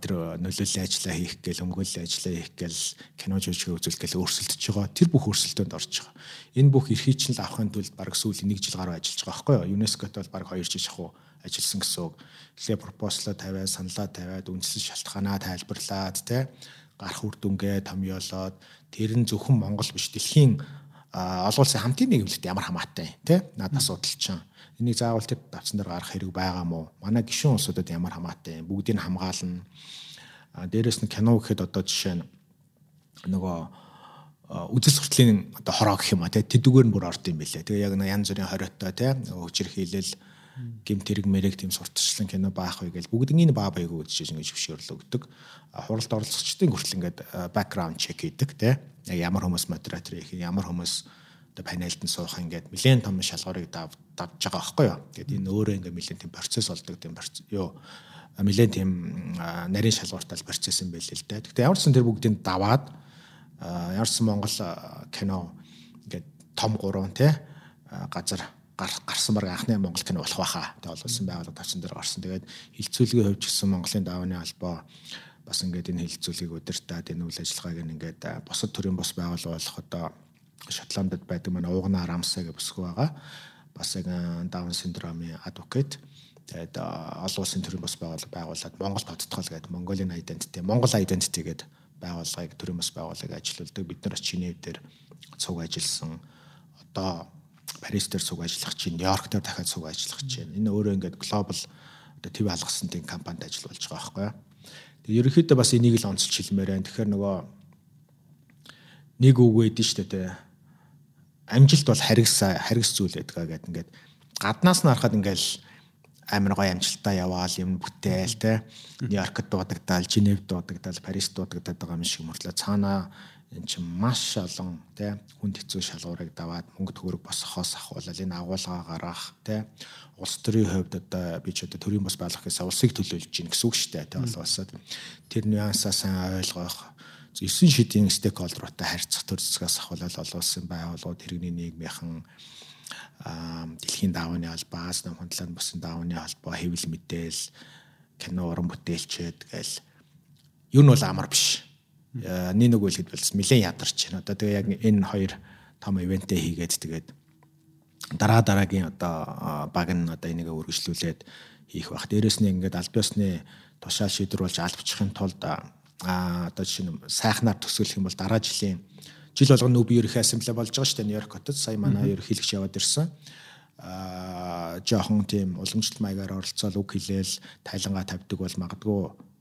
тэр нөлөөллийн ажиллаа хийх гээл өмгөөллийн ажиллаа хийх гээл кино жүжиг үзүүлэх гээл өрсөлдөж байгаа. Тэр бүх өрсөлдөөнд орж байгаа. Энэ бүх эрхийг чинь л авахын тулд баг сүүл 1 жил гаруй ажиллаж байгаа байхгүй юу? ЮНЕСКОт бол баг 2 жил шахуу ажилласан гэсэн үг. Тэгэхээр пропозлоо тавиад, саналаа тавиад, үндсэн шалтгаанаа тайлбарлаад тий гарах үр дүнгээ томьёолоод тэр нь зөвхөн Монгол биш дэлхийн олон улсын хамтын нийгэмлэгт ямар хамаатай тий над асуудал чинь энийг заавал тэр давцсан дээр гарах хэрэг байгаа мó. Манай гишүүн улсуудад ямар хамаатай бүгдийг хамгаална. Дээрэс нь кино гэхэд одоо жишээ нь нөгөө үзэл суртлын одоо хороо гэх юм а тий тэдүгээр нь бүр орд юм билээ. Тэгээ яг янз бүрийн хориотой тий хөгжир хийлэл гимт хэрэг мэрэг тийм сурталчлан кино баах вэ гэж бүгднийг баа байг үзэж ингэж хөшөөрлө өгдөг. Хуралд оролцогчдын хүртэл ингээд бэкграунд чек хийдэг. Яг ямар хүмүүс модератор их ямар хүмүүс одоо панелд нь суух ингээд нэлээд том шалгуурыг давж байгаа байхгүй юу. Тэгээд энэ өөрөө ингээд нэлээд тийм процесс болдог тийм юу нэлээд тийм нарийн шалгууртай процесс юм байл л дээ. Гэхдээ ямар ч сан тэр бүгдийг даваад ямарсан Монгол кино ингээд том гурван те газар гарсан баг анхны Монгол кино болох байхаа. Тэгээ олсон байгууллага тавцсан дээр гарсан. Тэгээд хилцүүлгийн хувьд ч гэсэн Монголын давааны албаа бас ингээд энэ хилцүүлгийг удирдаад энэ үйл ажиллагааг ингээд бусад төрлийн бос байгууллага болох одоо Шотландд байдаг манай уугнаа Рамсаа гэх бүсгүй байгаа. Бас яг даун синдромын адвокат. Тэгээд олон улсын төрлийн бос байгууллага байгуулад Монгол тодтгол гэдэг Mongolian identity, Монгол identity гэдэг байгууллагыг төрийн бос байгууллагыг ажилуулдаг. Бид нар Чинев дээр цуг ажилласан. Одоо Парис дээр суг ажиллах чинь, Нью-Йорк дээр дахиад суг ажиллах чинь. Энэ өөрөө ингээд глобал одоо төв алгасан тийм компанид ажил болж байгаа байхгүй. Тэгээ ерөнхийдөө бас энийг л онцлж хэлмээр байна. Тэгэхээр нөгөө нэг үг байдэн шүү дээ. Амжилт бол харигс харигс зүйл байдаг гэдэг ингээд гаднаас нь харахад ингээд амар гоё амжилттай яваал юм бүтээл те. Нью-Йоркд дуудагдал, Женевд дуудагдал, Парист дуудагдаад байгаа юм шиг мөртлөө. Цаанаа эн чинь маш олон тий хүнд хэцүү шалгуурыг даваад мөнгө төгрөг босгохоос ахуулаад энэ агуулгаа гаргах тий улс төрийн хувьд одоо би ч одоо төрийн бас байлгах гэсэн улсыг төлөөлж гин гэсэн үг шүү дээ тий болоосоо тэр нюансаа сайн ойлгох 9 шидийн стейкхолдеруудтай харьцах төр зэсгээс ахуулаад олон улсын байгууллагууд тэрэгний нийгмийнхэн дэлхийн давааны албаа, Азийн хөндлөн бусын давааны албаа, хэвлэл мэдээл, кино уран бүтээлчэд гээл юу нь бол амар биш Э, нэг нэг үлгэд болсон нэлээд ядарч байна. Одоо тэгээ яг энэ хоёр том ивентээ хийгээд тэгээд дараа дараагийн одоо баг нь одоо энийг үргэлжлүүлээд хийх байх. Дээрээс нь ингээд аль биесны тушаал шийдвэрлж албчихын тулд аа одоо жишээ нь сайхнаар төсөөлөх юм бол дараа жилийн жил болгоно нүүби ерөнхий ассамбле болж байгаа шүү дээ Нью-Йорк хотод сая манай ерөнхийлөгч яваад ирсэн. Аа жоохон тийм уламжлалт маягаар оролцоод үг хэлээл тайлангаа тавьдаг бол магадгүй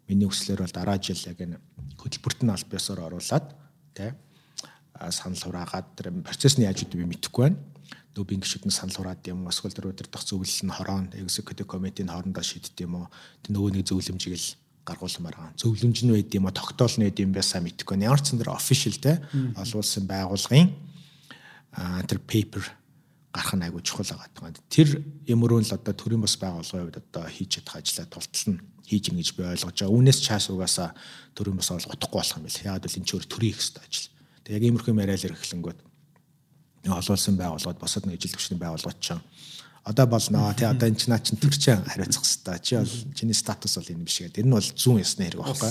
миний хүслээр бол дараа жил яг энэ хөтөлбөрт нь аль биесээр оруулаад тий санал хураагаад тэр процесс нь яаж үгүй мэдэхгүй байна. Нүүбийн гишүүд нь санал хураад юм эсвэл тэр удирдах зөвлөл нь хороон executive committee-ийн хоорондоо шийддэг юм уу? Тэр нөгөө нэг зөвлөмжийг л гаргуулмаар байгаа. Зөвлөмж нь байд юм уу тогтоол нь байд юм байсаа мэдэхгүй. Ямар ч зэн дээр official те олуулсан байгууллагын тэр paper гарах нь айгүй чухал байгаа. Тэр юмруу л одоо төрийн бас байгууллагын хувьд одоо хийж чадах ажлаа тултал нь хийж ин гэж би ойлгож байгаа. Үүнээс чаас угаасаа төрийн бас олгохгүй болох юм бэл. Яагаад бол энэ ч өөр төрийн их хэвээр ажил. Тэг яг иймэрхүү яриад ирэхлэнгүүд олуулсан байгууллагууд босод нэг ижил төвчний байгууллагууд ч одоо болно тий одоо энэ ч наа чин төрчин хариуцах хэвээр чи бол чиний статус бол энэ биш гэдэг. Энэ бол зүүн ясны хэрэг байхгүй.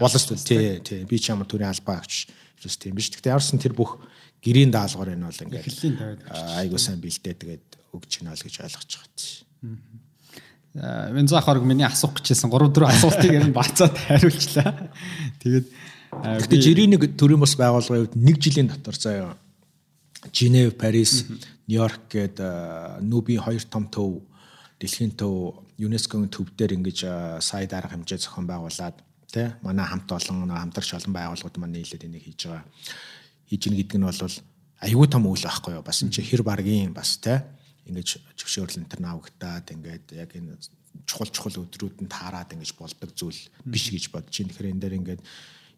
Улс төл тий тий би ч ямар төрийн албаа авч ерөөс тийм биш. Гэхдээ яарсан тэр бүх гэрийн даалгавар энэ бол ингээд айгуу сайн бэлдээ тэгээд өгч гинэ л гэж ойлгож байгаа. Вензах хорог миний асуух гэжсэн 3 4 асуултыг энэ бацаад хариулчлаа. Тэгээд Гэхдээ жирийн нэг төрийн бас байгууллагын хувьд нэг жилийн дотор заяа Женев, Парис, Нью-Йорк гээд нүүбийн хоёр том төв дэлхийн төв ЮНЕСКОгийн төв дээр ингэж сая дарга хэмжээ зохион байгуулад тий манай хамт олон хамтарч олон байгууллагууд маань нийлээд энийг хийж байгаа. Хийж гин гэдэг нь бол аюул том үйл байхгүй юу? Бас энэ чи хэр баргийн бас тий ингэж зөвшөөрлөн төр навагтаад ингээд яг энэ чухал чухал өдрүүдэнд таарад ингэж болдог зүйл биш гэж бодож байна. Тэгэхээр энэ дээр ингээд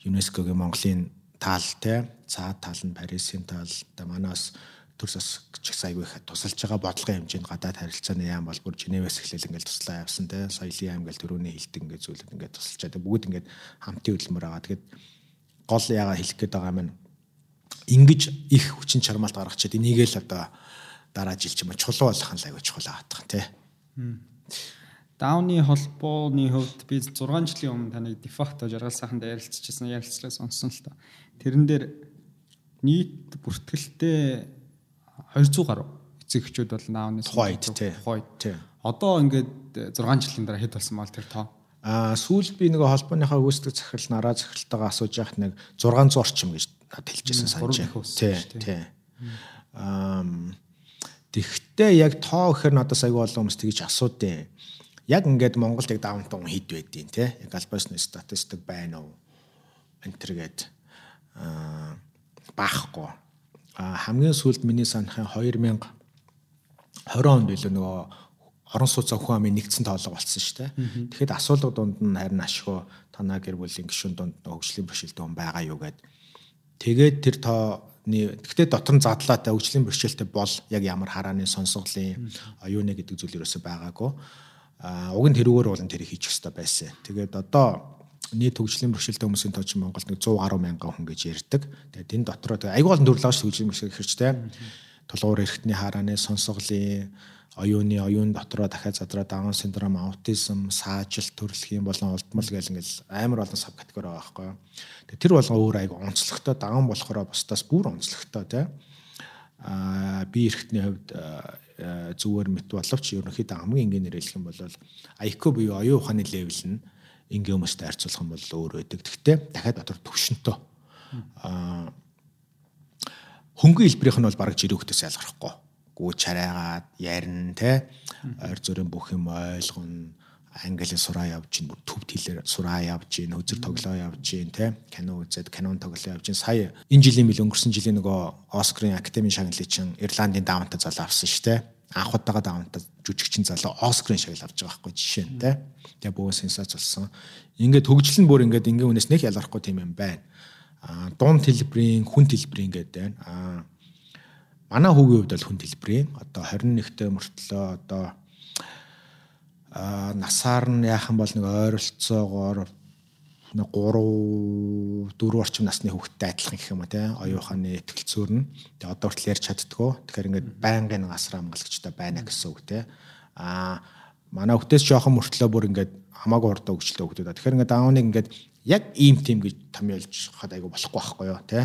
ЮНЕСКОгийн Монголын тал те цаад тал нь Парисын тал да манаас төрс бас ч их айгүй их тусалж байгаа бодлогын хэмжээнд гадаад харилцааны яам бол бүр Женевээс эхлээл ингээл туслаа явсан те соёлын яам ингээл төрөний хилдэг ингээд зүйлүүд ингээд тусалчаад бүгд ингээд хамтын хөдөлмөр байгаа. Тэгээд гол яага хэлэх гээд байгаа юм ингэж их хүчин чармаалт гаргачаад энийг л одоо дараа жил ч юм уу чулуу болох нь айгүй чухал аадах те. Дауны холбооны хувьд би 6 жилийн өмнө таныг дефакто жаргал сайханд ярилцчихсан ярилцлаа сонссон л та. Тэрэн дээр нийт бүртгэлтэй 200 гаруй эцэгчүүд бол наавны тухайд тий. Одоо ингээд 6 жилийн дараа хэд болсон мал тэр тоо. Аа сүүлд би нөгөө холбооныхаа гүйцэтгэх захирал нараа захиралтайгаа асууж яхад нэг 600 орчим гэж надад хэлжсэн санаж байна. Тий, тий. Аа тэгтээ яг тоо гэхээр надад аягүй олон хүмүүс тгийж асуудیں۔ Яг ингээд Монголд яг даунтон хэд байдیں۔ Тий. Яг аль босны статистик байна уу? Энтер гэдэг баахгүй. А хамгийн сүүлд миний санахын 2020 онд билүү нөгөө орон сууц охин амын нэгдсэн тоолго болсон шүү дээ. Тэгэхэд асуулга дунд нь харин ашгүй танаа гэр бүлийн гишүүн дунд хөгжлийн бэрхшээлтэй хүн байгаа юу гэд. Тэгээд тэр тооны гэхдээ дотор нь задлаатай хөгжлийн бэрхшээлтэй бол яг ямар харааны сонсголын оюуны гэдэг зүйл ерөөсөй байгаагүй а уг нь тэрүүгээр болон тэрийг хийчих хэрэгтэй байсан. Тэгээд одоо нийт төгжлийн бэрхшээлтэй хүмүүсийн тоо чинь Монголд нэг 100 гаруй мянган хүн гэж ярьдаг. Тэгээд энэ дотроо аягүй олон төрөл ааш төгжлийн бэрхшээл гэхэрчтэй. Толгуур эрхтний харааны сонсголын оюуны оюун дотроо дахиад задраа даун синдром, аутизм, саажилт төрөлх юм болон олдмол гэл ингээл амар олон саб категори байгаа байхгүй. Тэгээд тэр болгон өөр айгу онцлогтой даун болохоор бусдаас бүр онцлогтой тий. А би эрхтний хувьд зүгээр мэт боловч ерөнхийдөө хамгийн энгийн нэр хэлэх юм бол IQ буюу оюун ухааны левел нь энгийн хүмүүстэй харьцуулах юм бол өөр байдаг. Гэхдээ дахиад дотор төвшөнтөө. Аа хөнгөн хэлбэрийнх нь бол бараг хөлтөөс ялгархгүй. Гүү чарайгаад ярина те. Ойр зүрийн бүх юм ойлгоно английн сураа явж гин төвд хэлээр сураа явж гин үзэр тоглоо явж гин те. Кино үзээд кинон тоглоо явж гин. Сая энэ жилийн мэл өнгөрсөн жилийн нөгөө Оскарын академийн шагналыг чин Ирландын даунтаа залуу авсан шүү те анх удаага даунтаа жүжигчин залуу Оскарын шагнал авч байгаа байхгүй жишээ нь те тэгээ бөө сенсац болсон. Ингээд хөгжил нь бүр ингээд ингийн хүнээс нэг ялгархгүй тийм юм байна. А дунд хэлбэрийн хүн хэлбэрийн ингээд байна. А манай хүүгийн хувьд бол хүн хэлбэрийн одоо 21-т мөртлөө одоо а насаар нь яахан бол нэг ойролцоогоор нэг 3 4 орчим насны хүүхдтэй адилхан гэх юм а тий оюуханы ихтгэлцүүр нь. Тэгээ одоо хүртэл ярьж чаддгүй тэгэхээр ингээд байнгын асар хамгаалагчтай байна гэсэн үг тий а манай хүүхдээс жоохон мөртлөө бүр ингээд хамаагүй урдаа өгчлөө хүүхдүүд тэгэхээр ингээд дауныг ингээд яг ийм тим гэж томьёолж хад айгу болохгүй байхгүй юу тий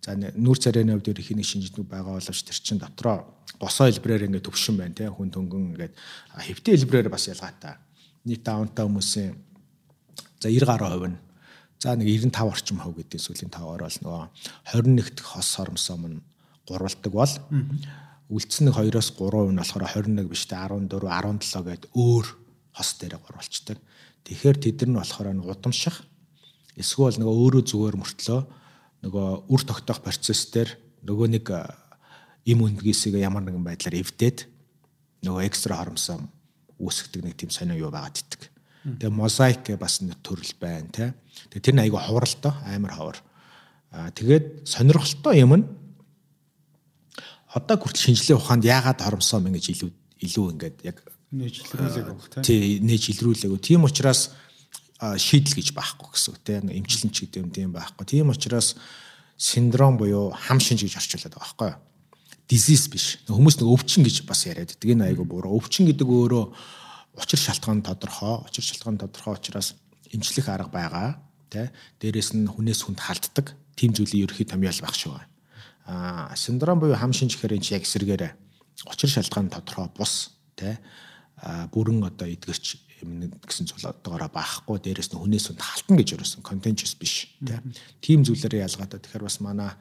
За нүүр царайны хувьд их нэг шинжлэх байгаа боловч тэр чин дотроо госоо хэлбрээр ингээд төвшин байна те? Хүн төнгөн ингээд хэвтэй хэлбрээр бас ялгаатай. нийт даунтай хүмүүсийн за 90 гаруй хувь нь за нэг 95 орчим хувь гэдэг сүүлийн 5-аар бол нөгөө 21 дэх хос хоромсоо мань гурвалдаг бол үлдсэн нэг 2-оос 3% нь болохоор 21 биш тэ 14 17 гээд өөр хос дээр гурвалцдаг. Тэгэхээр тэд нар нь болохоор нэг удамших эсвэл нөгөө өөрөө зүгээр мөртлөө нөгөө үр тогтоох процесс дээр нөгөө нэг им үндгийсийг ямар нэгэн байдлаар эвдээд нөгөө экстра хоромсоо үүсгдэг нэг тийм сонио юу байгаад итдэг. Тэгээ мозаик бас нэг төрөл байна те. Тэгээ тэр нь айгүй ховролтой амар ховор. Аа тэгээд сонирхолтой юм нь одоо хүртэл шинжилгээ ухаанд яагаад хоромсоо мэн гэж илүү илүү ингээд яг нээжлүүлээг баг тий нээжлүүлээг. Тийм учраас шийдэл гэж байхгүй гэсэн үг те. Эмчлэн ч гэдэг юм тийм байхгүй. Тийм учраас синдром буюу хам шинж гэж орчуулдаг байхгүй юу? disease биш. Хүмүүс нэг өвчин гэж бас яриад байдаг. Энэ айгу буруу. Өвчин гэдэг өөрөө учир шалтгаан тодорхой. Учир шалтгаан тодорхой учраас эмчлэх арга байгаа. Тэ? Дээрээс нь хүнээс хүнд халддаг. Тим зүйлийн ерөөхий томьёол байх шүү. Аа, синдром буюу хам шинж гэхээр энэ яг эсрэгээрээ учир шалтгаан тодорхой бус. Тэ? Бүрэн одоо эдгэрч юм гэсэн зүйл одоогоор баахгүй. Дээрээс нь хүнээс хүнд халтна гэж ерөөсөн contagious биш. Тим зүйлээрээ ялгаатай. Тэгэхээр бас манай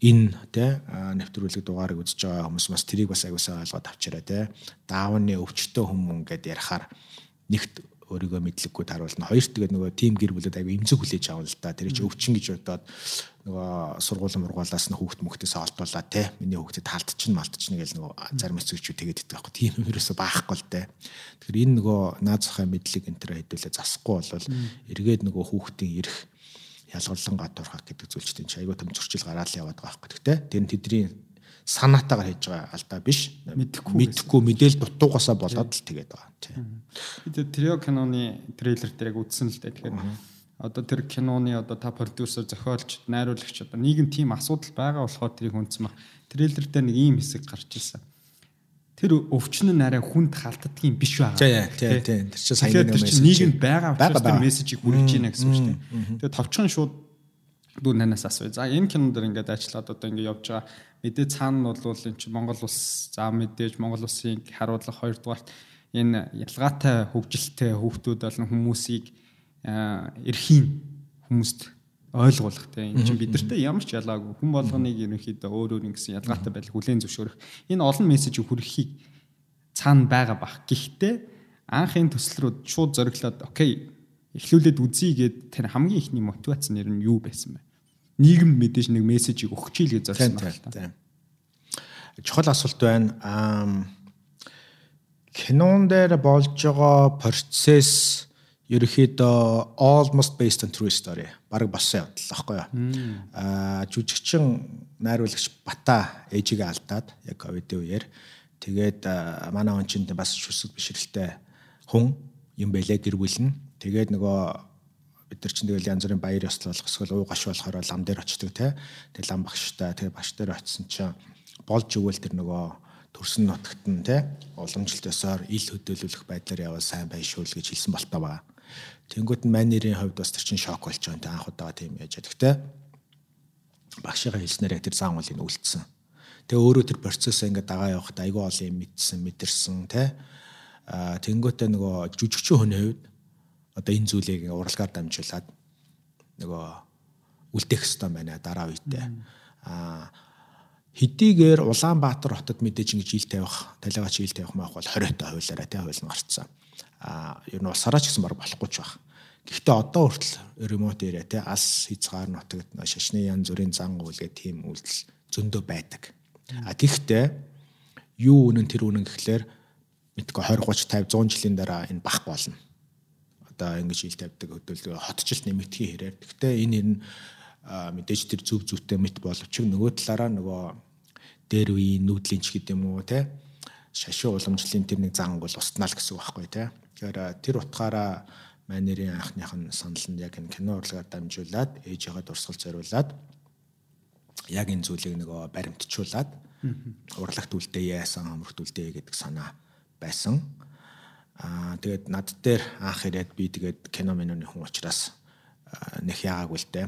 энэ тэ нэвтрүүлэг дугаарыг үзэж байгаа хүмүүс бас тэрийг бас аягуулсаа ойлгоод авчираа тэ даавны өвчтөө хүмүүс гэдээ ярахаар нэгт өөрийгөө мэдлэггүй таруулна. Хоёрт тэгээд нөгөө тим гэр бүлэд аягүй эмзэг хүлээж авах л да. Тэр чинь өвчин гэж бодоод нөгөө сургуулийн мургуулаас нь хүүхд мөхтөөс олдуулаа те. Миний хүүхдэд таалтчихна малтчихна гэж нөгөө зарим эцэгчүүд тэгээд идэх байхгүй. Тийм юм ерөөсө баахгүй л те. Тэгэхээр энэ нөгөө наад захаа мэдлэг энэ төр хэдүүлээ засахгүй болвол эргээд нөгөө хүүхдийн эрх ялгарлан гадуурхах гэдэг зүйл чинь айгүй том зөрчил гараал яваад байгаа байхгүй. Тэгтээ тэр нь тэдний санаатаагаар хийж байгаа алдаа биш. Мэдхгүй мэдхгүй мэдээл дутуугасаа болоод л тэгээд байгаа. Тийм. Би Трио киноны трейлер дээр яг үзсэн л дээ. Тэгэхээр одоо тэр киноны одоо та продюсер, зохиолч, найруулагч одоо нийгэм тийм асуудал байгаа болохоор тэрийг хүндсэн баг. Трейлер дээр нэг ийм хэсэг гарч ирсэн тэр өвчин нь арай хүнд халддгийн биш байгаа. Тийм тийм. Тэр чинь сайн нэг мессеж. Нийгэмд байгаа учраас тэр мессежийг хүргэж байна гэсэн үг шүү дээ. Тэгээ товчхон шууд дүү нанаас асууя. За энэ кинон дэр ингээд ажиллаад одоо ингээд явж байгаа. Мэдээ цаана нь бол энэ чинь Монгол улс за мэдээж Монгол улсын харуулах хоёрдугаарт энэ ялгаатай хөгжилтэй хүүхдүүд болон хүмүүсийг эрхийн хүмүүст ойлгуулах те энэ чинь бидэртээ ямар ч ялгаагүй хүн болгоныг ерөнхийдөө өөр өөр ингэсэн ялгаатай байдал хүлээн зөвшөөрөх энэ олон мессежийг хүргэхийг цаана байгаа бах. Гэхдээ анхын төсөл рүү шууд зориглоод окей эхлүүлээд үзье гэд тэр хамгийн ихний мотивац нэр нь юу байсан бэ? Нийгэмд мэдээж нэг мессежийг өгч ийл гэж зорьсон байна л та. Чухал асуулт байна. Кинон дээр болж байгаа процесс ерөөхдөө almost based on true story. Бараг болсон явдал аахгүй юу. Аа жүжигчин найруулагч Бата ээжигээ алдаад яг ковидын үеэр тэгээд манай он чинь бас шүсэг бишрэлтэй хүн юм бэлээ гэр бүл нь. Тэгээд нөгөө бид нар чинь тэгэл янз бүрийн баяр ёслол эсвэл уу гаш болохоор лам дээр очдөг те. Тэгээд лам багштай тэгээд багш дээр очисон чинь болж өгөөл тэр нөгөө төрсөн нутагт нь те уламжлалтасаар ил хөдөөлөх байдлаар явал сайн байшуул гэж хэлсэн болтоо байгаа. Тэнгүүт нь манерийн хувьд бас тэр чинь шок болж байгаа. Тэ анх удаага тийм яаж яддаг те. Багшигаа хэлснээр тэр зан уулыг үлдсэн. Тэгээ өөрөө тэр процессаа ингээд дагаа явахад айгүй олон юм мэдсэн, мэдэрсэн те. Аа тэнгүүтээ нөгөө жүжигчин хүний хувьд одоо энэ зүйлийг уралгаар дамжуулаад нөгөө үлдээх хэвээр байна дараа үедээ. Аа хэдийгээр Улаанбаатар хотод мэдээж ингэж ил тавих, талигач ил тавих маах бол 20 та хуулаараа тий хууль нь гарцсан ер нь улсаараа ч гэсэн баг болохгүй ч баг. Гэхдээ одоо хүртэл ремонт area те алс хязгаар нутагт шашны янз бүрийн зан үйлгээ тийм үйлдэл зөндөө байдаг. А гэхдээ юу үнэн тэр үнэн гэхлээр мэдгүй 20 30 50 100 жилийн дараа энэ бах болно. Одоо ингэж ил тавьдаг хөдөлгөөн хотчлт нэмэгдэхин хэрэг. Гэхдээ энэ ер нь мэдээж тэр зүв зүвтэй мэт боловч нөгөө талаараа нөгөө дээр үеийн нүүдлийн ч гэдэм үү те шашин уламжлалын тэр нэг зан бол устнаа л гэсэн үг байхгүй те Тэгэхээр тэр утгаараа манерийн анхных нь санал нь яг энэ кино урлагаар дамжуулаад ээжигээ дурсгал зориулаад яг энэ зүйлийг нөгөө баримтжуулаад урлагт үлдээ яасан амрагт үлдээ гэдэг санаа байсан. Аа тэгээд над дээр анх ирээд би тэгээд кино менюны хүн учраас нэх яагаагүй л дээ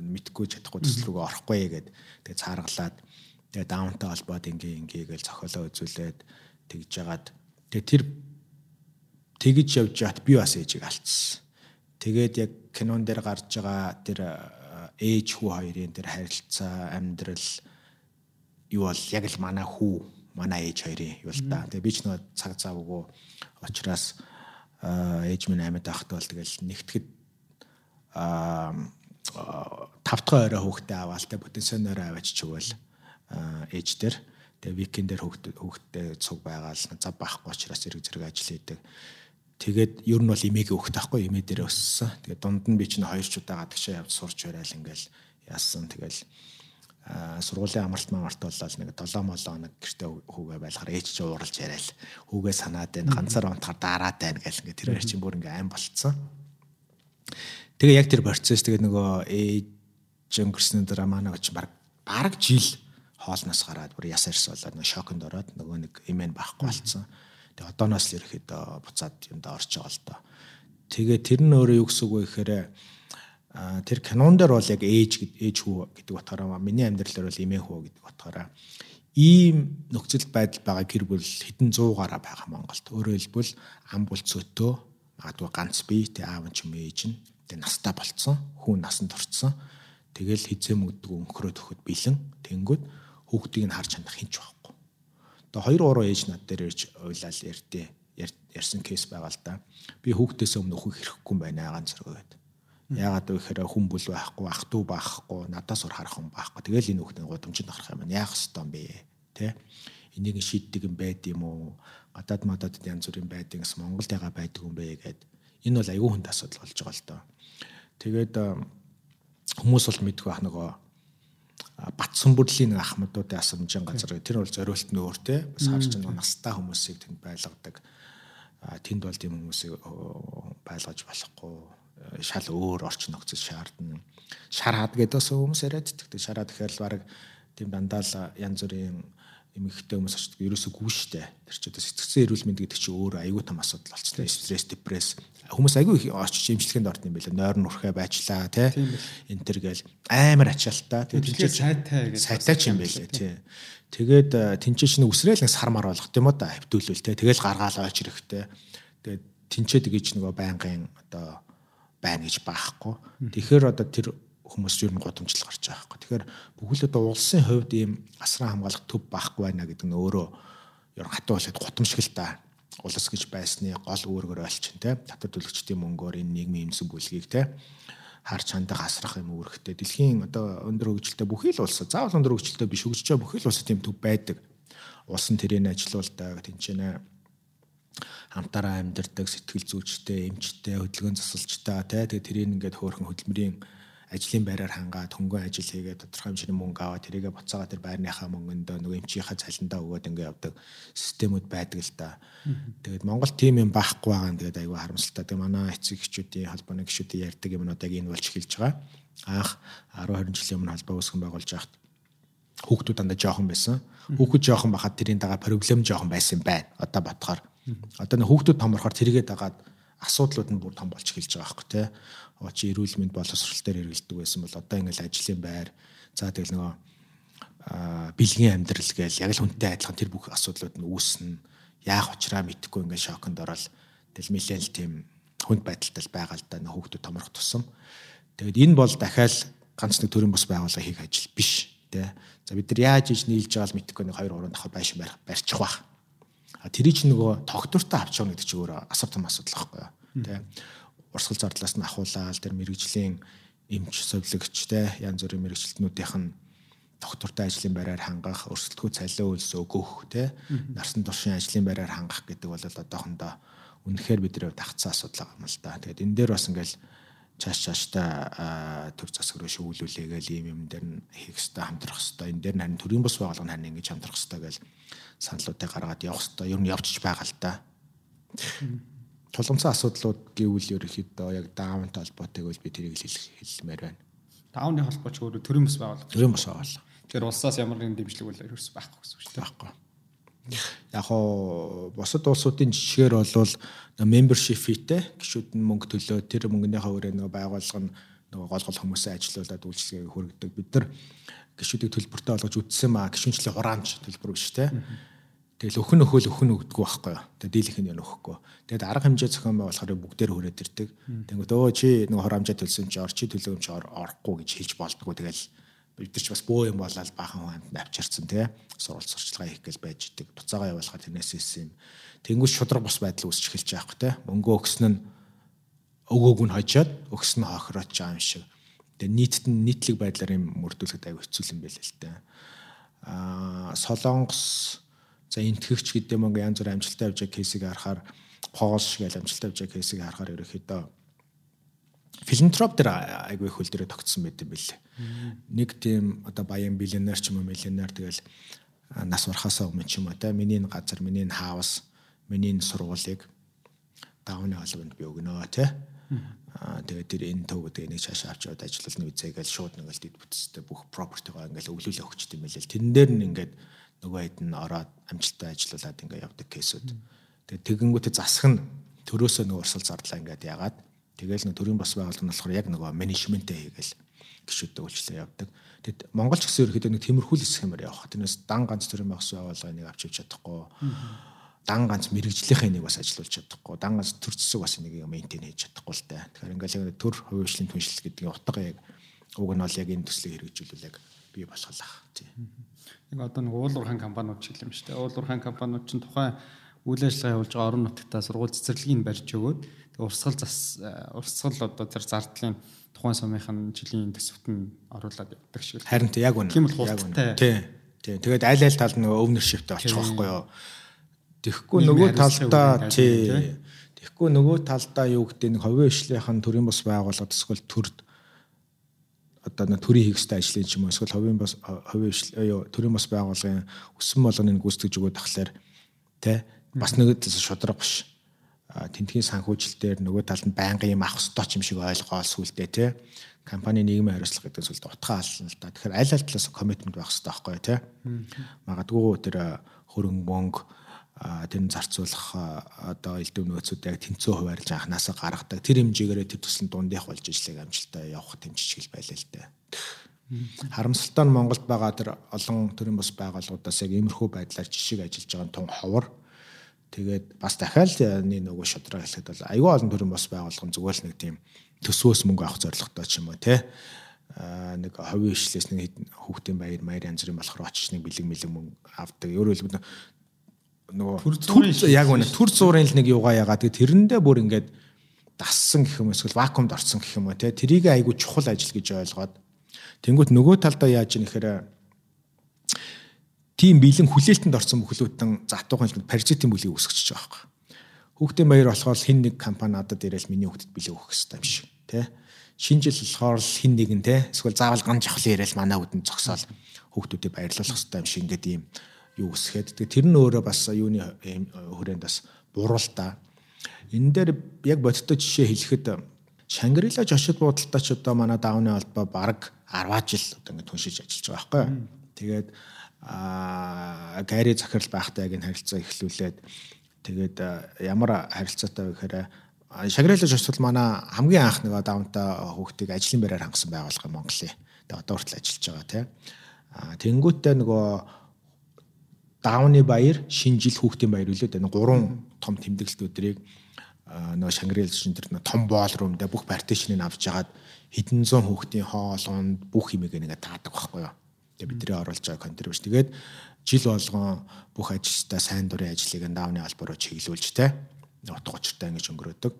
мэдгүй чадахгүй төсөл рүүгээ орохгүй гэгээд тэгээд цааргалаад тэгээд даунтай холбоод ингээ ингээ гээл зохиолоо үзүүлээд тэгж жагаад тэгээд тэр тэгж явж яат би бас ээжийг алдсан. Тэгээд яг кинон дээр гарч байгаа тэр ээж хүү хоёрын тэр харилцаа амьдрал юу бол яг л манай хүү манай ээж хоёрын юу л та. Тэгээ би ч нөгөө цаг цав өгөө учраас ээж минь амьд байхад бол тэгэл нэгтгэд аа тавтгай орой хүүхдээ аваал тэ потенциал орой аваач чигвэл ээж дээр тэгээ викенд дээр хүүхдээ хүүхдээ цуг байгаал зав байхгүй учраас зэрэг зэрэг ажил хийдэг. Тэгээд ер нь бол имээгээ өгөх таахгүй имээ дээр өссөн. Тэгээд дунд нь би чинь хоёр ч удаа гадагшаа явж сурч байраал ингээл яасан. Тэгэл сургуулийн амралт мамарт боллоо нэг 7 молоо нэг гэртээ хүүгээ байлахаар ээж чи ууралж яриад хүүгээ санаад байна ганцаар унтахаар дараад байна гэл ингээ тэр чинь бүр ингээ аим болцсон. Тэгээ яг тэр процесс тэгээ нөгөө ээж өнгөрсөн дараа манай оч баг бараг жил хоолноос гараад бүр яс арс болоод нөгөө шоконд ороод нөгөө нэг имэн байхгүй болсон. Тэгээ одооноос л ерөөхдөө буцаад юмда орж байгаа л доо. Тэгээ тэр нь өөрөө юу гэсэн үг вэ гэхээр тэр канон дээр бол яг ээж ээж хүү гэдэг утгаараа миний амьдралаар бол эмээ хүү гэдэг утгаараа ийм нөхцөл байдал байгаа гэр бүл хэдэн 100 гараа байгаа Монголд. Өөрөөр хэлбэл ам бол цөтөө магадгүй ганц бие тэ аав ч юм ээж нь Тэгээ настаа болцсон. Хүн насанд орцсон. Тэгэл хизээ мөгдөг өнхрөө төхөд бэлэн. Тэнгүүд хүүхдийг нь харж хандах хинч байхгүй. Тэгээ хоёр гурван ээж над дээр ирж уйлал ярьдээ. Ярьсан кейс байгаа л да. Би хүүхдээс өмнө өхөх хэрэггүй юм байна ганц зэрэг. Яагаад вэ гэхээр хүн бүл байхгүй, ах トゥ байхгүй, надаас ор харах хүн байхгүй. Тэгэл энэ хүүхдийн гудамжинд харах юм. Яах ёстой юм бэ? Тэ? Энийг шийддэг юм байд юм уу? Гадаад мадад янз бүрийн байдаг гэсэн Монголд яга байдаг юм бэ гэгээд энэ бол аюу хүнд асуудал болж байгаа л доо. Тэгээд хүмүүс бол мэдгүй ах нөгөө бат сүмбүрлийн нэг ахмадуудын асамжийн газар тэр бол зориулт нь өөр те. Бас харж байгаа настай хүмүүсийг тэнд байлгадаг. Тэнд бол тийм хүмүүсийг байлгаж болохгүй. Шал өөр орчин нөхцөл шаардна. Шараад гэдэг бас хүмүүс яриад тэгтээ шараад гэхээр баг тийм дандаа л янз бүрийн эмэгтэй хүмүүс очдог ерөөсөө гүү штэ. Тэр чи одоо сэтгцэн эрүүл мэнд гэдэг чи өөр аюу тум асуудал болчихлоо. Стресс, депресс. Хүмүүс аюу их очиж имчилгээнд орд юм байла. Нойр нүрхээ байчлаа тий. Энд төр гээл амар ачаалтаа. Тэгээд сайтай гэж сайтай ч юм байлаа тий. Тэгээд тэнцээ чинь үсрээл нэг сар мар болгох юм да хөвтүүлвэл тий. Тэгэл гаргаал ойч ирэхтэй. Тэгээд тэнцээ тэгэж нөгөө байнгын одоо байна гэж баахгүй. Тэгэхээр одоо тэр хүмүүс ер нь гудамжлал гарч байгаа байхгүй. Тэгэхээр бүхэл одоо улсын хувьд ийм асран хамгаалах төв байхгүй байна гэдэг нь өөрөө ер нь хатуу болоод гудамжиг л та улс гэж байсны гол үүргээр олчин те. Татвар төлөгчдийн мөнгөөр энэ нийгмийн эмзэг бүлгийг те. Харж хандах асрах юм үүрэгтэй. Дэлхийн одоо өндөр хөгжилтэй бүхий л улс заавал өндөр хөгжилтэй биш хөгжиж байгаа бүхий л улс тийм төв байдаг. Улс нь тэрийг ажилуулдаг тэнцэнэ хамтараа амьдардаг сэтгэл зүйчтэй эмчтэй хөдөлгөөн засалчтай те. Тэгээ тэрийг ингээд хөөрхөн хөдөлмөрийн ажлын байраар хангаад хөнгөн ажил хийгээд тодорхой хэмжээний мөнгө аваад тэрийгэ буцаага тэр байрныхаа мөнгөндөө нөгөө эмчийнхаа цалиндаа өгөөд ингэ явдаг системүүд байдаг л та. Тэгээд Монгол тим юм байхгүй байгаа нь тэгээд айгүй харамсалтай. Тэгээд манай эцэг эхчүүдийн холбооны гишүүдийн ярьдаг юмнууд яг энэ болж эхэлж байгаа. Анх 10 20 жилийн өмнө холбоо үүсгэн байгуулж байхад хүүхдүүд дандаа жоохон байсан. Хүүхэд жоохон байхад тэрийн дагаа проблем жоохон байсан байна. Одоо ботхоор. Одоо хүүхдүүд томорхоор тэрийгэ дагаад асуудлууд нь бүр том болж эхэлж байгаа байхгүй тий очи эрүүл мэнд боловсрал дээр хэрэгэлдэг байсан бол одоо ингээл ажлын байр за тэгэл нөгөө бэлгийн амьдрал гээл яг л хүнтэй адилхан тэр бүх асуудлууд нь үүснэ. Яах учраа мэдхгүй ингээд шоконд орол тэл нэлээд л тийм хүнд байдалтай байгаа л да нөх хүүхдүүд томрох тусам. Тэгэд энэ бол дахиад ганц нэг төрийн бас байгууллага хийх ажил биш тий. За бид нар яаж иж нийлж байгаа л мэдхгүй нэг 2 3 дахь байшин барих барьчих бах. А тэрий ч нөгөө тогтвортой авч явах гэдэг чи өөр асар том асуудал байхгүй юу тий урсгал зардлаас нь ахуулаад тэр мэрэгжлийн эмч совлогч те янз бүрийн мэрэгчлэтнүүдийнх нь доктортой ажлын байраар хангах, өрсөлдөхүй цалин үйлс өгөх те нарсан туршийн ажлын байраар хангах гэдэг бол одоохондоо үнэхээр бидний тагцсан асуудал юм л да. Тэгээд энэ дээр бас ингээл чааш чааштай төр засаг руу шүүлүүлээгээл ийм юм дээр нь хийх хэрэгтэй хамтрах хэрэгтэй. Энэ дээр нь харин төрийн бус байгууллага харин ингэж хамтрах хэрэгтэй гэж саналуудыг гаргаад явах хэрэгтэй. Ер нь явчих байгаа л да тулгымсан асуудлууд гэвэл ерөөхдөө яг даунтай холбоотой гэвэл би тэрийг хэлмээр байна. Дауны холбоо ч өөрөө төрийн бас байгууллага. Төрийн бас байгууллага. Тэгэхээр улсаас ямар нэгэн дэмжлэг бол ерөөс байхгүй гэсэн үг шүү дээ. Байхгүй. Яг хоо бусад улсуудын жишгээр болвол membership fee-тэй гişүүд нь мөнгө төлөө тэр мөнгөнийхөө өрөө нөгөө байгууллага нь нөгөө гол гол хүмүүсээ ажилуулад үйлчлэгээ хөргөдөг. Бид нар гişүүдийг төлбөртэй болгож үтсэн маа гişүнчлээ хураамж төлбөр биш те. Тэгэл өхөн өхөөл өхөн өгдөггүй байхгүй юу. Тэгээ дийлэх нь өгөхгүй. Тэгээд арга хэмжээ зохион байгуулахаар бүгдээр хүрээд ирдэг. Тэнгүүд өө чи нэг хор хамжаа төлсөн чи орчи төлөв чи орохгүй гэж хэлж болдгоо. Тэгэл бид нар ч бас бөө юм болоод баахан хүнд авчирсан тий. Сурвалж сурчлагаа хийх гээл байж идэг. Буцаагаа явуулахаар тэрнээс ирсэн юм. Тэнгүүд шудраг бус байдал үүсч эхэлж байгаа байхгүй тий. Мөнгө өгсөн нь өгөөг нь хожоод өгсөн нь хохирооч байгаа юм шиг. Тэгээ нийтэд нь нийтлэг байдлаар юм мөрдүүлэхэд аяг хэцүү юм байл л дээ. Аа Солонгос за энтгэгч гэдэг мөнгө янз бүр амжилттай явж байгаа кейсийг харахаар Поолш гэж амжилттай явж байгаа кейсийг харахаар ерөөхдөө филантроп дээр айгүй хөл дээрээ тогтсон байт юм билээ. Нэг тийм одоо баян биллионер ч юм уу миллионер тэгэл нас барахаасаа өмнө ч юм уу те миний газар миний хаус миний сургуулийг давны холбоонд би өгнө те Аа тэгээд тэр энэ төв гэдэг нэг цаашаа авч яваад ажиллал нь үзээгээл шууд нэг л дид бүтцтэй бүх пропертигоо ингээл өглөөлөө өгчт юм байлээ. Тэн дээр нь ингээд нөгөө хэд нь ороод амжилттай ажиллаулаад ингээд явдаг кейсүүд. Тэгээд тэгэнгүүтээ засах нь төрөөсөө нөгөө урсгал зардлаа ингээд ягаад тэгээл нэг төрийн бас байгууллага нь болохоор яг нөгөө менежментээ хийгээл гişүүдтэй үйлчлээ явдаг. Тэгэд Монгол ч гэсэн ерөөхдөө нэг тиймэрхүүл хэсэг юмар явах. Тэрнээс дан ганц төрийн бас байгууллага нэг авч явж чадахгүй дан ганц мэрэгжлийнхээ нэг бас ажиллуулж чадахгүй дан ганц төр зэсэг бас нэг юм мейнтейн хийж чадахгүй л та. Тэгэхээр ингээл яг төр хувийн түншлэл гэдэг нь утга яг уг нь бол яг энэ төслийг хэрэгжүүлүүл яг бий болохлах тий. Яг одоо нэг уулуурхан компаниуд ч юм шүү дээ. Уулуурхан компаниуд ч тухайн үйл ажиллагаа явуулж байгаа орон нутгатаа сургууль цэцэрлэгийг барьж өгөөд урсгал зас э, урсгал одоо тэр зардлын тухайн сумынхын жилийн төсөвт нь оруулаад явдаг шиг. Харин тэ яг үнэ. Тийм л хурдтай. Тийм. Тийм. Тэгээд аль аль тал нөгөө өвнөршөвтэй олчих واخгүй юу. Тэгэхгүй нөгөө талдаа тий. Тэгэхгүй нөгөө талдаа юу гэдэг нэг ховын ишлийнхэн төрийн бас байгууллага эсвэл төрд одоо төрийн хийхстэй ажлын ч юм уу эсвэл ховын бас ховын ишл төрийн бас байгууллагын өссөн болгоныг гүйцэтгэж өгөх тахлаар тий бас нэг шудраг биш тентгийн санхүүжилтээр нөгөө талд нь байнгын юм авах ёстой ч юм шиг ойлгоол сүулдэ тий компани нийгмийн хариуцлага гэдэг зүйлд утгаа алсан л да. Тэгэхээр аль аль талаас коммитмент байх хэрэгтэй байхгүй тий. Магадгүй тэр хөрөнгө мөнгө тэр нь зарцуулах одоо элдв нөөцүүд яг тэнцүү хуваарлж анханасаа гаргадаг тэр хэмжээгээр тэр төсөл дундих болж ижлэг амжилттай явах тэмцэл байлаа л дээ. Харамсалтай нь Монголд байгаа тэр олон төрлийн бас байгууллагуудаас яг иймэрхүү байдлаар жишг ажиллаж байгаа тун ховор тэгээд бас дахиад нэг нөгөө шудраг хэлэхэд бол аюул олон төрлийн бас байгууллага зүгээр л нэг тийм төсвөөс мөнгө авах зорилготой ч юм уу те нэг ховын ишлээс нэг хүүхдийн баяр маяр янз бүрийн болохоор очиж нэг бэлэг мэлэг мөнгө авдаг. Өөрөөр хэлбэл нөгөө төр яг үнэ төр зуурын л нэг юугаа ягаад тэгээ тэрэндээ бүр ингээд дассан гэх юм эсвэл вакуумд орсон гэх юм уу те тэрийг айгу чухал ажил гэж ойлгоод. Тэнгуут нөгөө талдаа яаж юм нэхэр тийм бэлэн хүлээлтэнд орсон бүхлүүдэн затуухан л паразитын бүлийг үүсгэж байгаа байхгүй. Хүүхдийн баяр болохоор хин нэг компани надад ирээл миний хүүхдэд бэлэг өгөх хэрэгтэй юм шиг те шинэ жил болохоор хин нэгэн те эсвэл заавал ган жавхлын ирээл манай үдэнд зогсоол. Хүүхдүүдэд баярлуулах хэрэгтэй юм шиг ингээд ийм юу үсгээд тэр нь өөрөө бас юуны хүрээнд бас буруу та. Энэ дээр яг бодиттой жишээ хэлэхэд Шангрила жошид буудалтай ч одоо манай давны албаа баг 10 жил одоо ингэ түншиж ажиллаж байгаа байхгүй. Тэгээд аа гари захирал байхтай яг энэ харилцаа эхлүүлээд тэгээд ямар харилцаатай вэ гэхээр Шагрила жошид манай хамгийн анх нэг давнтай хүүхдийг ажлын байраар хангасан байгууллага Монголын. Тэгээд одоо хүртэл ажиллаж байгаа тийм. Аа тэнгуүтээ нөгөө даавны баяр, шинэ жил хүүхдийн баяр үлээд энэ гурван том тэмдэглэлт өдрийг нөгөө Шангрил шин тэр том боолрумдаа бүх партишныг авч жагаад хэдэн зуун хүүхдийн хоолоонд бүх юмыг ингээ таадаг байхгүй юу. Тэгээ бидний оруулж байгаа контрибьюш. Тэгээд жил болгон бүх ажилчдаа сайн дурын ажлыг даавны албаруу чиглүүлж тэ утга учиртай ингэж өнгөрөөдөг.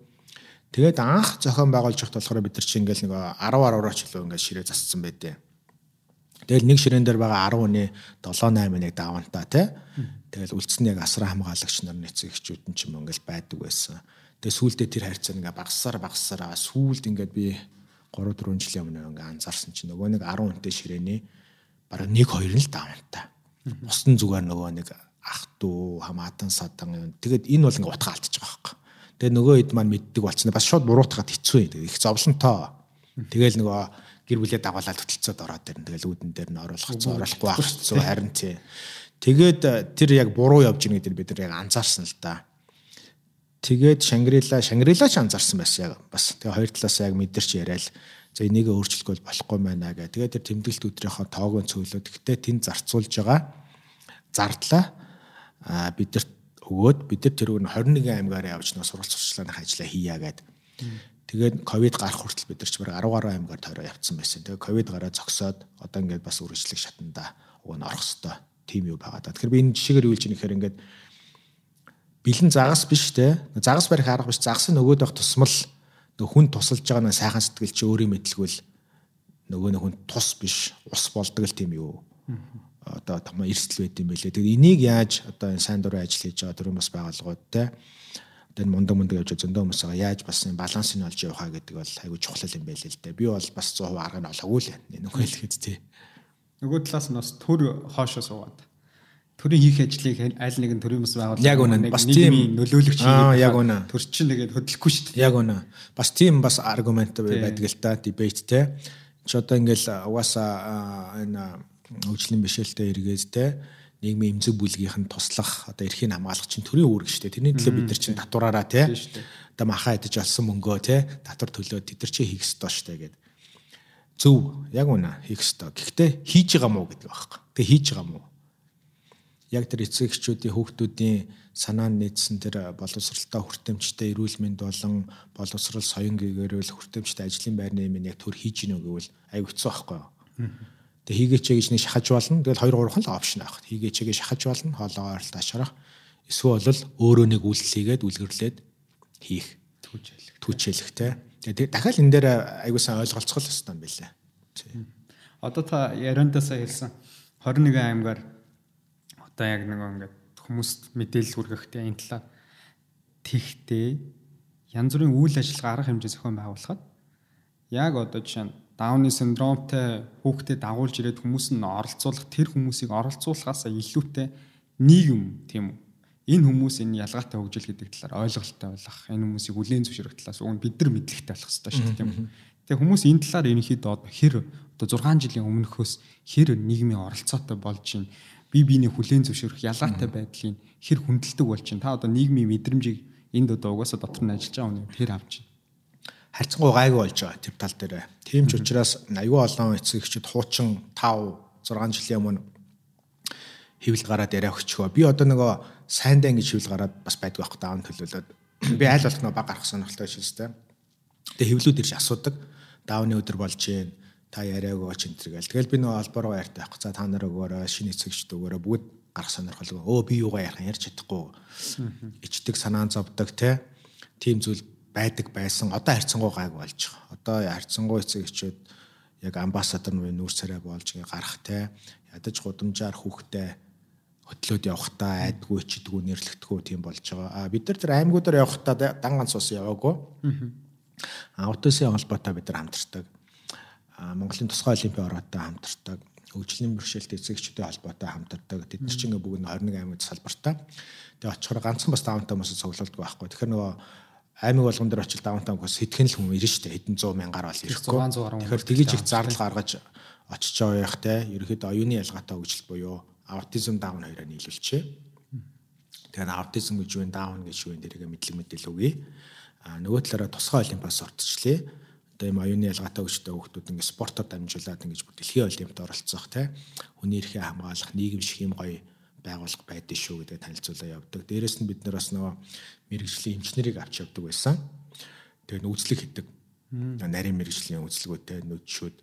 Тэгээд анх зохион байгуулж байхад болохоор бид нар чинь ингээл нэг 10 10-аар чөлөө ингээд ширээ зассан байдیں۔ Тэгэл нэг ширээн дээр байгаа 10 хүний 7 8 нэг давантаа тий. Тэгэл үлдсэн яг асраа хамгаалагч нар нэцэг эхчүүд нь ч юм ингээл байдаг байсан. Тэгээ сүүлдээ тэр харьцаа ингээ багасаар багасаар сүүлд ингээд би 3 4 жилийн өмнө ингээ анзаарсан чинь нөгөө нэг 10 хүнтэй ширээний бараг 1 2 нь л давантаа. Бусдын зүгээр нөгөө нэг ах トゥ хамаатан садан тэгээд энэ бол ингээ утга алдчих байгаа байхгүй. Тэгээ нөгөө хэд маань мэддэг болчихно бас шууд буруутгаад хэцүү юм. Их зовлонтой. Тэгэл нөгөө гэр бүлээ дагуулаад хөтөлцөөд ороод ирнэ. Тэгэл үүдэн дээр нь оруулах хэцүү, оруулахгүй хэцүү харин тий. Тэгээд э, тэр яг буруу явж байгаа гэдэг бид нар яг анзаарсан л да. Тэгээд Шангрила, Шангрила ч анзаарсан байсан яг бас. Тэгээ хоёр талаас яг мэдэрч яриад за энийг өөрчлөхөөл болохгүй байна гэх. Тэгээд тэр тэмдэглэлт өдрийнхөө тоог нь цөөлөө. Тэгтээ тэнд зарцуулж байгаа зардлаа бидэрт өгөөд бид нар тэр нэг 21 аймгаар явж нэг сургалт сурчлааных ажиллаа хийя гэд. Тэгээд ковид гарах хүртэл бид нар ч бараг 10 гаруй аймгаар тойроо явцсан байсан. Тэгээд ковид гараа зогсоод одоо ингээд бас үргэлжлэх шатанда уг нь орох хэвээр тийм юу байгаа да. Тэгэхээр би энэ жишээгээр үйлж нэхэр ингээд бэлэн загас биш те. Загас барих арга биш. Загас нь өгөөд байх тусмал нөгөө хүн тусалж байгаа нэг сайхан сэтгэл чи өөрийн мэдлэгвэл нөгөө нэг хүн тус биш ус болдог л тийм юу одоо том эрсдэл байд юм байлээ. Тэгээд энийг яаж одоо энэ сайн дурын ажил хийж байгаа төрийн бас байгууллагууд те одоо энэ мундаг мундаг явж зөндөө хүмүүс байгаа яаж бас энэ балансыг олж явахаа гэдэг бол айгүй чухал юм байлээ л дээ. Би бол бас 100% арга нь олоогүй л нүгөө хэлэхэд тий. Нөгөө талаас нь бас төр хоошоо суугаад төрийн хийх ажлыг аль нэгэн төрийн бас байгууллага яг үнэ бас тийм нөлөөлөгч яг үнэ төр чинь тэгээд хөдлөхгүй шүү дээ. Яг үнэ. Бас тийм бас аргумент байдаг л та дебет те. Чи одоо ингээл угаасаа энэ хөгжлийн бишэлтэй эргээд те нийгмийн эмзэг бүлгийнх нь туслах одоо эрхийн хамгаалах чинь төрийн үүрэг шүү дээ. Тэрний төлөө бид нар чинь татвараараа те одоо махаа идэж олсон мөнгөө те татвар төлөө тэд нар чи хийх ёстой шүү дээ гэдэг. Зөв яг үнэ хийх ёстой. Гэхдээ хийж байгаа мó гэдэг байхгүй. Тэгээ хийж байгаа мó. Яг тэр эцэг эхчүүдийн хүүхдүүдийн санаанд нийцсэн тэр боловсралтай хүртээмжтэй эрүүл мэнд болон боловсрал соён гээгээрэл хүртээмжтэй ажлын байрны юм яг төр хийж гинөө гэвэл аюулцсан байхгүй юу? Тэгээ хийгээч гэж нэг шахаж болно. Тэгэл 2 3 хан л опшн авах. Хийгээч гэж шахаж болно. Хоолоо ойролт ашрах. Эсвэл бол өөрөө нэг үйлчлэгээд үлгэрлээд хийх. Түүчээлэх. Түүчээлэх те. Тэгээ дахиад энэ дээр аягүй сайн ойлголцох л хэвээр юм байлаа. Одоо та яриандаасаа хэлсэн 21 аймгаар одоо яг нэг ингээд хүмүүст мэдээлэл хүргэхтэй энэ талаар тэгтээ янз бүрийн үйл ажиллагаа арга хэмжээ зохион байгуулахад яг одоо жишээ нь Дауны синдромтой хүүхдэд дагуулж ирээд хүмүүс нь оролцуулах тэр хүмүүсийг оролцуулахаас илүүтэй нийгэм тийм үү. Энэ хүмүүс энэ ялгаатай хөгжил гэдэг талаар ойлголттой болох, энэ хүмүүсийг үлийн зөвшөөрөх талаас уг нь бид нар мэдлэгтэй болох хэрэгтэй шүү дээ тийм үү. Тэгээ хүмүүс энэ талаар ерөнхийдөө хэр одоо 6 жилийн өмнөхөөс хэр нийгмийн оролцоотой болж байна. Би биений хүлийн зөвшөөрөх ялгаатай байдлыг хэр хүндэлдэг болж байна. Та одоо нийгмийн мэдрэмжийг энд одоо угаасаа дотор нь ажиллаж байгаа хүн тэр авч байна харьцангуй гайгүй болж байгаа тэр тал дээр. Тийм ч учраас аюу олон эцэг эхчүүд хуучин 5 6 жилийн өмнө хэвлэл гараад яриа өгчгөө. Би одоо нөгөө сайндаа ингэж хэвлэл гараад бас байдгүй байхгүй даун төлөөлөд. Би аль болох нөгөө баг гарах сонирхолтой шилжтэй. Тэгээ хэвлүүд ирж асуудаг. Даавны өдөр болж гин та яриаг өгөөч энэ төр гэл. Тэгэл би нөгөө албаруу ярьтай байхгүй. За та нар өгөөрэй, шинэ эцэгчд өгөөрэй. Бүгд гарах сонирхолтой. Өө би юугаа ярих ярьж чадахгүй. Ичдэг санаан зовдөг те. Тим зүйл байдаг байсан. Одоо харьцангуй гайг болж байгаа. Одоо харьцангуй эцэг эхчүүд яг амбассадор нь нүүр царай болж гарах те ядаж гудамжаар хүүхдээ хөтлөөд явахтаа айдгүй чидгүй нэрлэгдэхгүй тийм болж байгаа. А бид нар тэр аймагуудаар явахтаа дан ганц ус яваагүй. А аутосын холбоотой бид нар хамтардаг. А Монголын тусгай олимпийн ороотой хамтардаг. Хөгжлийн бэрхшээлт эцэгчүүдийн холбоотой хамтардаг. Тэд нар чинь бүгд 21 аймагт салбартаа. Тэгээ очихоор ганцхан бас даунтай хүмүүс цуглуулдаг байхгүй. Тэгэхээр нөгөө аймаг болгон дээр очил даунтаунаас хэдхэн л хүн ирнэ шүү дээ. Хэдэн 100 мянгаар бол ирэхгүй. Тэгэхээр тгийж их зардал гаргаж очиж явах те. Ерөөхдөө оюуны ялгаатай хөгжил буюу аутизм даун хоёроо нийлүүлчихэ. Тэгэхээр аутизм гэж юу, даун гэж юу энэ дэрэг мэдлэг мэдээлэл өгье. А нөгөө талаараа тусгай олимпиас орцчлээ. Одоо юм оюуны ялгаатай хөгжтэй хүүхдүүд ингээд спортоор дамжуулаад ингээд дэлхийн олимпиад оролцох те. Хүний эрхээ хамгаалах нийгэм шиг юм гоё байгуулга байдсан шүү гэдэг танилцуулаа явдаг. Дээрэс нь бид нар бас нөгөө мэрэгжлийн эмчнэрийг авч явдаг байсан. Тэгээд үзлэг хийдэг. Нарийн мэрэгжлийн үзлэгүүтэй нүдшүүд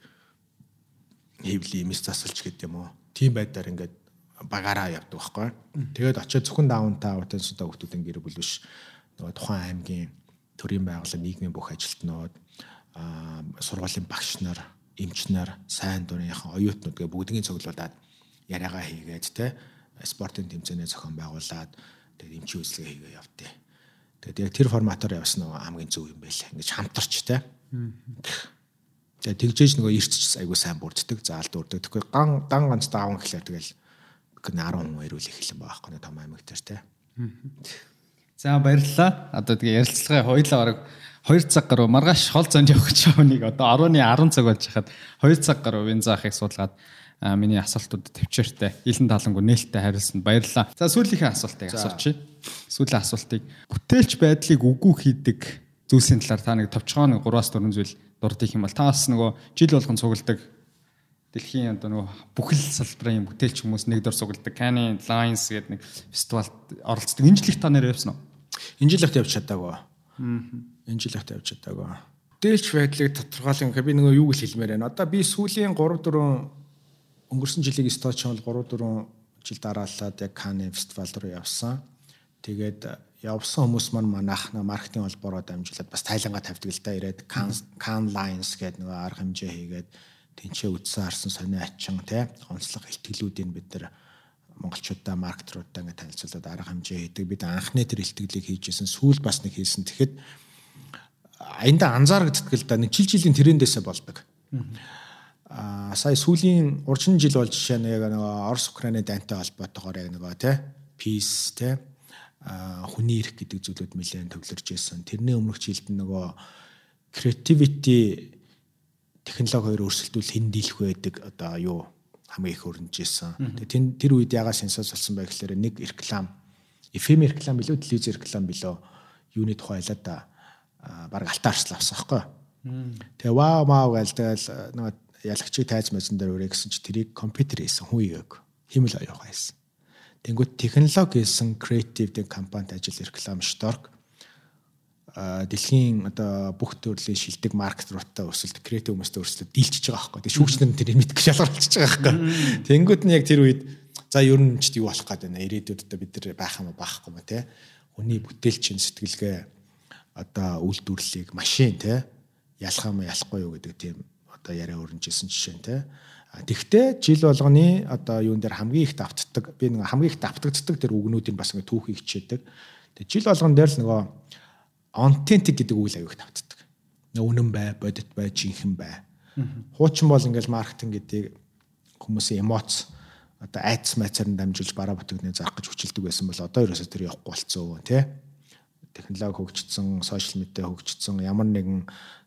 хэвлийн эмс засалж гэдэг юм уу. Тийм байдлаар ингээд багаараа явдаг байхгүй. Тэгээд очиод зөвхөн даунтаа аутенсудаа хүмүүсийн гэр бүл биш. Нөгөө тухайн аймгийн төрийн байгууллага нийгмийн бүх ажилтнууд аа сургуулийн багш нар, эмч нар, сайн дурынхан оюутнууд гэ бүгднийг цуглуулад яриагаа хийгээд те спортын тэмцээнээ зохион байгуулад тэгээд эмчийн үйлчлэгээ хийгээ явтыг. Тэгээд яг тэр форматаар явсан нь хамгийн зөв юм байлаа. Ингэж хамтарч те. Тэгээд тэгжээж нөгөө эртч айгуу сайн бүрддэг, заалд үрдэг. Тэгэхгүй ган дан ганц даавн гэхлээр тэгэл 10 хүн ирүүл эхэлсэн байгаа байхгүй том аймаг дээр те. За баярлалаа. Одоо тэгээ ярилцлагаа хоёлаа бараг 2 цаг гаруй маргааш хол зонд явах гэж байгаа нэг одоо 10-ны 10 цаг болж хахад 2 цаг гаруй вин заахыг суулгаад миний асуултууд төвчээртэй илэн талангу нээлттэй хариулсанд баярлалаа. За сүүлийнхээ асуултыг асуучих. Сүүлийн асуултыг бүтээлч байдлыг үгүй хийдэг зүйлсийн талаар та нэг товчгоо нэг 3-4 зүйл дурдчих юм бол та бас нөгөө жил болгон цугладаг дэлхийн одоо нөгөө бүхэл салбарын бүтээлч хүмүүс нэг дор сугалдаг Cannes Lions гэдэг нэг фестивалд оролцдог. Энэ жил их та нэр явсан уу? Энэ жил ихт явж чадаагүй. Энэ жил ихт явж чадаагүй. Бүтээлч байдлыг тодорхойлох би нөгөө юу гэж хэлмээр байна. Одоо би сүүлийн 3 4 өнгөрсөн жилийн сточ бол 3 4 жил дараалаад яг Cannes фестивал руу явсан. Тэгээд явсан хүмүүс маань манайх маркетинг холбоороо дамжуулаад бас тайлангаа тавьдаг л да ирээд Cannes Lions гэдэг нөгөө арга хэмжээ хийгээд тэнцээ үдсэн харсан сонио ачин те онцлог ихтгэлүүдийг бид нар монголчуудаа маркетруудаа ингээд танилцуулаад арга хэмжээ хийдэг. Бид анхны тэр ихтгэлийг хийжсэн сүүл бас нэг хийсэн. Тэгэхэд аянда анзаарэгддэг л да нэг жил жилийн трендээсээ болдог. Аа сая сүүлийн урчин жил бол жишээ нь яг нэг Орос Украины дайнтай холбоотойгоор яг нэг те peace те хүний эрх гэдэг зүйлүүд нэлээд төвлөрж ирсэн. Тэрний өмнөх жилд нөгөө creativity технологи хоёр өрсөлдвөл хэн дийлэх байдаг одоо юу хамгийн их өрнөж исэн. Тэгээ тэр үед ягаа сенсоц болсон байх гэхээр нэг реклам FM реклам билүү телевиз реклам билүү юуны тухай ялаа да баг алтаарчлаа авсан байхгүй. Тэгээ вау маа гээл тэгэл нэг ялагчийг тайз мэзэн дээр өрөө гэсэн чи тэрийг компьютер хийсэн хүн игээг химэл аяага хийсэн. Тэнгүүд технологи хийсэн креатив дэг компанид ажил реклам шторк дэлхийн одоо бүх төрлийн шилдэг маркетруудтай өрсөлд креатив хүмүүстэй өрсөлдөд дийлчихэж байгаа байхгүй. Тэгээ шүүгчнэр нь тэрийг мэдгэж шалгаруулчихж байгаа байхгүй. Тэнгүүд нь яг тэр үед за ер нь ч юу болох гээд байна. Ирээдүйдээ бид нар байх юм баахгүй мө те. Хүний бүтээлчин сэтгэлгээ одоо үйлдвэрлэлийг машин те ялах юм ялахгүй юу гэдэг тийм одоо яриа өрнжсэн жишээ те. Тэгвэл жил болгоны одоо юун дээр хамгийн их давтдаг би нэг хамгийн их давтагддаг тэр үгнүүдийг бас ингээ түүхийг хичээдэг. Тэгээ жил болгон дээр л нөгөө authentic гэдэг үйл аяг тавтдаг. Үнэн бай, бодит бай, жинхэнэ бай. Хуучин бол ингээл маркетинг гэдэг хүмүүсийн эмоц одоо айц майцаар нь дамжуулж бараа бүтээгдэхүүн заах гэж хүчилдэг байсан бол одоо ерөөсөө тэр явахгүй болцсон тий. Технологи хөгжсөн, сошиал медиа хөгжсөн, ямар нэгэн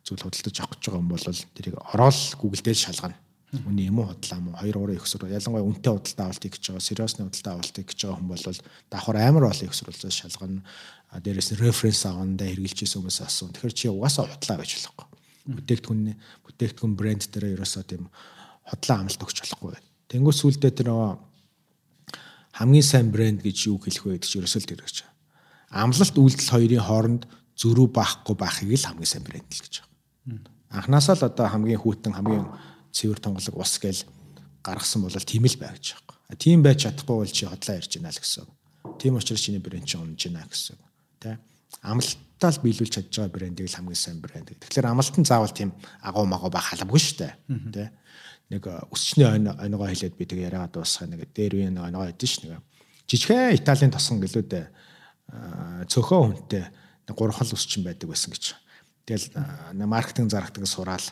зүйл худалдаж авах гэж байгаа юм бол тэрийг ороод Google дээр шалгана. Үний юм уу худлаа мó 2 3 их сурвал ялангуяа үнэтэй худалдаа авалтыг гэж байгаа, сериосны худалдаа авалтыг гэж байгаа хүн бол давхар амар олон их сурвалжаас шалгана дээрээс нь референс авандаа хэрэгжилжсэн хүмүүс асуун. Тэгэхээр чи угаасаа хутлаа байж болохгүй. Бүтээгдэхүүн бүтээгдэхүүн брэнд дээр ерөөсөө тийм хутлаа амлалт өгч болохгүй. Тэнгүү сүулдэ тэр хамгийн сайн брэнд гэж юу хэлэх вэ гэдэг чи ерөөсөө л тэр гэж. Амлалт үйлдэл хоёрын хооронд зөрүү баахгүй байхыг л хамгийн сайн брэнд л гэж байна. Анхнаасаа л одоо хамгийн хүүтэн хамгийн цэвэр тонголог ус гээл гаргасан бол тийм л бай гэж байна. Тийм байж чадахгүй бол чи хотлоо ярьж байна л гэсэн. Тийм учраас чиний брэнд чинь унаж байна гэсэн тий амлалтаа л биелүүлж чадж байгаа брендийг л хамгийн сайн брэнд. Тэгэхээр амлалт нь заавал тийм агуу магуу байх халамгүй шүү дээ. Тэ нэг өсчний оногоо хэлээд би тэг яриагаад дуусгах нэг дээр үе нэг оногоо хэдэж ш нэг жижигхэн Италийн тосон гэлүүдээ цөхөө хүнтэй нэг гурван өсчин байдаг байсан гэж. Тэгэл маркетинг зарагдаг сураал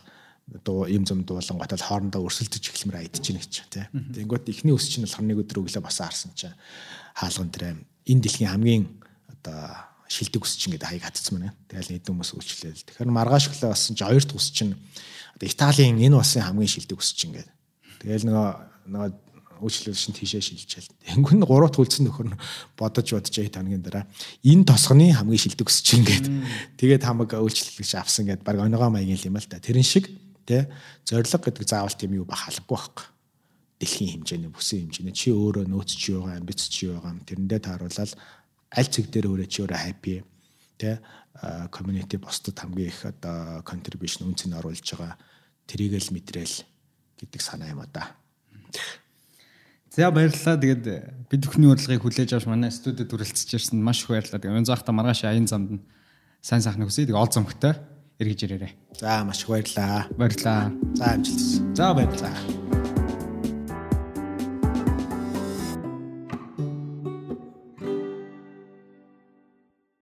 дуу юм зам дуулан готол хоорондоо өрсөлдөж эхлэмээр айдж гин гэж тий. Тэнгүүт ихний өсчин болохоор нэг өдөр өглөө босоо харсан чинь хаалган дээр энэ дэлхийн хамгийн одоо шилдэг ус чинь гэдэг хаяг хатцсан байна. Тэгэл эд хүмүүс үйлчлээл. Тэгэхээр маргааш өглөө басан чи хоёр дахь ус чинь одоо Италийн энэ улсын хамгийн шилдэг ус чинь гэдэг. Тэгэл нөгөө нөгөө үйлчлэл шин тийшээ шилжчихэл. Тэнгүүн гурав дахь үлдсэн нөхөр нь бодож бодож яа таныгийн дараа энэ тосгоны хамгийн шилдэг ус чинь гэдэг. Тэгээд хамаг үйлчлэлгч авсан гэдэг баг оногоо маягийн юм л та. Тэрэн шиг тэ зориг гэдэг заавал тийм юу бах албагүй байхгүй дэлхийн хэмжээний бүсэн хэмжээний чи өөрөө нөөц чи байгаа амбиц чи байгаа тэрэндээ тааруулаад аль цэг дээр өөрөө чи өөрөө happy тэ community босдод хамгийн их одоо contribution үнцэн оруулж байгаа тэрийг л мэдрээл гэдэг санаа юм да. За баярлалаа. Тэгээд бид бүхний урилгыг хүлээж авч манай студид хүрэлцэж ирсэн маш их баярлалаа. Тэгээд энэ захта маргааш аян замд сайн сайхан хүсье. Тэгээд ол зомгтой эргэж ирээрэй. За маш их баярлалаа. Баярлалаа. За амжилт. За баярлалаа.